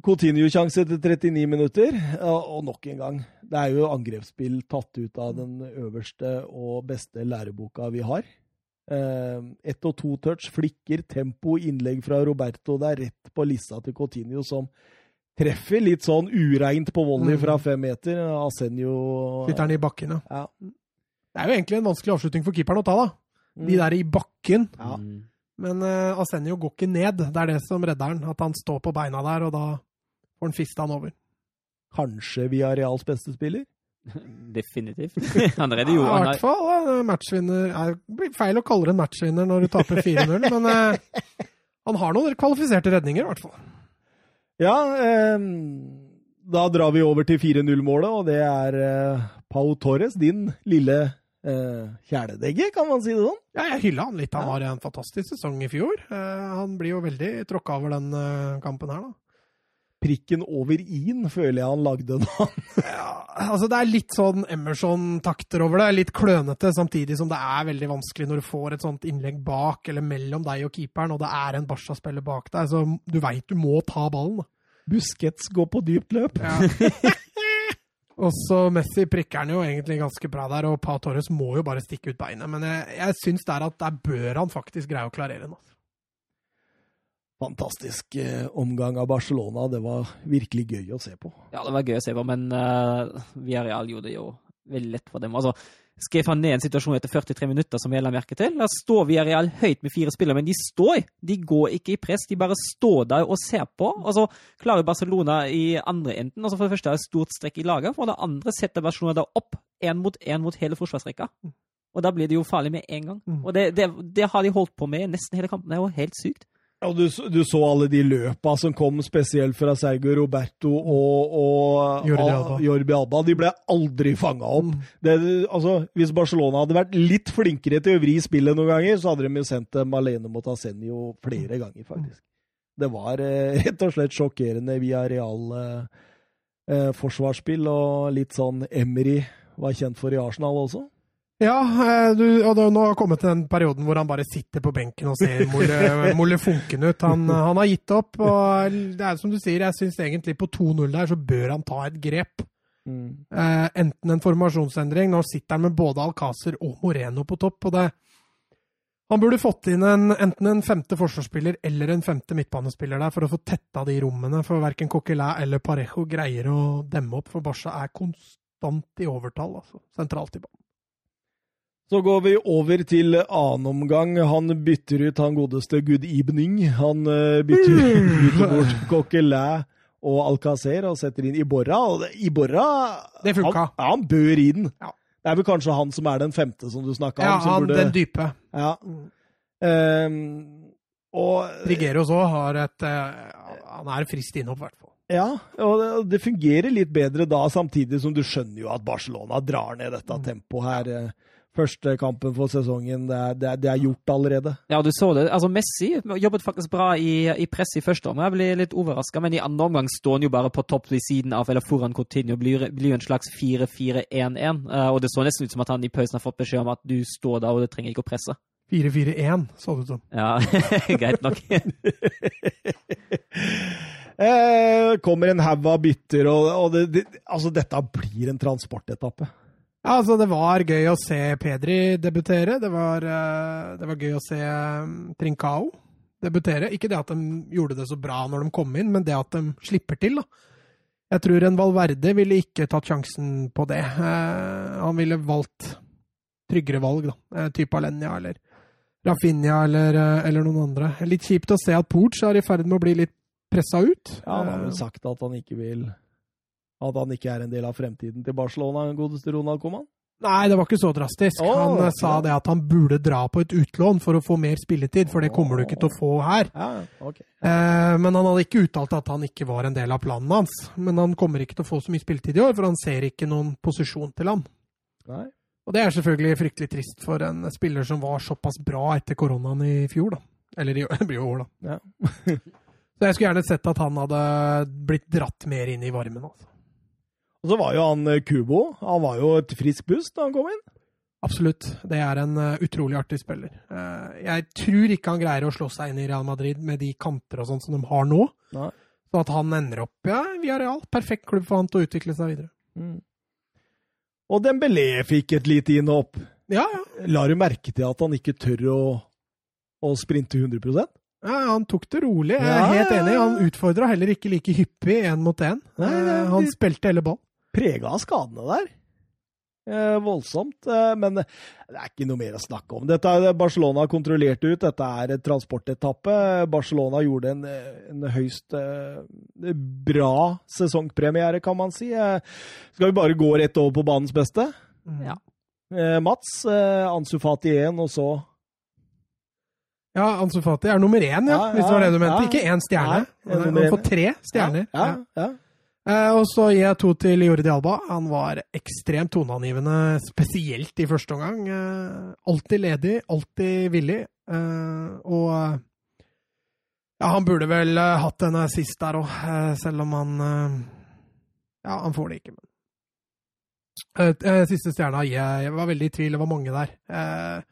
Coutinho-sjanse til 39 minutter, og, nok en gang. Det er jo angrepsspill tatt ut av den øverste og beste læreboka vi har. Eh, ett og to touch, flikker, tempo, innlegg fra Roberto. Det er rett på lissa til Coutinho, som treffer litt sånn ureint på volley fra fem meter. Asenjo Sitter han i bakken, ja. Ja. Det er jo egentlig en vanskelig avslutning for keeperen å ta, da. De der i bakken. Ja. Men uh, Asenio går ikke ned. Det er det som redder han. At han står på beina der, og da får han fista han over. Kanskje via Reals beste spiller? Definitivt. Han redder jo Ja, I hvert er, fall eh, matchvinner. Det blir feil å kalle det en matchvinner når du taper 4-0, men uh, han har noen kvalifiserte redninger, i hvert fall. Ja, eh, da drar vi over til 4-0-målet, og det er eh, Pau Torres, din lille eh, kjæledegge, kan man si det sånn? Ja, jeg hylla han litt. Han Ja. har en fantastisk sesong i fjor. Uh, han blir jo veldig tråkka over den uh, kampen her, da. Prikken over i-en føler jeg han lagde nå. Ja, altså Det er litt sånn Emerson-takter over det. Litt klønete, samtidig som det er veldig vanskelig når du får et sånt innlegg bak eller mellom deg og keeperen, og det er en Barca-spiller bak deg. Så du veit du må ta ballen. da. Busquets går på dypt løp. og så Messi prikker han jo egentlig ganske bra der, og Pa Torres må jo bare stikke ut beinet. Men jeg, jeg syns der at der bør han faktisk greie å klarere den. Altså. Fantastisk eh, omgang av Barcelona. Det var virkelig gøy å se på. Ja, det var gøy å se på, men uh, Villarreal gjorde det jo veldig lett for dem. Altså, skrev han ned en situasjon etter 43 minutter som jeg la merke til. Da står Villarreal høyt med fire spillere, men de står. De går ikke i press, de bare står der og ser på. Og så klarer Barcelona i andre enden, altså for det første er det et stort strekk i laget, for det andre setter Barcelona da opp én mot én mot hele forsvarsrekka. Og da blir det jo farlig med en gang. Mm. Og det, det, det har de holdt på med nesten hele kampen. Det er jo helt sykt. Og du, du så alle de løpa som kom spesielt fra Sergio Roberto og, og Jordi Alba. Jordi Alba. De ble aldri fanga opp. Det, altså, hvis Barcelona hadde vært litt flinkere til å vri spillet noen ganger, så hadde de jo sendt dem alene mot Asenio flere ganger, faktisk. Det var eh, rett og slett sjokkerende via real eh, eh, forsvarsspill, og litt sånn Emery var kjent for i Arsenal også. Ja, eh, du, og det, nå har kommet til den perioden hvor han bare sitter på benken og ser molle, molle funken ut. Han, han har gitt opp, og det er som du sier, jeg syns egentlig på 2-0 der så bør han ta et grep. Eh, enten en formasjonsendring, nå sitter han med både Alcácer og Moreno på topp, og det Han burde fått inn en, enten en femte forsvarsspiller eller en femte midtbanespiller der for å få tetta de rommene, for verken Coquelin eller Parejo greier å demme opp, for Barca er konstant i overtall, altså, sentralt i banen. Så går vi over til annen omgang. Han bytter ut han godeste Good Evening. Han eh, bytter, bytter bort Coquelin og Alcacer og setter inn Iborra. Og Iborra Det funka. Han, ja, han bør i den. Ja. Det er vel kanskje han som er den femte som du snakka Ja, om. Som han, burde, den dype. ja. Um, og Rigeros òg har et eh, Han er frist innopp, i hvert fall. Ja, og det, det fungerer litt bedre da, samtidig som du skjønner jo at Barcelona drar ned dette tempoet her. Første kampen for sesongen, det er, det er, det er gjort allerede. Ja, du så det. Altså, Messi jobbet faktisk bra i, i press i første omgang. Jeg ble litt overraska, men i andre omgang står han jo bare på topp ved siden av, eller foran Coutinho. Blir, blir en slags 4-4-1-1. Eh, og det så nesten ut som at han i pausen har fått beskjed om at du står der, og du trenger ikke å presse. 4-4-1, så det ut som. Ja, greit nok. Eh, kommer en haug av bytter, og, og det, det, altså dette blir en transportetappe. Ja, altså, det var gøy å se Pedri debutere. Det var, eh, det var gøy å se um, Trincao debutere. Ikke det at de gjorde det så bra når de kom inn, men det at de slipper til. da. Jeg tror en Valverde ville ikke tatt sjansen på det. Eh, han ville valgt tryggere valg, da. Eh, type Alenia eller Rafinha eller, eller noen andre. Litt kjipt å se at Porch er i ferd med å bli litt pressa ut. Ja, han har vel Eh, sagt at han ikke vil At han ikke er en del av fremtiden til Barcelona, godeste Ronald Coman. Nei, det var ikke så drastisk. Oh, han eh, sa det at han burde dra på et utlån for å få mer spilletid, for det kommer du ikke til å få her. Ja, okay. Eh, men han hadde ikke uttalt at han ikke var en del av planen hans. Men han kommer ikke til å få så mye spilletid i år, for han ser ikke noen posisjon til han. Nei. Og det er selvfølgelig fryktelig trist for en spiller som var såpass bra etter koronaen i fjor, da. Eller i det blir jo år, da. Ja. Så jeg skulle gjerne sett at han hadde blitt dratt mer inn i varmen. altså. Og så var jo han eh, Kubo. Han var jo et friskt pust da han kom inn. Absolutt. Det er en uh, utrolig artig spiller. Uh, jeg tror ikke han greier å slå seg inn i Real Madrid med de kamper og sånt som de har nå. Nei. Så at han ender opp ja, via Real. Perfekt klubb for han til å utvikle seg videre. Mm. Og Dembélé fikk et lite innhopp. Ja, ja. La du merke til at han ikke tør å, å sprinte 100% ja han tok det rolig. Jeg er Ja, helt enig. Han utfordra heller ikke like hyppig én mot én. Eh, han spilte hele ball. Prega av skadene der. Eh, voldsomt. Eh, men det er ikke noe mer å snakke om. Dette er Barcelona kontrollert ut. Dette er et transportetappe. Barcelona gjorde en, en høyst eh, bra sesongpremiere, kan man si. Eh, skal vi bare gå rett over på banens beste? Ja. Eh, Mats, eh, Ansu Fati 1, og så Ja, Ansu Fati er nummer én, ja, Ja, hvis det var det du mente. ja. Ikke én stjerne. Nei, Han én. får tre stjerner. Ja, ja, og så gir jeg to til Jordi Alba. Han var ekstremt toneangivende, spesielt i første omgang. Eh, alltid ledig, alltid villig. Eh, og eh, ja, han burde vel eh, hatt en assist der òg, selv om han eh, Ja, han får det ikke, men Eh, eh, Siste stjerna gir jeg Jeg var veldig i tvil, det var mange der. Eh,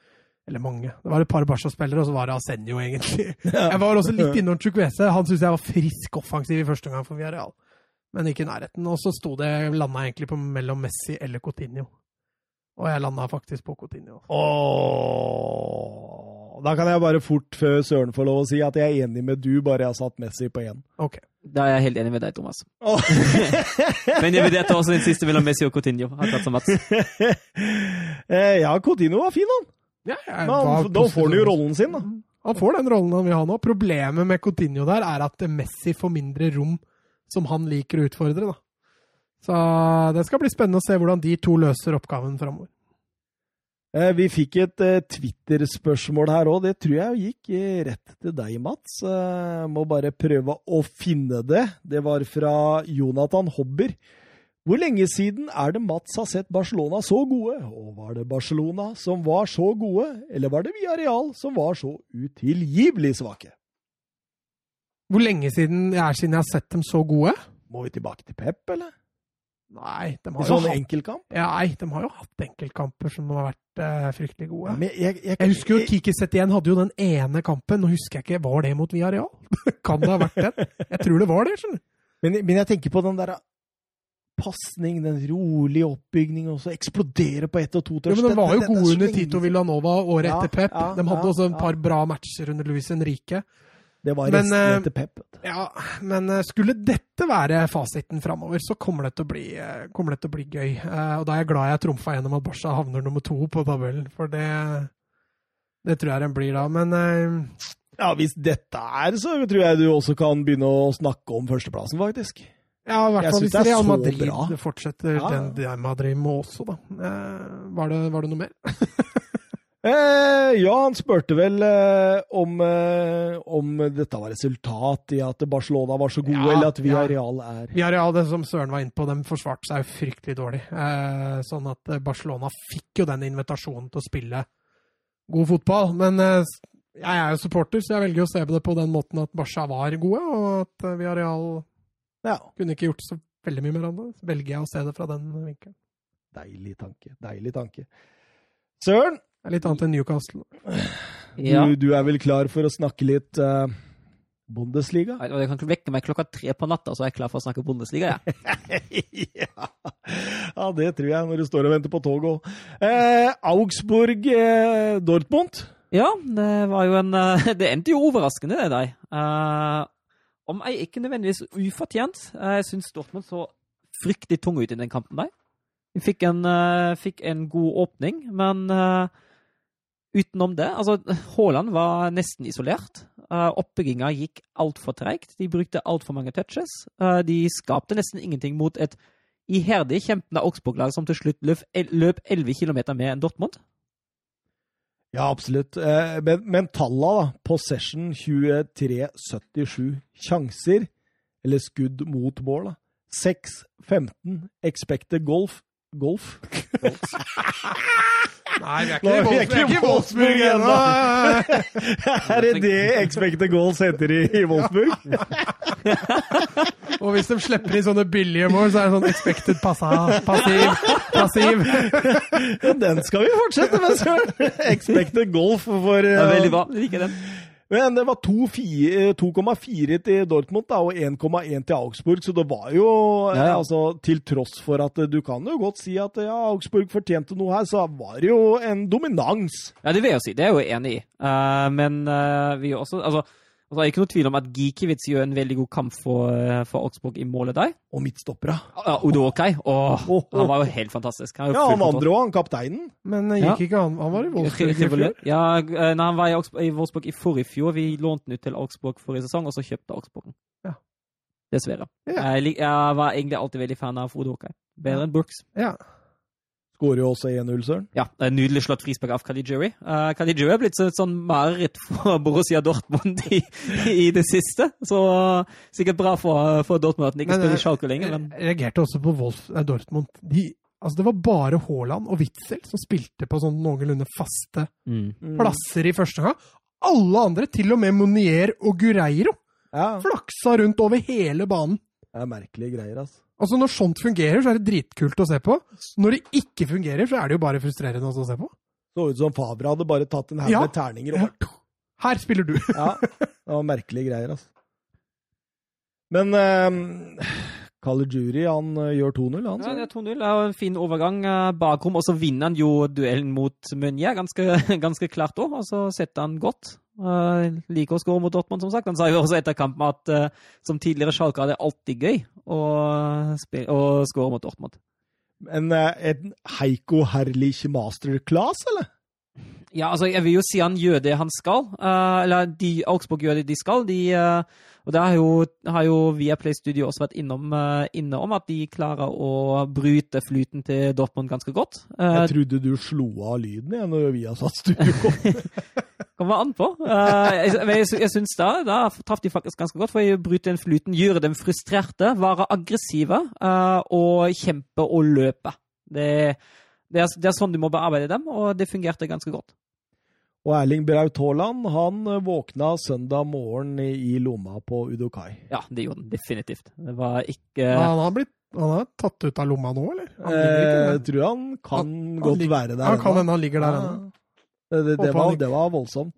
eller mange. Det var et par Barca-spillere, og så var det Asenjo, egentlig. Jeg var også litt innom Chukwese. Han syns jeg var frisk offensiv i første omgang for Villarreal men ikke i nærheten. Og så sto det landa egentlig på mellom Messi eller Coutinho. Og jeg landa faktisk på Coutinho. Åh, Da kan jeg bare fort, før Søren får lov å si, at jeg er enig med du, bare jeg har satt Messi på én. Okay. Da er jeg helt enig med deg, Thomas. Men jeg vurderte også den siste mellom Messi og Coutinho. Akkurat som Mats. Eh, ja, Coutinho var fin, han. Ja, ja, Men var han da får han jo rollen sin, da. Han får den rollen han vil ha nå. Problemet med Coutinho der er at Messi får mindre rom som han liker å utfordre. da. Så det skal bli spennende å se hvordan de to løser oppgaven framover. Eh, Vi fikk et eh, Twitter-spørsmål her òg. Det tror jeg gikk eh, rett til deg, Mats. Jeg Må bare prøve å finne det. Det var fra Jonathan Hobber. Hvor lenge siden er det Mats har sett Barcelona så gode? Og var det Barcelona som var så gode, eller var det Villarreal som var så utilgivelig svake? Hvor lenge siden det er siden jeg har sett dem så gode? Må vi tilbake til Pep, eller? Nei, de har jo sånn hatt, enkeltkamp? ja, nei, de har jo hatt enkeltkamper som har vært uh, fryktelig gode. Men jeg, jeg, Jeg husker jo Kiki Setien hadde jo den ene kampen. Nå husker jeg ikke, Var det mot Villarreal? kan det ha vært den? Jeg tror det var det. skjønner du. Men, men jeg tenker på den der pasning, den rolige oppbygningen, og så eksplodere på ett og to Jo, men De var jo gode under Tito. Villanova året Ja, etter Pep. ja, De hadde ja, også et ja. par bra matcher under Luis Henrique. Det var Men, resten eh, etter Pep. Ja, Men eh, skulle dette være fasiten framover, så kommer det til å bli, eh, kommer det til å bli gøy. Og da er jeg glad jeg trumfa gjennom at Barca havner nummer to på tabellen, for det det tror jeg den blir da. Men Ja, Hvis dette er, så tror jeg du også kan begynne å snakke om førsteplassen, faktisk. ja, i hvert fall hvis det Real Madrid bra. fortsetter Ja. den Madrid må også, da. Var det, var det noe mer? Eh, ja, han spurte vel eh, om, eh, om dette var resultat i at Barcelona var så gode, Ja, eller at ja. Villarreal er Villarreal, det som Søren var inne på, de forsvarte seg jo fryktelig dårlig. Eh, sånn at eh, Barcelona fikk jo den invitasjonen til å spille god fotball. Men eh, jeg er jo supporter, så jeg velger å se på det på den måten at Barca var gode, og at Villarreal Ja, kunne ikke gjort så veldig mye mer så Velger jeg å se det fra den vinkelen. deilig tanke. Deilig tanke. Søren, Det er litt annet enn Newcastle. Ja. du, du er vel klar for å snakke litt uh, Bundesliga? Jeg kan vekke meg klokka tre på natta, så er jeg klar for å snakke Bundesliga. jeg. ja. ja, det tror jeg, når du står og venter på toget òg. Eh, Augsburg, eh, Dortmund. Ja, det var jo en eh, Det endte jo overraskende, det der. Uh, om jeg ikke nødvendigvis ufortjent. Eh, Jeg syns Dortmund så fryktelig tung ut i den kampen der. Vi fikk en, uh, fikk en god åpning, men eh, utenom det Altså, Haaland var nesten isolert. Uh, Oppbygginga gikk altfor treigt. De brukte altfor mange touches. Uh, de skapte nesten ingenting mot et iherdig kjempende Augsburg-lag som til slutt løp, løp 11 km mer enn Dortmund. Ja, absolutt. Uh, men, men talla, da. Possession 23-77. Sjanser, eller skudd mot mål, da. 6-15. Expected golf. Golf? Nei, Nei, vi er ikke, Nå, vi i Wolfsburg, er ikke i Wolfsburg ennå. Er det det expected goals heter i, i Wolfsburg? Og hvis de slipper inn sånne billige mål, så er det sånn expected passa, passiv, passiv. Ja, den skal vi fortsette med, søren! Expected golf for Det er eh, veldig bra. Jeg liker den. Men det var 2,4 2,4 til Dortmund da, og 1,1 til Augsburg, så det var jo Ja, ja. eh, altså, Til tross for at eh, du kan jo godt si at ja, Augsburg fortjente noe her, så var det jo en dominans. Ja, det vil jeg jo si. Det er jeg jo enig i. Uh, men uh, vi også Altså, og så er det ikke noe tvil om at Gikiewicz gjør en veldig god kamp for, eh, for Augsburg i målet der. Og midtstoppera. Ja, Udokai. Åh, åh. han var jo helt fantastisk. Han jo Ja, han andre òg, han kapteinen. Men gikk ja. ikke han Han var i Wolfsburg i fjor. Ja, nei, når han var i, Augsburg, i Wolfsburg i forrige fjor, vi lånte den ut til Augsburg forrige sesong, og så kjøpte Augsburg den. Ja. Dessverre. Ja. Jeg, jeg var egentlig alltid veldig fan av Udokai. Bedre enn Brooks. Ja. Skårer jo også 1-0, søren. Ja, eh, Nydelig slått frispark av Caligiuri. Uh, Caligiuri er blitt et sånn mareritt for Borussia Dortmund i, i det siste. Så uh, sikkert bra for, for Dortmund at han ikke Men, spiller eh, Schalke lenger. Men Jeg reagerte også på Wolf, eh, Dortmund. De, altså det var bare Haaland og Witzel som spilte på sånn noenlunde faste mm. plasser i første gang. Alle andre, til og med Monier og Gureiro, Ja, flaksa rundt over hele banen. det er merkelige greier, altså. Altså Når sånt fungerer, så er det dritkult å se på. Når det ikke fungerer, så er det jo bare frustrerende å se på. Så ut som Fabra hadde bare tatt en haug Ja. med terninger og bare Her spiller du! Ja, det var merkelige greier, altså. Men uh, Caligiuri, han eh, gjør 2-0, han. Så. det er 2-0. Det er en fin overgang bakom, bakrom, og så vinner han jo duellen mot Meunier ganske, ganske klart òg, og så setter han godt. Uh, liker å skåre mot Dortmund, som sagt. Han sa jo også etter kampen at uh, som tidligere Schalke er det alltid gøy å, å skåre mot Dortmund. Men er en Heiko Herlich masterclass, eller? Ja, altså, jeg vil jo si han gjør det han skal. Eh, eller de, Augsburg gjør det de skal. De, eh, og det har jo, har jo Viaplay Studio også vært innom, eh, inne om, at de klarer å bryte flyten til Dortmund ganske godt. Eh, Jeg trodde du slo av lyden igjen når vi har satt studio. Kommer an på. Eh, jeg, jeg, sy- jeg syns da, da traff de faktisk ganske godt, for å bryte den flyten, gjøre dem frustrerte, være aggressive og kjempe og løpe. Det, det, er, det er sånn du må bearbeide dem, og det fungerte ganske godt. Og Erling Braut Haaland han eh, våkna søndag morgen i, i lomma på Udokai. Ja, det gjorde han definitivt. Det var ikke Ja, han, har blitt, han er tatt ut av lomma nå, eller? Han ligger Eh, jeg tror han kan Han- han godt ligger- være der. Han kan hende han ligger der Ja. ennå. Det, det, det, var, det var voldsomt.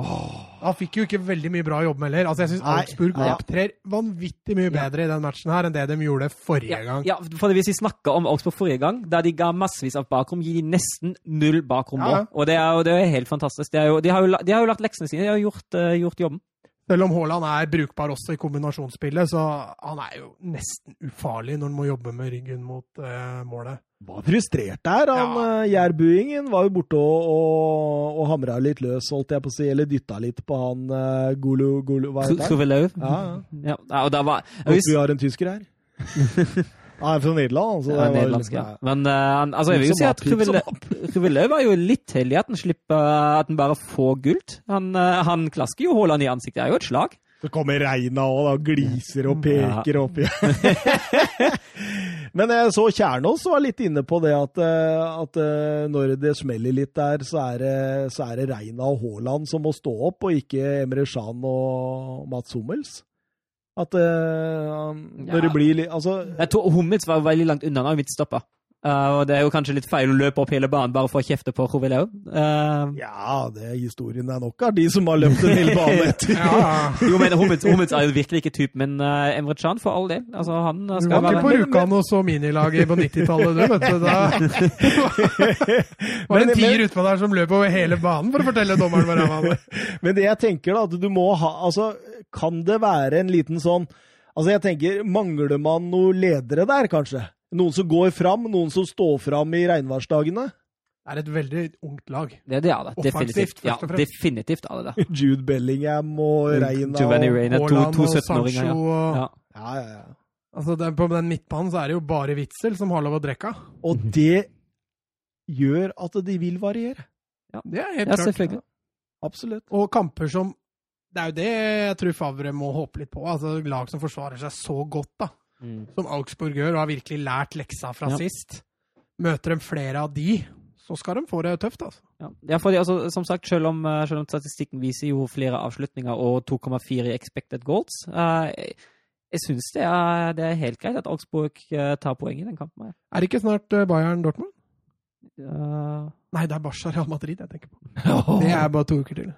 Han fikk jo ikke veldig mye bra jobb med heller. Altså, jeg syns Augsburg ja. opptrer vanvittig mye bedre i den matchen her enn det de gjorde forrige gang. Ja, for Hvis vi snakker om Augsburg forrige gang, da de ga massevis av bakrom, gir de nesten null bakrom nå. Ja, ja. Og det er, jo- det er helt fantastisk. Det er jo, de, har jo, de har jo lagt leksene sine, de har gjort, uh, gjort jobben. Selv om Haaland er brukbar også i kombinasjonsspillet, så han er jo nesten ufarlig når han må jobbe med ryggen mot uh, målet. Var frustrert der. Han Ja. uh, jærbuingen var jo borte og, og, og hamra litt løs, holdt jeg på å si, eller dytta litt på han uh, Golo, Golo Hva heter han? Kruvelau. Ja, ja. Ja, og da var jeg Håper vi har en tysker her. Han er fra Nederland, altså. ja, var nederlandsk, liksom- ja. Men uh, altså, jeg vil jo si at Kruvelau var jo litt heldig at han slipper At han bare får gult. Han, uh, han klasker jo Haaland i ansiktet. Det er jo et slag. Så kommer regna òg, da. Gliser og peker opp igjen. Men jeg så Kjernås var litt inne på det at, eh, at eh, når det smeller litt der, så er det, så er det Reina og Haaland som må stå opp, og ikke Emre Shan og Mats Hummels. At uh, når Ja. det blir litt Altså, Jeg tror Hummels var veldig langt unna da midtstopper. Uh, og det er jo kanskje litt feil å løpe opp hele banen bare for å kjefte på Rovileo. Uh, ja, det er historien er nok av de som har løpt en hel bane etter. Ja, jo, men Hummels, Hummels er jo virkelig ikke typen, men uh, Emre Can, for all del. Altså, han uh, Du var ikke på være Rjukan og så minilaget på 90-tallet, du, vet du. Da var det en tier utpå der som løp over hele banen for å fortelle dommeren hva han var. Men det jeg tenker, da, at du må ha Altså, kan det være en liten sånn Altså, jeg tenker, mangler man noen ledere der, kanskje? Noen som går fram, noen som står fram i regnværsdagene? Det er et veldig ungt lag. Det, det er det. Definitivt. Ja, definitivt er det det. Jude Bellingham og Reina og... Reina, to, Haaland to og 17-åringer. Sancho Ja. og Ja. Ja, ja, ja. Altså, den, På den midtbanen så er det jo bare Witzel som har lov å drikke. Og det gjør at de vil variere. Ja, Det er helt ja, klart. selvfølgelig. Absolutt. Og kamper som Det er jo det jeg tror Favre må håpe litt på. Altså Lag som forsvarer seg så godt, da. Mm. Som Augsburg gjør, og har virkelig lært leksa fra Ja. sist. Møter de flere av de, så skal de få det tøft, altså. Ja, ja fordi altså, som sagt, selv om, eh, selv om statistikken viser jo flere avslutninger og 2,4 i expected goals, uh, jeg, syns det, det, er helt greit at Augsburg uh, tar poeng i den kampen. her. Er det ikke snart Bayern Dortmund? Uh, Nei, det er Barca Real Madrid jeg tenker på. Det er bare to uker til.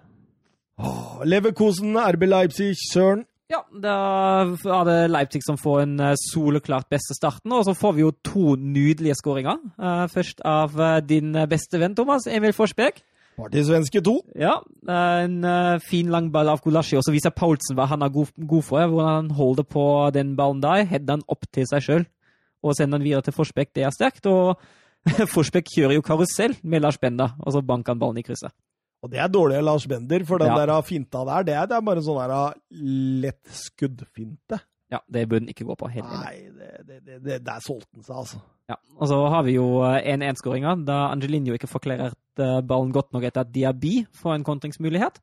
Oh, Leverkosen, RB Leipzig, Søren. Ja, da er det Leipzig som får en uh, soleklart beste starten. Og så får vi jo to nydelige skåringer. Uh, først av uh, din beste venn, Thomas, Emil Forsberg. Partysvenske to. Ja, en fin lang ball av Gulasji. Og så viser Paulsen hva han er god, god for. Hvordan han holder på den ballen der. Header den opp til seg sjøl og sender den videre til Forsberg. Det er sterkt. Og Forsberg kjører jo karusell med Lars Benda, og så banker han ballen i krysset. Og det er dårlig Lars Bender, for den Ja. der finta der, det er, det er bare en sånn der lett skuddfinte. Ja, det burde den ikke gå på. Helt. Nei, det, det, det, det, der solgte den seg, altså. Ja, og så har vi jo eh, 1-1-skåringa, da Angelinho ikke får klarert eh, ballen godt nok etter at Diaby får en kontringsmulighet.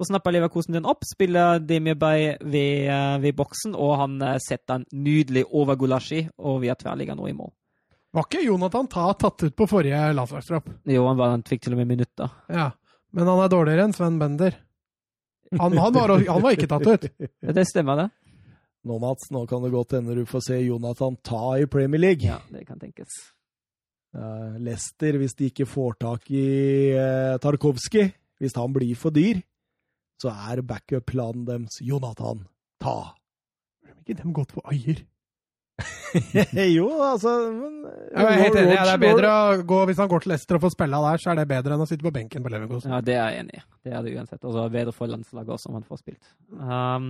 Så snapper Leverkosen den opp, spiller Demir Bay ved, eh, ved boksen, og han setter en nydelig over Gulashi, og via tverrligger nå i mål. Var ikke Jonathan Ta tatt ut på forrige landslagstropp? Jo, han, var, han fikk til og med minutter. Ja. Men han er dårligere enn Sven Bender. Han, han, var, han var ikke tatt ut. Ja, Det stemmer, det. Nå, Mats, nå kan det godt hende du får se Jonathan ta i Premier League. Ja, det kan tenkes. Lester, Leicester, hvis de ikke får tak i uh, Tarkovskij, hvis han blir for dyr, så er backup-planen deres Jonathan ta. Har ikke de gått for Ayer? jo, altså men, Jeg er helt enig. Ja, det er bedre å gå, Hvis han går til Leicester og får spille der, så er det bedre enn å sitte på benken på Leverkosen. Ja, det er jeg enig i. Det er det uansett. Altså, bedre for landslaget også, om han får spilt. Um,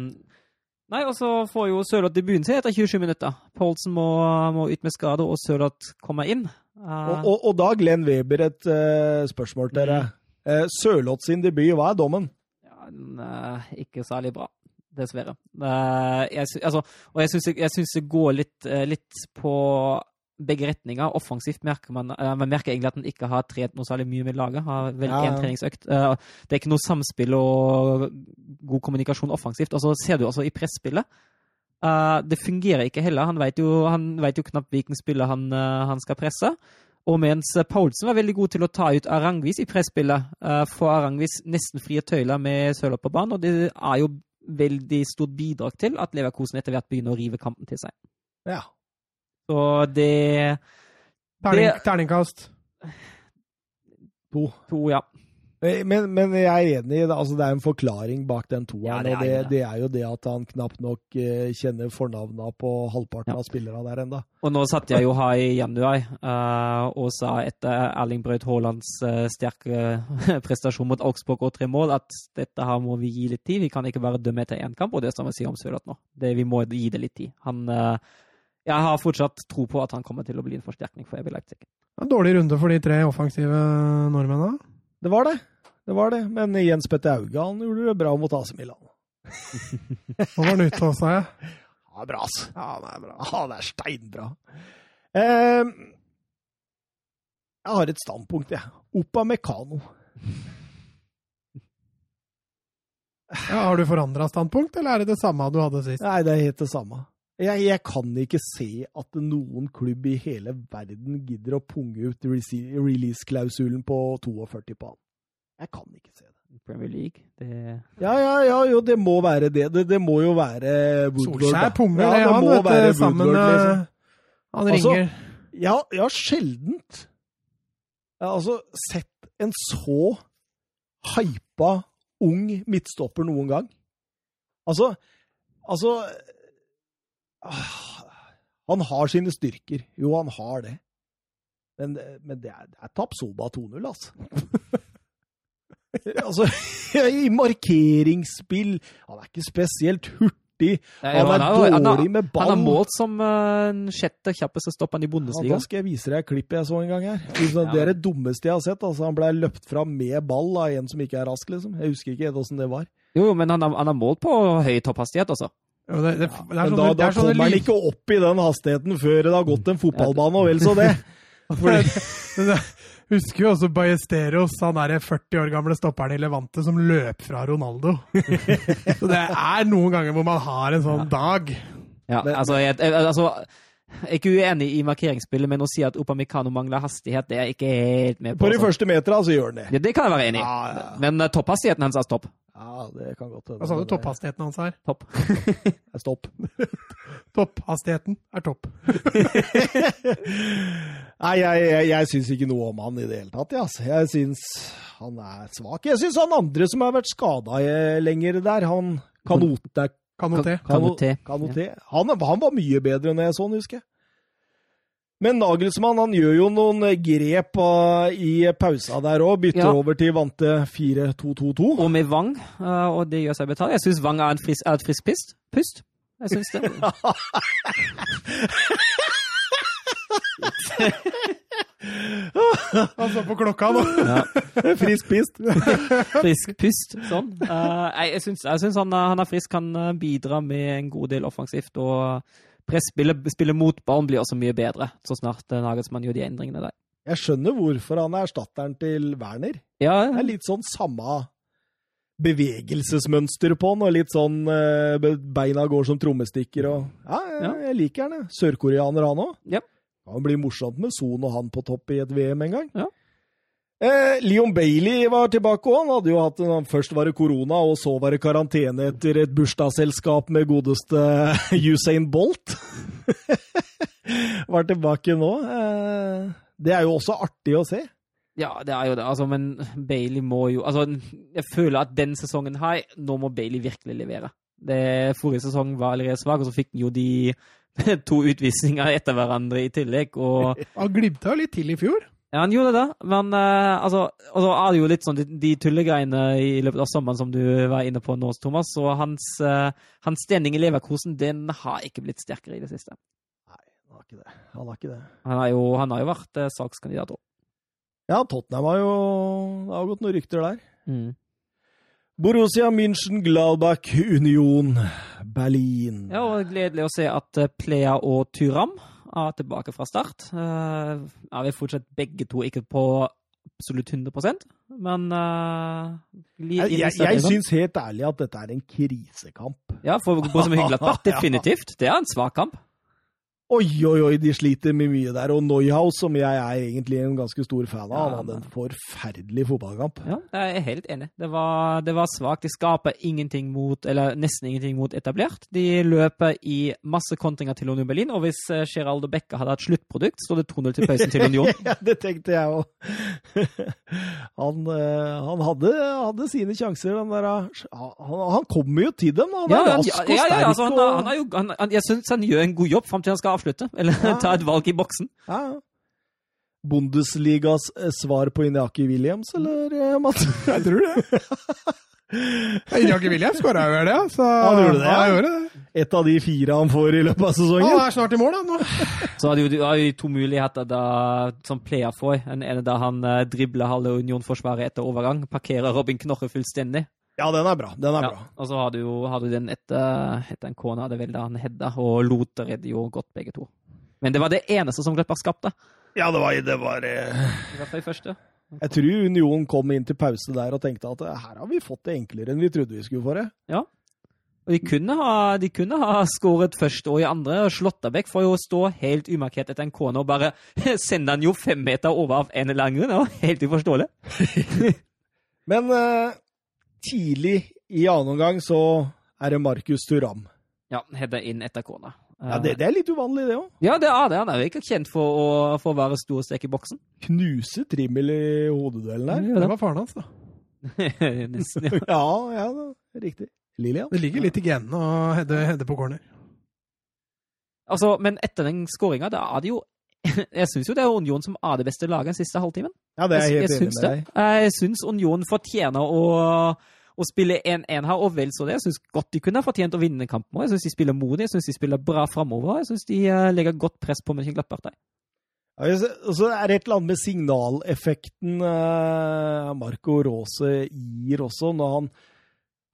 nei, og så får jo Sørloth debuten sin etter 27 minutter. Poulsen må, må ut med skade, og Sørloth kommer inn. Uh, Og, og, og da Glenn Weber et uh, spørsmål til dere. Uh, Sørloth sin debut, hva er dommen? ja, den er ikke særlig bra, dessverre. Uh, jeg, altså, og jeg syns, det går litt, eh, litt på begge retninger. Offensivt merker man, eh, man merker egentlig at han ikke har trent noe særlig mye med laget. Har vel Ja. én treningsøkt. Eh, det er ikke noe samspill og god kommunikasjon offensivt. Og så ser du også i presspillet. eh, det fungerer ikke heller. Han vet jo, han vet jo knapt hvilken spiller han, eh, han skal presse. Og mens Paulsen var veldig god til å ta ut Arangvis i presspillet, uh, får Arangvis nesten frie tøyler med Sørloth på banen, og det er jo veldig stort bidrag til at Leverkosen etter hvert begynner å rive kampen til seg. Ja. Så det Terning, Det- terningkast. To. To, ja. Eh, Men, men jeg er enig. Altså, det er en forklaring bak den toeren. Ja, det og det, det. er jo det at han knapt nok eh, kjenner fornavna på halvparten Ja. av spillerne der enda. Og nå satt jeg jo her i januar uh, og sa etter Erling Braut Haalands uh, sterke prestasjon mot Augsburg og tre mål at dette her må vi gi litt tid. Vi kan ikke bare dømme etter én kamp, og det er samme sier om Sørloth nå. Det, vi må gi det litt tid. Han, uh, jeg har fortsatt tro på at han kommer til å bli en forsterkning for EB Leipzig. En dårlig runde for de tre offensive nordmennene. Det var det. Det var det. Men Jens Petter Auge han gjorde det bra mot AC Milan. Nå var han ute hos seg. Ja, bra, ass. Ja, det er bra. Ja, det er steinbra. Eh, jeg har et standpunkt, jeg. Oppa Mekano. Ja, har du forandra standpunkt, eller er det det samme du hadde sist? Nei, det er helt det samme. Jeg, jeg kan ikke se at noen klubb i hele verden gidder å punge ut release-klausulen på 42 på han. Jeg kan ikke se det. Premier League, det Ja, ja, ja, jo, det må være det. Det, det må jo være Woodward. Solskjær punger ja, det, han, må vet sammen Woodward, med liksom. Han Altså, ringer. Jeg har, ja, sjeldent jeg har altså sett en så hypa ung midtstopper noen gang. Altså Altså ah, Han har sine styrker. Jo, han har det. Men, men det er, det er Tapsoba 2-0, altså. altså I markeringsspill Han er ikke spesielt hurtig. Han er dårlig med ball. Han har målt som den sjette kjappeste stopperen i Ja, da skal jeg vise deg klippet jeg så en gang her. Det er det dummeste jeg har sett. Altså, han ble løpt fram med ball av en som ikke er rask, liksom. Jeg husker ikke helt åssen det var. Jo, jo, men han han er målt på høy topphastighet altså. Ja, det, det, det er Men da, det da er kommer han ikke opp i den hastigheten før det har gått en fotballbane, og vel så det. Jeg husker jo også Ballesteros, han derre 40 år gamle stopperen i Levante som løp fra Ronaldo. Så det er noen ganger hvor man har en sånn dag. Ja, Men- altså, jeg, altså Jeg er ikke uenig i markeringsspillet, men å si at Opamikano mangler hastighet, det er jeg ikke helt med på. På de altså. første meterne så gjør han det. Ja, det kan jeg være enig i. Ja, ja. Men uh, topphastigheten hans er stopp. Ja, det kan godt hende. Hva sa du topphastigheten hans her? Topp. er Stopp. Topphastigheten er topp. Nei, jeg, jeg, jeg syns ikke noe om han i det hele tatt. Ja. altså. Jeg syns han er svak. Jeg syns han andre som har vært skada lenger der, han Kanote Kanoté. Kanoté. Kanoté. Han, han var mye bedre enn jeg så han, husker jeg. Men Nagelsmann han gjør jo noen grep uh, i pausa der òg. Bytter Ja. over til vante 4-2-2-2. Og med Wang, uh, og det gjør seg betalt. Jeg syns Wang er, fris, er et friskt pust. Pust. Jeg syns det. Han så på klokka nå. Ja. Frisk pist. Frisk pust. Sånn. Uh, jeg syns, han, han er frisk, kan bidra med en god del offensivt. Og presspillet spillet mot barn blir også mye bedre, så snart uh, Nagelsmann gjør de endringene der. Jeg skjønner hvorfor han er erstatteren til Werner. Ja, Det er litt sånn samme bevegelsesmønster på han, og litt sånn eh, beina går som trommestikker og Ja, jeg, Ja. jeg liker han, jeg. Sørkoreaner, han òg. Ja. Kan bli morsomt med Son og han på topp i et VM en gang. Ja. Eh, Leon Bailey var tilbake òg. Han hadde jo hatt en, Først var det korona, og så var det karantene etter et bursdagsselskap med godeste Usain Bolt. var tilbake nå. Eh, det er jo også artig å se. Ja, det er jo det. Altså, men Bailey må jo Altså, jeg føler at den sesongen her, nå må Bailey virkelig levere. Det, forrige sesong var allerede svak, og så fikk han jo de to utvisninger etter hverandre i tillegg. Og Han glimta jo litt til i fjor. Ja, han gjorde det, men eh, altså Og så er det jo litt sånn de, de tullegreiene i løpet av sommeren som du var inne på nå, Thomas. Og hans, eh, hans standing i Leverkosen, den har ikke blitt sterkere i det siste. Han har ikke det. Han har ikke det. Han har jo, han har jo vært eh, sakskandidat òg. Ja, Tottenham har jo Det har gått noen rykter der. Mm. Borussia München, Gladbach, Union, Berlin. Ja, og gledelig å se at Plea og Tyram er tilbake fra start. Uh, er vi fortsatt begge to ikke på absolutt 100% men uh, Jeg, jeg, jeg syns helt ærlig at dette er en krisekamp. Ja, for å gå som en Borussia Mönchengladbach, definitivt. Det er en svak kamp. Oi, oi, oi, de sliter med mye der. Og Neuhaus, som jeg er egentlig en ganske stor fan av, Ja, han hadde en forferdelig fotballkamp. Ja, jeg er helt enig. Det var, det var svakt. De skaper ingenting mot, eller nesten ingenting mot etablert. De løper i masse kontringer til Union Berlin, og hvis eh, Geraldo Becker hadde hatt sluttprodukt, står det 2-0 til pausen til Union. ja, det tenkte jeg òg. han eh, han hadde, hadde sine sjanser, den der Han, han kommer jo til dem. Han Ja, er ja, rask ja, og ja, sterk. altså, han, og- han han, han, jeg syns han gjør en god jobb fram til han skal avslutte, eller Ja. ta et valg i boksen. Ja, ja. Bundesligas eh, svar på Inyaki Williams, eller, eh, Mats? Jeg tror det. Inyaki Williams skåra jo det, så Han gjorde det, ja. Han gjorde det. Et av de fire han får i løpet av Han sesongen. er snart i mål, da. Nå. Så jo de har jo to muligheter da, som player får. Den ene da han eh, dribler halve Union-forsvaret etter overgang, parkerer Robin Knorre fullstendig. Ja, den er bra. Den er Ja, bra. og så har du jo har du den etter, etter en kone, det vel da han hedda, og Lote redder jo godt begge to. Men det var det eneste som Gladbach skapte. Ja, det var, det var eh, I hvert fall i første. Jeg tror Union kom inn til pause der og tenkte at eh, her har vi fått det enklere enn vi trodde vi skulle få det. Ja. Og de kunne ha, de kunne ha skåret først og i andre. og Slåttabekk får jo stå helt umarkert etter en kone og bare sende han jo fem meter over av en eller annen grunn. Det var helt uforståelig. Men eh, tidlig i annen omgang så er det Markus Turam. Ja, header inn etter kona. Ja, det, det er litt uvanlig, det òg. Ja, det er det. Han er jo ikke kjent for å, for å være stor strek i boksen. Knuse Trimmel i hodeduellen der. Ja, Det var faren hans, da. Nesten, ja. Ja, ja, det er riktig. Lilian. Det ligger litt i genene å hedde, på corner. Altså, men etter den skåringa, da er det jo Jeg syns jo det er Union som er det beste laget den siste halvtimen. Ja, det er jeg helt jeg enig syns med det. deg. Jeg syns Union fortjener å, å spille 1-1 her, og vel så det. Jeg syns godt de kunne ha fortjent å vinne kampen òg. Jeg syns de spiller modig, jeg syns de spiller bra framover. Jeg syns de eh, legger godt press på Mönchengladbach der. Ja, Og så er det et eller annet med signaleffekten eh, Marco Rose gir også, når han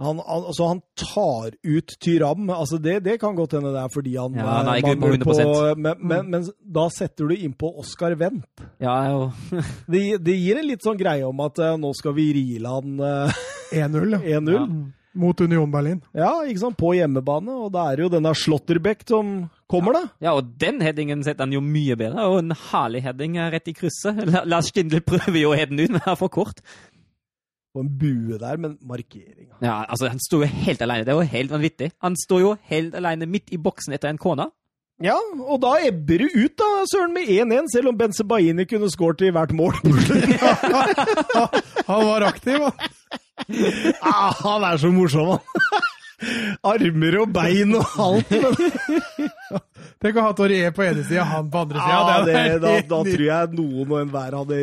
han, han, altså han tar ut Tyram. altså det, det kan godt hende det er fordi han Ja, han er eh, ikke på 100%. men, men, men da setter du innpå Oskar Wendt. Ja. Det, det gir en litt sånn greie om at uh, nå skal vi rile han uh, 1-0 ja. Ja. mot Union Berlin. Ja, ikke sant, på hjemmebane. Og da er det jo denne Slåtterbekk som Kommer da. Ja, og den headingen setter han jo mye bedre. Og en herlig heading eh, rett i krysset. Lars Stindl prøver jo å heade den ut, men er for kort. Og en bue der, men markeringa. Ja, altså, han står jo helt alene. Det er jo helt vanvittig. Han står jo helt alene midt i boksen etter en kone. Ja, og da ebber det ut, da, søren, med 1-1, selv om Benzebaini kunne skåret i hvert mål. Han var aktiv, han. ah, han er så morsom, han. Armer og bein og alt. Men, Tenk å ha Torje på ene sida, han på andre sida. Ah, da, da tror jeg noen og enhver hadde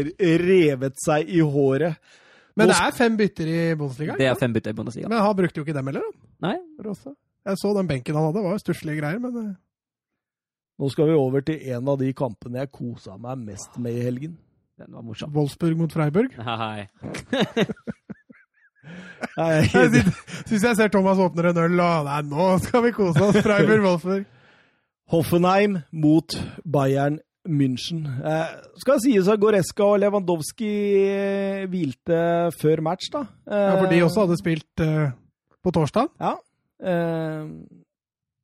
revet seg i håret. Men det er fem bytter i Bundesliga. Det er fem bytter i Bundesliga. Men han brukte jo ikke dem heller, da. Nei. Jeg så den benken han hadde, det var jo stusslige greier, men eh, Nå skal vi over til en av de kampene jeg kosa meg mest med i helgen. den var morsom. Wolfsburg mot Freiburg. Nei. Jeg, syns jeg ser Thomas åpner en øl, og nei, nå skal vi kose oss. Freiburg, Wolfsburg. Hoffenheim mot Bayern München. Eh, skal sies at Goreska og Lewandowski eh, hvilte før match, da. Eh, Ja, for de også hadde spilt eh, på torsdag. Ja. Eh,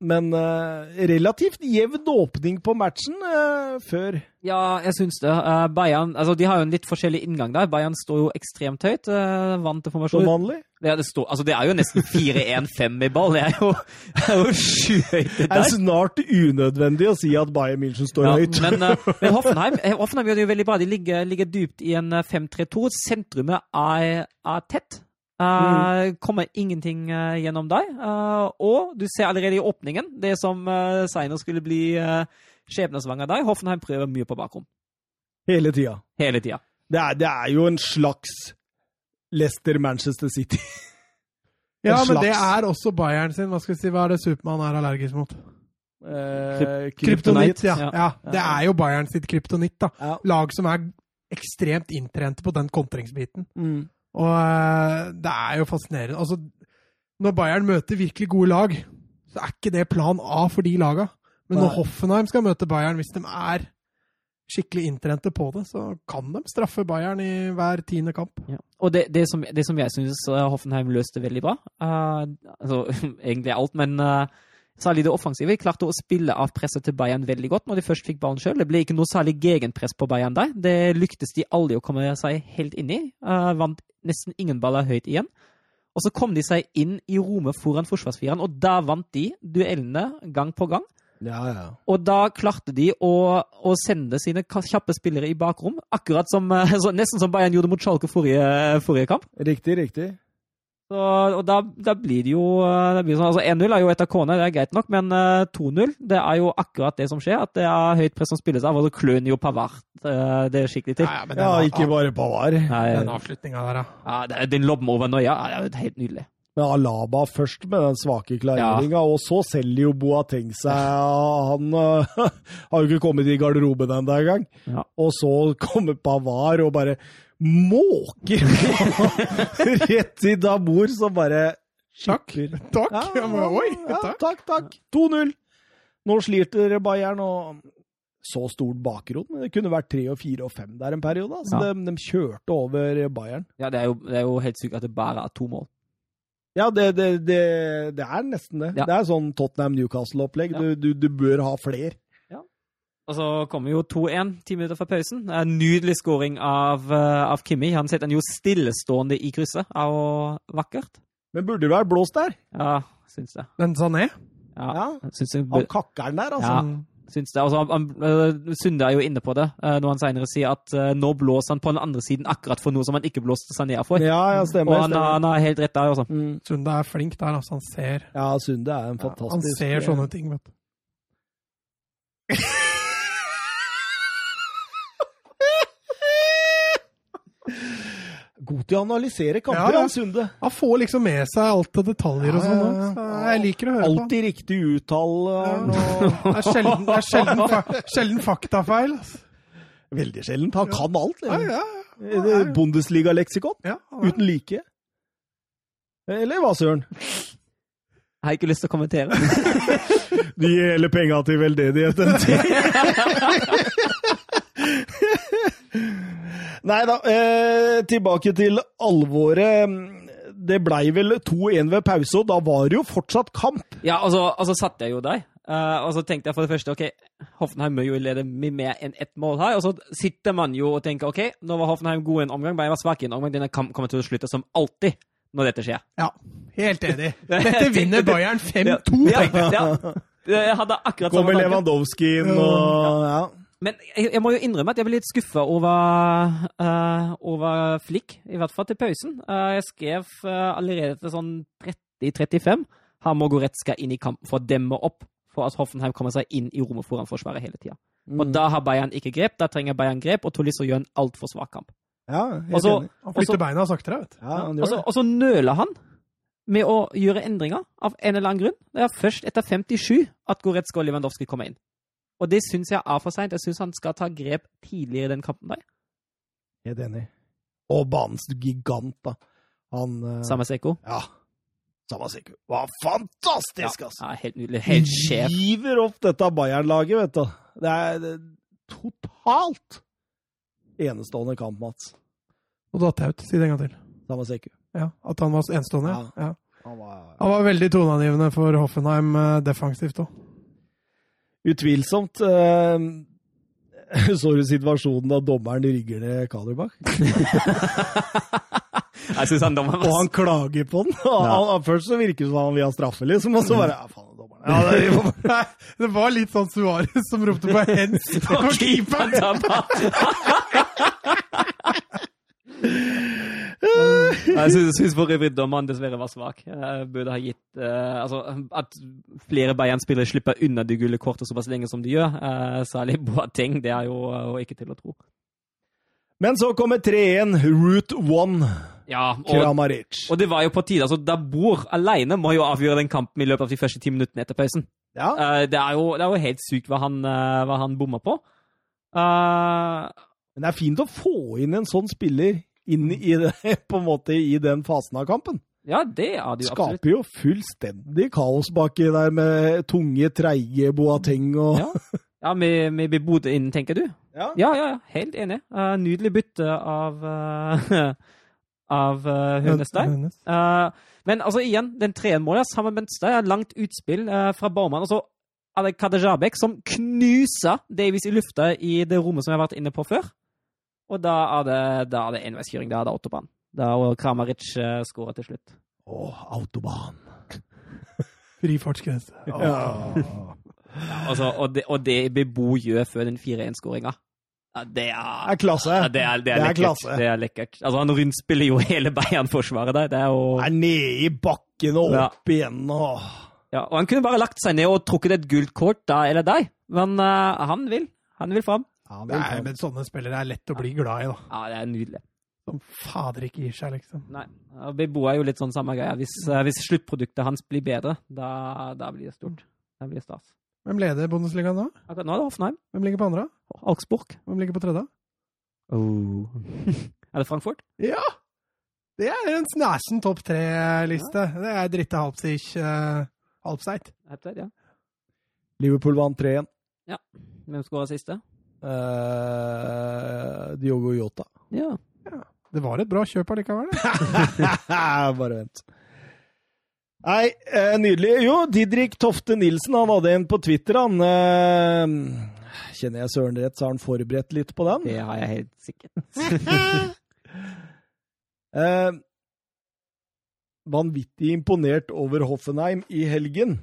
men uh, relativt jevn åpning på matchen uh, før. Ja, jeg syns det. Uh, Bayern altså, de har jo en litt forskjellig inngang der. Bayern står jo ekstremt høyt. Uh, vant til Som formasjon. vanlig. Ja, det, står, altså, det er jo nesten 4-1-5 i ball. Det er jo, det er jo skyhøyt det er snart unødvendig å si at Bayern München står Ja, høyt. men, men Hoffenheim, Hoffenheim gjør det jo veldig bra. De ligger, ligger dypt i en eh, 5-3-2. Sentrumet er, er tett. Eh, Kommer ingenting uh, gjennom deg. Uh, og du ser allerede i åpningen det som uh, senere skulle bli uh, skjebnesvanger deg. Hoffenheim prøver mye på bakrom. Hele tida. Hele tida. Det, er- det er jo en slags Leicester-Manchester City. Ja, slags. men det er også Bayern sin. Hva skal vi si, hva er det Supermann er allergisk mot? Eh, Kryptonitt, ja. ja. ja. Det er jo Bayern sitt kryptonitt, da. Ja. Lag som er ekstremt inntrente på den kontringsbiten. Mm. Og eh, det er jo fascinerende. Altså, når Bayern møter virkelig gode lag, så er ikke det plan A for de laga. Men når Hoffenheim skal møte Bayern, hvis de er skikkelig inntrente på det, så kan de straffe Bayern i hver tiende kamp. Ja. Og det, det, som, det som jeg syns Hoffenheim løste veldig bra uh, altså Egentlig alt, men uh, særlig det offensive. Klarte å spille av presset til Bayern veldig godt når de først fikk ballen sjøl. Det ble ikke noe særlig gegenpress på Bayern der. Det lyktes de aldri å komme seg helt inn i. Uh, vant nesten ingen baller høyt igjen. Og så kom de seg inn i rommet foran forsvarsfireren, og da vant de duellene gang på gang. Ja, ja. Og da klarte de å, å sende sine kjappe spillere i bakrom, akkurat som, eh, så, nesten som Bayern gjorde mot Schalke forrige, forrige kamp. Riktig, riktig. Så, og da, da blir det jo eh, det blir sånn, altså 1-0 er jo et av kone, det er greit nok, men eh, 2-0 det er jo akkurat det som skjer. At det er høyt press som spilles av, og så kløner jo Pavard det det skikkelig til. men Ja, den, ikke bare Pavard. Nei, den avslutninga der, ja. ja, det, den lobben over Nøya ja, det er jo helt nydelig. Men Alaba først med den svake klareringa, og så selger jo Boateng seg. Han uh, har jo ikke kommet i garderoben ennå engang. Ja. Og så kommer Pavard og bare måker rett i Damor, som bare Takk. skipper. Takk. Ja, men, oi, ja, takk. takk, takk. 2-0. Nå sliter Bayern, og så stort bakrom. Men det kunne vært 3 og 4 og 5 der en periode. Altså, Ja. de, de kjørte over Bayern. Ja, det er, jo, det er jo helt sykt at det bare er to mål. Ja, det, det, det, det er nesten det. Ja. Det er sånn Tottenham-Newcastle-opplegg. Ja. Du, du, du bør ha flere. Og så kommer jo 2-1 ti minutter før pausen. Det er En nydelig scoring av, eh, av Kimi. Han setter den jo stillestående i krysset. Er jo vakkert. Men burde det være blåst der? Ja, syns det. Men Sané? Ja, Ja. syns jeg Han kakkeren der, altså. Ja. syns det. Altså, han, han, Sunde er jo inne på det eh, når han senere sier at eh, nå blåser han på den andre siden akkurat for noe som han ikke blåste Sané for. Ja, ja, stemmer. Og han, stemmer. han er helt rett der, altså. Mm. Sunde er flink der, altså. Han ser, Ja, Sunde er en fantastisk han ser sånne ting, vet du. God til å analysere kamper, Ja, ja. han Sunde. Han får liksom med seg alt av detaljer og sånn. ja, ja. Så Jeg liker å høre på. Alltid riktig uttale. Ja, Det er sjelden, det er sjelden, fa sjelden faktafeil. Veldig sjeldent. Han kan alt. Ja, ja, Bundesliga-leksikon. ja. ja. Uten like. Eller hva, Søren? Jeg har ikke lyst til å kommentere. De gir hele penga til veldedigheten. Nei da, eh, tilbake til alvoret. Det blei vel 2-1 ved pause, og da var det jo fortsatt kamp. Ja, altså, altså satt jeg jo der. Uh, og så tenkte jeg for det første ok, Hoffenheim må jo lede med mer enn ett mål her. Og så sitter man jo og tenker ok, nå var Hoffenheim god i en omgang, Bayern var svak i en omgang. Denne kampen kommer til å slutte som alltid når dette skjer. Ja, helt enig. Dette vinner Bayern 5-2. Ja, ja. Jeg hadde akkurat samme Kommer. Lewandowski inn og ja. Men jeg, jeg må jo innrømme at jeg ble litt skuffa over, uh, over Flick, i hvert fall til pausen. Uh, jeg skrev uh, allerede til sånn 30-35 han må Goretzka inn i kampen for å demme opp for at Hoffenheim kommer seg inn i rommet foran forsvaret hele tida. Og da har Bayern ikke grep. Da trenger Bayern grep, og Tolisso gjør en altfor svak kamp. Ja, helt også, enig. Han flytter beina saktere, vet du. Ja, og så nøler han med å gjøre endringer av en eller annen grunn. Det er først etter 57 at Goretzka og Lewandowski kommer inn. Og det syns jeg er for seint. Jeg syns han skal ta grep tidligere i den kampen. der. Helt enig. Og banens gigant, da. Han eh, Samaseko. Ja. Samaseko. Var fantastisk, Ja, altså! ja, helt nydelig. Helt sjef. Giver opp dette Bayern-laget, vet du. Det er det, er totalt enestående kamp, Mats. Og datt jeg ut. Si det en gang til. Samaseko. Ja, At han var enestående? Ja. Ja. ja. Han var Han var veldig toneangivende for Hoffenheim eh, defensivt òg. Utvilsomt eh, Så du situasjonen da dommeren rygger ned Kaderbakk? Han dommeren Og han klager på den. Og han, han, først så virker det som han vil ha straffe, liksom, og så bare Ja, faen, dommeren. Ja, det, Nei, det var litt sånn Suárez som ropte på hens på keeperen. Jeg syns- for øvrig dommeren dessverre var svak. Jeg burde ha gitt uh, Altså, at flere Bayern-spillere slipper unna de gule kortene såpass lenge som de gjør, uh, særlig Boateng, det er jo uh, ikke til å tro. Men så kommer 3-1, Route 1, Ja, og, Kramaric. og det var jo på tide. altså Dabur alene må jo avgjøre den kampen i løpet av de første ti minuttene etter pausen. Ja, Uh, det, er jo, det er jo helt sykt hva han, uh, hva han bomma på. Uh, men det er fint å få inn en sånn spiller inn i, det, på en måte, i den fasen av kampen. ja, det er det jo absolutt. Skaper jo fullstendig kaos baki der med tunge, treige Boateng og Ja, ja med, med Bodø inn, tenker du? Ja. Ja, ja, ja, helt enig. Uh, nydelig bytte av uh, av uh, Hønestein. Hønes. Eh, men altså igjen, den 3-1-målet, samme mønster, er langt utspill eh, fra Baumann. Og så er det Kadejabek som knuser Davies i lufta i det rommet som jeg har vært inne på før. Og da er det, da er det enveiskjøring. Da er det autobahn. Da og Kramaric uh, skårer til slutt. Åh, autobahn. Fri fartsgrense. Ja. Altså, og, det, og det Bebo gjør før den 4-1-skåringa, ja, det er Det er klasse. Ja, det er, det er Det er lekkert. klasse. Det er lekkert. Altså, han rundspiller jo hele Bayern-forsvaret der. Det er jo Er nede i bakken og Ja. opp igjen og ja, Og han kunne bare lagt seg ned og trukket et gult kort da eller deg, men uh, han vil. Han vil fram. Ja, det er men sånne spillere er lett å bli glad i, da. Ja, det er nydelig. Som fader ikke gir seg, liksom. Nei. Bebo er jo litt sånn samme greia. Hvis, eh, hvis sluttproduktet hans blir bedre, da, da blir det stort. Da blir det stas. Hvem leder Bundesligaen nå? Akkurat nå er det Hoffenheim. Hvem ligger på andre? Augsburg. Hvem ligger på tredje? Oh. er det Frankfurt? Ja! Det er en snæsen topp tre-liste. Det er Dritte Halpsich uh, Halpseit. Ja. Liverpool vant 3-1. Hvem skåra siste? Eh, Diogo Jota. Ja. Det var et bra kjøp allikevel. det. Bare vent. Nei, eh, nydelig. Jo, Didrik Tofte Nilsen han hadde en på Twitter. Han eh, Kjenner jeg Søren rett, så har han forberedt litt på den. Det har jeg helt sikkert. Eh, vanvittig imponert over Hoffenheim i helgen.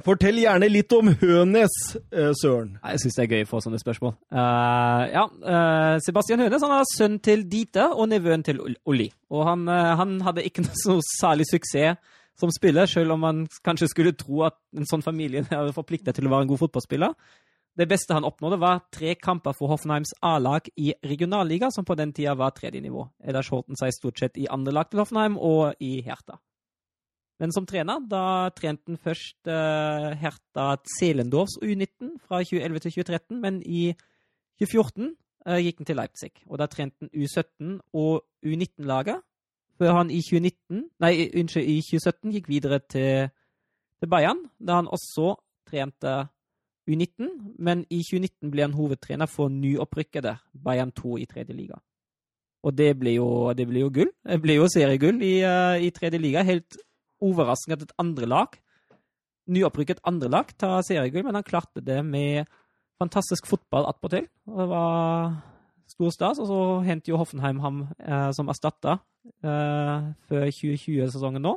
Fortell gjerne litt om Hønes, eh, Søren. Jeg syns det er gøy å få sånne spørsmål. Uh, ja, uh, Sebastian Hønes han er sønn til Dite og nevøen til Olli. Og han, uh, han hadde ikke noe så særlig suksess som spiller, selv om man kanskje skulle tro at en sånn familie er forpliktet til å være en god fotballspiller. Det beste han oppnådde, var tre kamper for Hoffenheims A-lag i regionalliga, som på den tida var tredje nivå. Ellers holdt han seg stort sett i andre lag til Hoffenheim og i Herta. Men som trener, da trente han først uh, Herta Zelendorfs U19 fra 2011 til 2013, men i 2014 uh, gikk han til Leipzig. Og da trente han U17 og U19-laget, før han i 2019, nei, unnskyld, i 2017 gikk videre til, til Bayern, da han også trente U19, men i 2019 ble han hovedtrener for nyopprykkede Bayern 2 i tredje liga. Og det ble jo, det ble jo gull. Det ble jo seriegull i, uh, i tredje liga. Helt overraskende at et andre lag nyopprykket andre lag, tar seriegull, men han klarte det med fantastisk fotball attpåtil. Det var stor stas. Og så hentet jo Hoffenheim ham eh, som erstatta eh, før 2020-sesongen nå.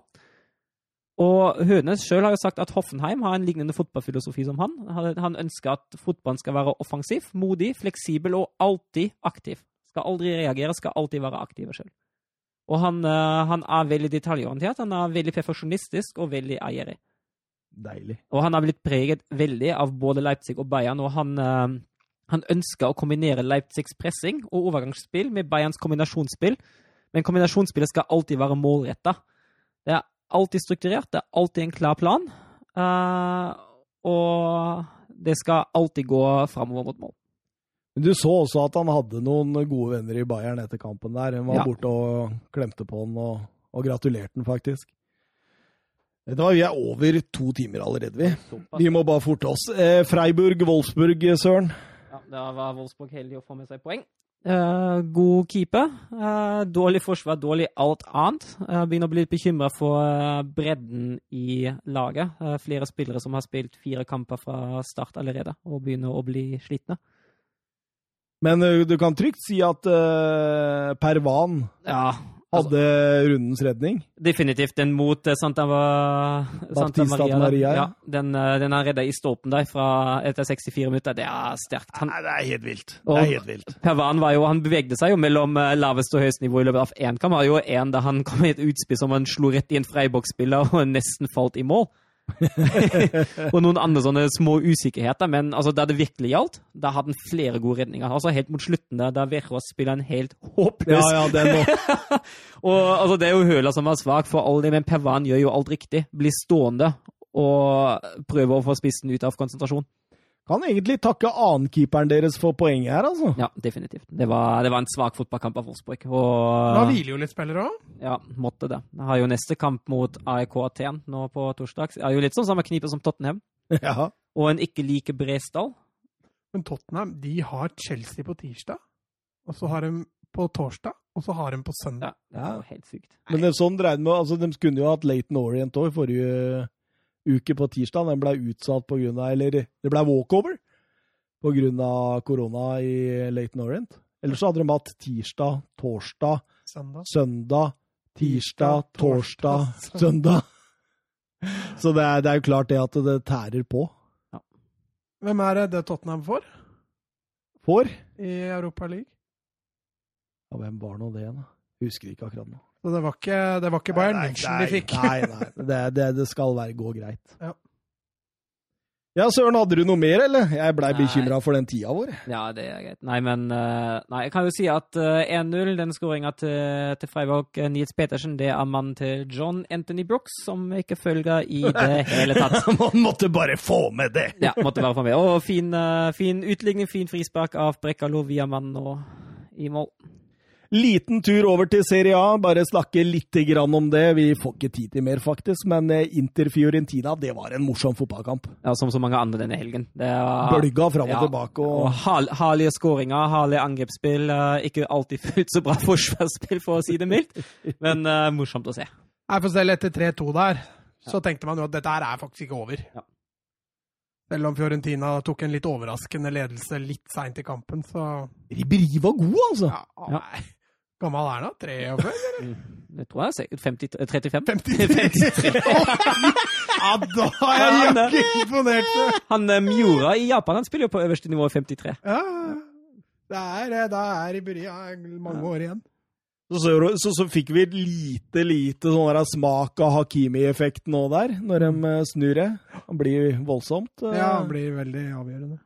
Og Hønes sjøl har jo sagt at Hoffenheim har en lignende fotballfilosofi som han. Han- ønsker at fotballen skal være offensiv, modig, fleksibel og alltid aktiv. Skal aldri reagere, skal alltid være aktiv sjøl. Og han, eh, han er veldig detaljorientert, han er veldig perfeksjonistisk og veldig eierig. Deilig. Og han har blitt preget veldig av både Leipzig og Bayern, og han, eh, han ønsker å kombinere Leipzigs pressing og overgangsspill med Bayerns kombinasjonsspill. Men kombinasjonsspillet skal alltid være målretta. Det er alltid strukturert, det er alltid en klar plan. eh, og det skal alltid gå framover mot mål. Men du så også at han hadde noen gode venner i Bayern etter kampen der. Han var Ja. borte og klemte på han og, og gratulerte han faktisk. Vet du hva, Vi er over to timer allerede, vi. Vi må bare forte oss. Eh, Freiburg-Wolfsburg, Søren. Ja, Da var Wolfsburg heldig å få med seg poeng. Eh, god keeper. Eh, dårlig forsvar, dårlig alt annet. Uh, begynner å bli litt bekymra for eh, bredden i laget. Eh, flere spillere som har spilt fire kamper fra start allerede, og begynner å bli slitne. Men eh, du kan trygt si at uh, Pervan Ja, hadde rundens redning. definitivt. Den mot eh, Santa, Santa Maria. Maria, ja. ja. Den, eh, den er redda i stolpen der fra etter 64 minutter. Det er sterkt. Han, Nei, det er helt vilt. Det er helt vilt. Pervan var jo, han bevegde seg jo mellom eh, lavest og høyest nivå i løpet av én kamp. Han var jo en da han kom i et utspill som han slo rett i en Freiburg-spiller og nesten falt i mål. og noen andre sånne små usikkerheter, men altså, da det virkelig gjaldt, da hadde han flere gode redninger. Altså Helt mot slutten, der, da Verås spiller en helt håpløs Ja, ja, den nå. Og altså, Det er jo Høla som var svak for all det, men Pervan gjør jo alt riktig. Blir stående og prøver å få spissen ut av konsentrasjon. Kan egentlig takke annenkeeperen deres for poenget her, altså. Ja, definitivt. Det var, det var en svak fotballkamp av Wolfsburg. Da hviler jo litt spillere òg. ja, måtte det. Jeg har jo neste kamp mot AEK Aten nå på torsdag. Er jo litt sånn samme knipe som Tottenham. Ja. Og en ikke like Bresdal. Men Tottenham de har Chelsea på tirsdag, og så har de på torsdag, og så har de på søndag. Ja, det er jo helt sykt. Men det er sånn dreide med, altså, De kunne jo hatt Laton Orient òg i forrige uke på tirsdag. Den ble utsatt av Eller det ble walkover av korona i Laton Orient. Ellers så hadde de hatt tirsdag, torsdag, Søndag. søndag, tirsdag, torsdag, torsdag, søndag. Så det er, det er jo klart det at det tærer på. Hvem er det det Tottenham får For i Europa League? Ja, hvem var nå det, da? Husker ikke akkurat nå. Så det var ikke, det var ikke Bayern München de fikk. Nei, nei. Det, det, det skal være, gå greit. Ja. Ja, Søren, hadde du noe mer, eller? Jeg blei bekymra for den tida vår. Ja, det er greit. Nei, men eh, Nei, jeg kan jo si at eh, 1-0, den skåringa til, til Freiburg, eh, Nils Petersen, det er mannen til John Anthony Brooks, som ikke følger i det hele tatt. Man måtte bare få med det! Ja, måtte bare få med. Og fin, eh, fin utligning, fin frispark av Brekkalo via mann nå i mål. Liten tur over til Serie A, bare snakke litt grann om det. Vi får ikke tid til mer, faktisk, men eh, Inter-Fiorentina, det var en morsom fotballkamp. Ja, Som så mange andre denne helgen. Det var, Bølga fram og Ja, tilbake. og og hal herlige skåringer, herlige angrepsspill. eh, ikke alltid fullt så bra forsvarsspill, for å si det mildt, men uh, morsomt å se. Nei, for selv etter 3-2 der, så tenkte man jo at dette her er faktisk ikke over. Ja. Selv om Fiorentina tok en litt overraskende ledelse litt seint i kampen, så Riberi var god, altså! ja, Ja. nei. Gammel er han da? 43? Det tror jeg er sikkert 50, 35. 53? ja, da er jeg ikke imponert! Han eh, Miura i Japan han spiller jo på øverste nivå 53. Ja, det er, det. da er Riberi ja, mange år igjen. Så, så, så, så fikk vi lite, lite sånn der smak av Hakimi-effekt nå der, når de eh, snur det. Det blir voldsomt. eh. Ja, det blir veldig avgjørende.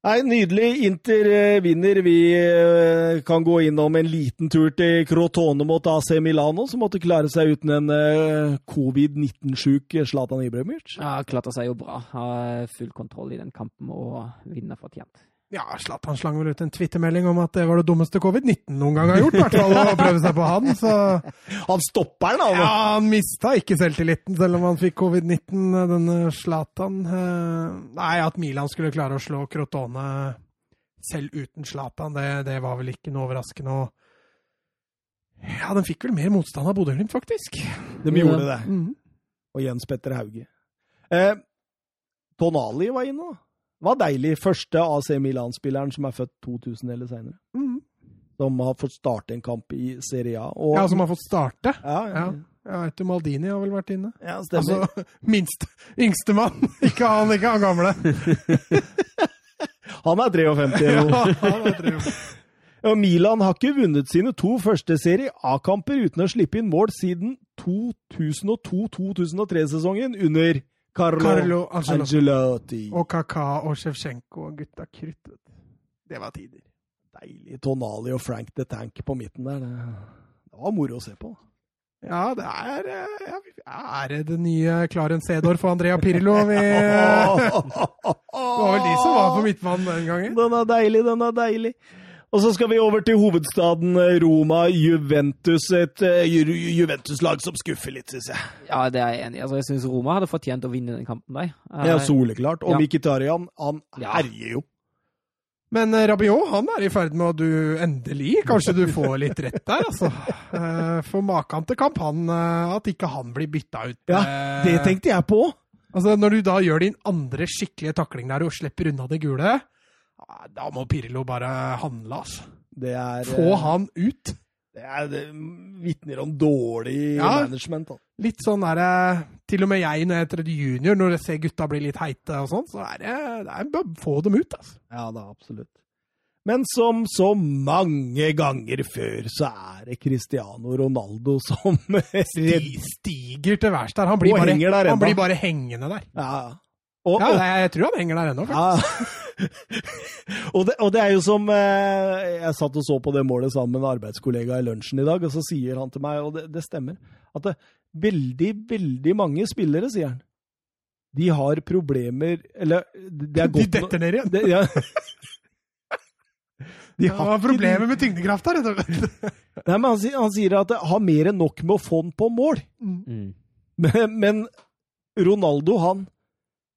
Nei, Nydelig. Inter eh, vinner. Vi eh, kan gå innom en liten tur til Crotone mot AC Milano, som måtte klare seg uten en eh, covid-19-sjuk Zlatan Ibrahimovic. Ja, klarte seg jo bra. Har full kontroll i den kampen og vinner fortjent. Ja, Zlatan slang vel ut en twittermelding om at det var det dummeste covid-19 noen gang har gjort. I hvert fall å prøve seg på han. Så Han stopper den, han! ja, han mista ikke selvtilliten selv om han fikk covid-19, denne Zlatan. Eh, Nei, at Milan skulle klare å slå Crotone selv uten Zlatan, det, det var vel ikke noe overraskende. Og ja, den fikk vel mer motstand av Bodø-Glimt, faktisk. De gjorde det. Mhm. Og Jens Petter Hauge. Eh, Tonali var inne, da. Det var deilig. Første AC Milan-spilleren som er født 2000 eller seinere. Mm. Som har fått starte en kamp i Serie A. Og, Ja, som har fått starte. ja, ja, Ja. Ja, etter Maldini har vel vært inne. ja, stemmer. Altså, minst yngstemann. Ikke han, ikke han gamle. Han er 53 eller Ja, han er tre. Og Milan har ikke vunnet sine to første Serie A-kamper uten å slippe inn mål siden 2002-2003-sesongen under Carlo, Carlo Ancelotti. Angelotti. Og Kaka og Sjevtsjenko og gutta krutt. Det var tider. Deilig Tonali og Frank the Tank på midten der. Det, var moro å se på. Ja, det er eh, Er det det nye Clarence Sedorf og Andrea Pirlo? Vi, det var vel de som var på midtbanen den gangen? Den er deilig, den er deilig. Og så skal vi over til hovedstaden eh, Roma, Juventus. Et eh, Ju- Juventus-lag som skuffer litt, syns jeg. Ja, det er jeg enig i. Altså, jeg syns Roma hadde fortjent å vinne den kampen der. Ja, soleklart. Og Ja. Mkhitaryan, han Ja. herjer jo. Men eh, Rabiot han er i ferd med å du endelig Kanskje du får litt rett der, altså. For maken til kamp, han, at ikke han blir bytta ut. Ja, Det tenkte jeg på. Altså, Når du da gjør din andre skikkelige takling der og slipper unna det gule, da må Pirlo bare handle, altså. Det er Få eh, han ut. Det, er, det vitner om dårlig Ja. management. Da. Litt sånn derre Til og med jeg når jeg er tredje junior, når jeg ser gutta bli litt heite og sånn, så er det, det er få dem ut, altså. Ja da, absolutt. Men som så mange ganger før, så er det Cristiano Ronaldo som stiger til værs der. Han blir, bare, der han blir bare hengende der. Ja. Og, Ja, og, jeg, jeg tror han henger der ennå. faktisk. ja. og, det, og det er jo som eh, Jeg satt og så på det målet sammen med en arbeidskollega i lunsjen i dag, og så sier han til meg, og det, det stemmer, at det, veldig, veldig mange spillere, sier han, de har problemer Eller det er De detter ned igjen. det, ja. De Han har problemer med tyngdekrafta, rett og slett. Nei, men han, han sier at det har mer enn nok med å få den på mål. Mm. Men, men Ronaldo, han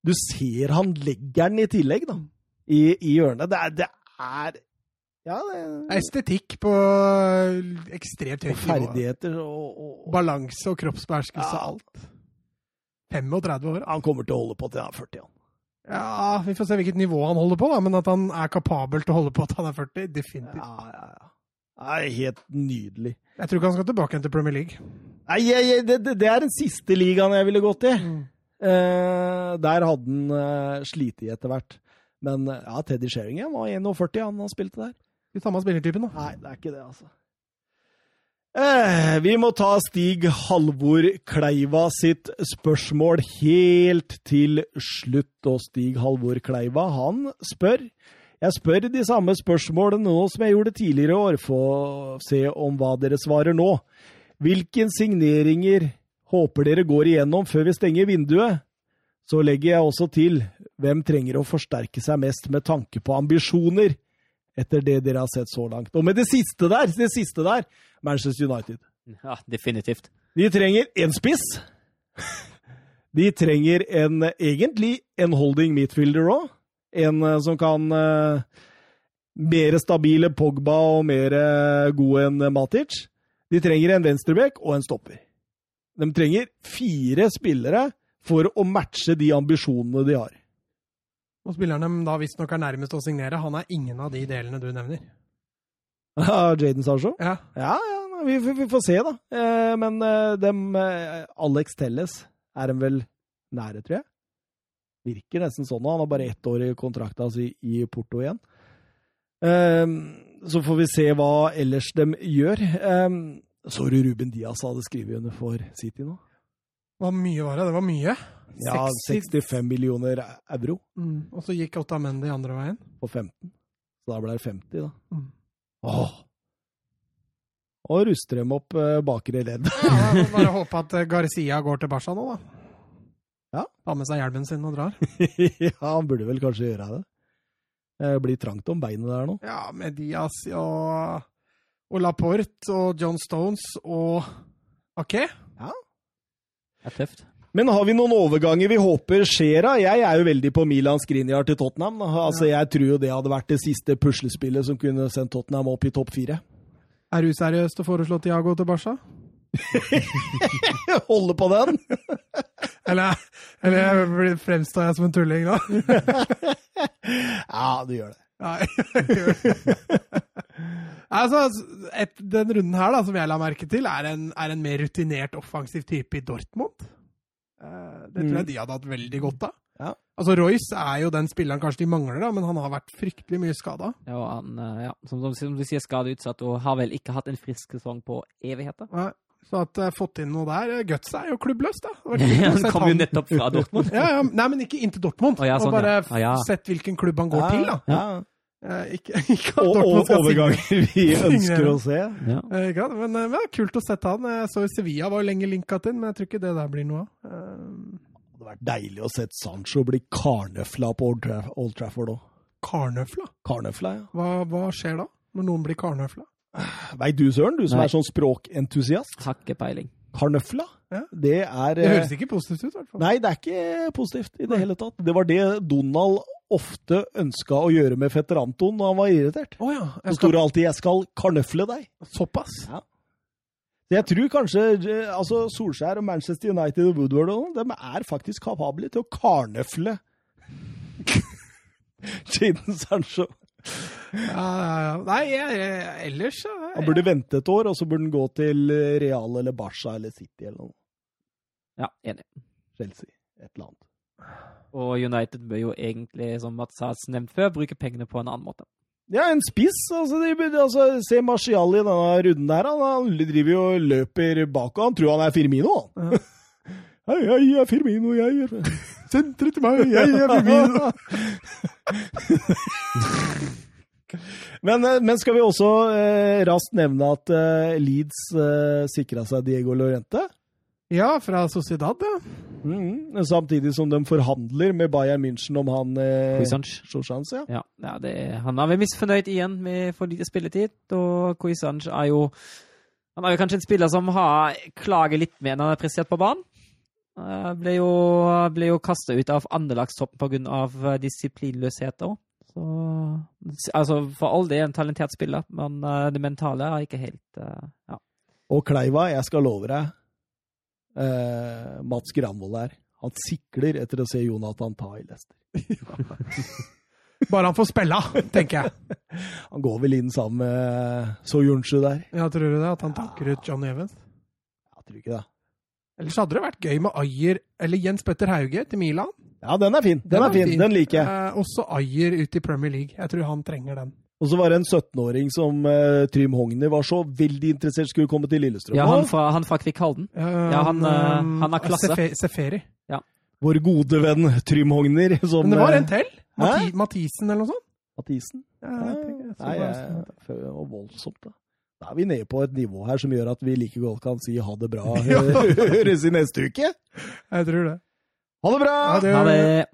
Du ser han legger den i tillegg, da. I, i hjørnet. Det er, det er Ja, det Estetikk på ekstremt og høyt nivå. ferdigheter og, og, og Balanse og kroppsbeherskelse, Ja. alt. 35 år. Han kommer til å holde på til han er 40. Han. Ja, vi får se hvilket nivå han holder på, da, men at han er kapabel til å holde på til han er 40, definitivt. Ja, ja, ja. Det er helt nydelig. Jeg tror ikke han skal tilbake igjen til Premier League. Nei, jeg, jeg, det, det- det er den siste ligaen jeg ville gått i. Mm. Eh, der hadde han eh, slitt etter hvert. Men eh, ja, Teddy Sheringham var 41, han han spilte der. De samme spillertypen, da. Nei, det er ikke det, altså. Eh, vi må ta Stig Halvor Kleiva sitt spørsmål helt til slutt. Og Stig Halvor Kleiva, han spør Jeg spør de samme spørsmålene nå som jeg gjorde tidligere i år, for å se om hva dere svarer nå. Hvilke signeringer håper dere går igjennom før vi stenger vinduet? Så legger jeg også til hvem trenger å forsterke seg mest med tanke på ambisjoner, etter det dere har sett så langt. Og med det siste der, det siste der, Manchester United. Ja, definitivt. De trenger en spiss. De trenger en, egentlig en holding midfielder òg. En eh, som kan uh, Mer stabile Pogba og mer eh, god enn Matic. De trenger en venstreback og en stopper. De trenger fire spillere for å matche de ambisjonene de har. Og spilleren de da visstnok er nærmest å signere, han er ingen av de delene du nevner. Jaden Sancho? Ja. Ja, ja vi, vi, får se, da. Eh, men eh, dem eh, Alex Telles er dem vel nære, tror jeg. Virker nesten sånn. Han har bare ett år i kontrakta si i Porto igjen. Eh, så får vi se hva ellers de gjør. Eh, sorry, Ruben Diaz hadde skrevet under for City nå? Hva mye var det? Det var mye. Ja, 60 65 millioner euro Mm. Og så gikk Otamendi andre veien. på 15. Så da ble det 50, da. Mm. Åh! Og ruster dem opp eh, bakre ledd. Ja, Bare håpe at eh, Garcia går til Barca nå, da. Ja. Ta med seg hjelmen sin og drar. ja, han burde vel kanskje gjøre det. Det blir trangt om beinet der nå. Ja, med Diaz og, og Laporte og John Stones og Ake. Det er tøft. Men har vi noen overganger vi håper skjer? da? Jeg er jo veldig på Milan Skriniar til Tottenham. Altså, Jeg tror jo det hadde vært det siste puslespillet som kunne sendt Tottenham opp i topp fire. Er du seriøst å foreslå Tiago til Barca? Holde på den! Eller, eller fremstår jeg som en tulling da? Ja, du gjør det. Nei. Altså, et, den runden her da, som jeg la merke til, er en, er en mer rutinert offensiv type i Dortmund. Uh, Det tror jeg Mm. de hadde hatt veldig godt av. Ja. Altså, Royce er jo den spilleren kanskje de mangler, da, men han har vært fryktelig mye skada. Ja, han, eh, ja, som, som, som du sier, skadeutsatt og har vel ikke hatt en frisk sesong på evigheter. Så at jeg har fått inn noe der eh, Guts er jo klubbløs, da. Han kom jo nettopp fra Dortmund. Ja, ja, nei, men ikke inn til Dortmund. Oh, ja, sånn, og bare ja. Ja. sett hvilken klubb han går til, da. Ja. Eh, Ikke, ikke at Og, Dortmund skal overganger vi ønsker å se. Ja. Eh, ikke? Men, eh, men det er kult å sette han. Jeg så Sevilla var jo lenge linka til, men jeg tror ikke det der blir noe av. Eh, Det hadde vært deilig å se Sancho bli karnøfla på Old, Traf Old Trafford òg. Karnøfla? Karnøfla, ja. Hva, hva skjer da? Når noen blir karnøfla? Veit du, Søren, du som Nei. er sånn språkentusiast. Har ikke peiling. Karnøfla, Ja. det er Det eh, høres ikke positivt ut, i hvert fall. Nei, det er ikke positivt i det hele tatt. Det var det Donald ofte ønska å gjøre med fetter Anton når han var irritert. Oh, ja. Jeg skal, alltid 'jeg skal karnøfle deg'. såpass? Ja. Jeg tror kanskje eh, altså Solskjær og Manchester United og Woodward og de er faktisk kapable til å karnøfle Jaden Sancho. Ja, ja, ja. Nei, jeg, jeg, ellers så Han burde vente et år, og så burde han gå til Real eller Barca eller City eller noe. Ja, enig. Chelsea. Et eller annet. Og United bør jo egentlig, som Mats har nevnt før, bruke pengene på en annen måte. Ja, en spiss. Altså, de, altså, se Marcial i denne runden der. Han, han driver jo og løper bak, og han tror han er Firmino. han. Hei, jeg er Firmino, jeg er Sentre til meg, jeg er Firmino! men, eh, men skal vi også eh, raskt nevne at eh, Leeds eh, sikra seg Diego Lorente? Ja, fra Sociedad, ja. Mhm. Samtidig som de forhandler med Bayern München om han eh, Sjosjans, ja. Ja, ja det, han er vel misfornøyd igjen med for lite spilletid, og Kuisanch er jo Han er jo kanskje en spiller som har klager litt mer når han er prestert på banen. Eh, Ble jo, ble jo kasta ut av andrelagstoppen pga. disiplinløshet òg. Så Altså, for all del en talentert spiller, men eh, det mentale er ikke helt eh, Ja. Og Kleiva, jeg skal love deg, eh, Mats Granvold er. han sikler etter å se Jonathan ta i Leicester. Bare han får spille, tenker jeg. Han går vel inn sammen med Soyuncu der. Ja, tror du det? At han takker ut John Evans? Jeg tror ikke det. Ellers hadde det vært gøy med Ayer eller Jens Petter Hauge til Milan. Ja, den er fin. Den, er fin. Den liker jeg. Eh, også Ayer ut i Premier League. Jeg tror han trenger den. Og så var det en 17-åring som uh, Trym Hogner var så veldig interessert skulle komme til Lillestrøm. ja han, fra, han fra Kvikkhalden. Ja, han, uh, han har klasse. Sefe- Seferi. Vår gode venn Trym Hogner. Som, Men det var eh, en til. Mathi Mathisen eller noe sånt. Mathisen. Ja, jeg tenker- jeg Nei, jeg, det var voldsomt, da. Da er vi nede på et nivå her som gjør at vi like godt kan si ha det bra. Høres i neste uke. Jeg tror det. Ha det bra! Ha det Ha det.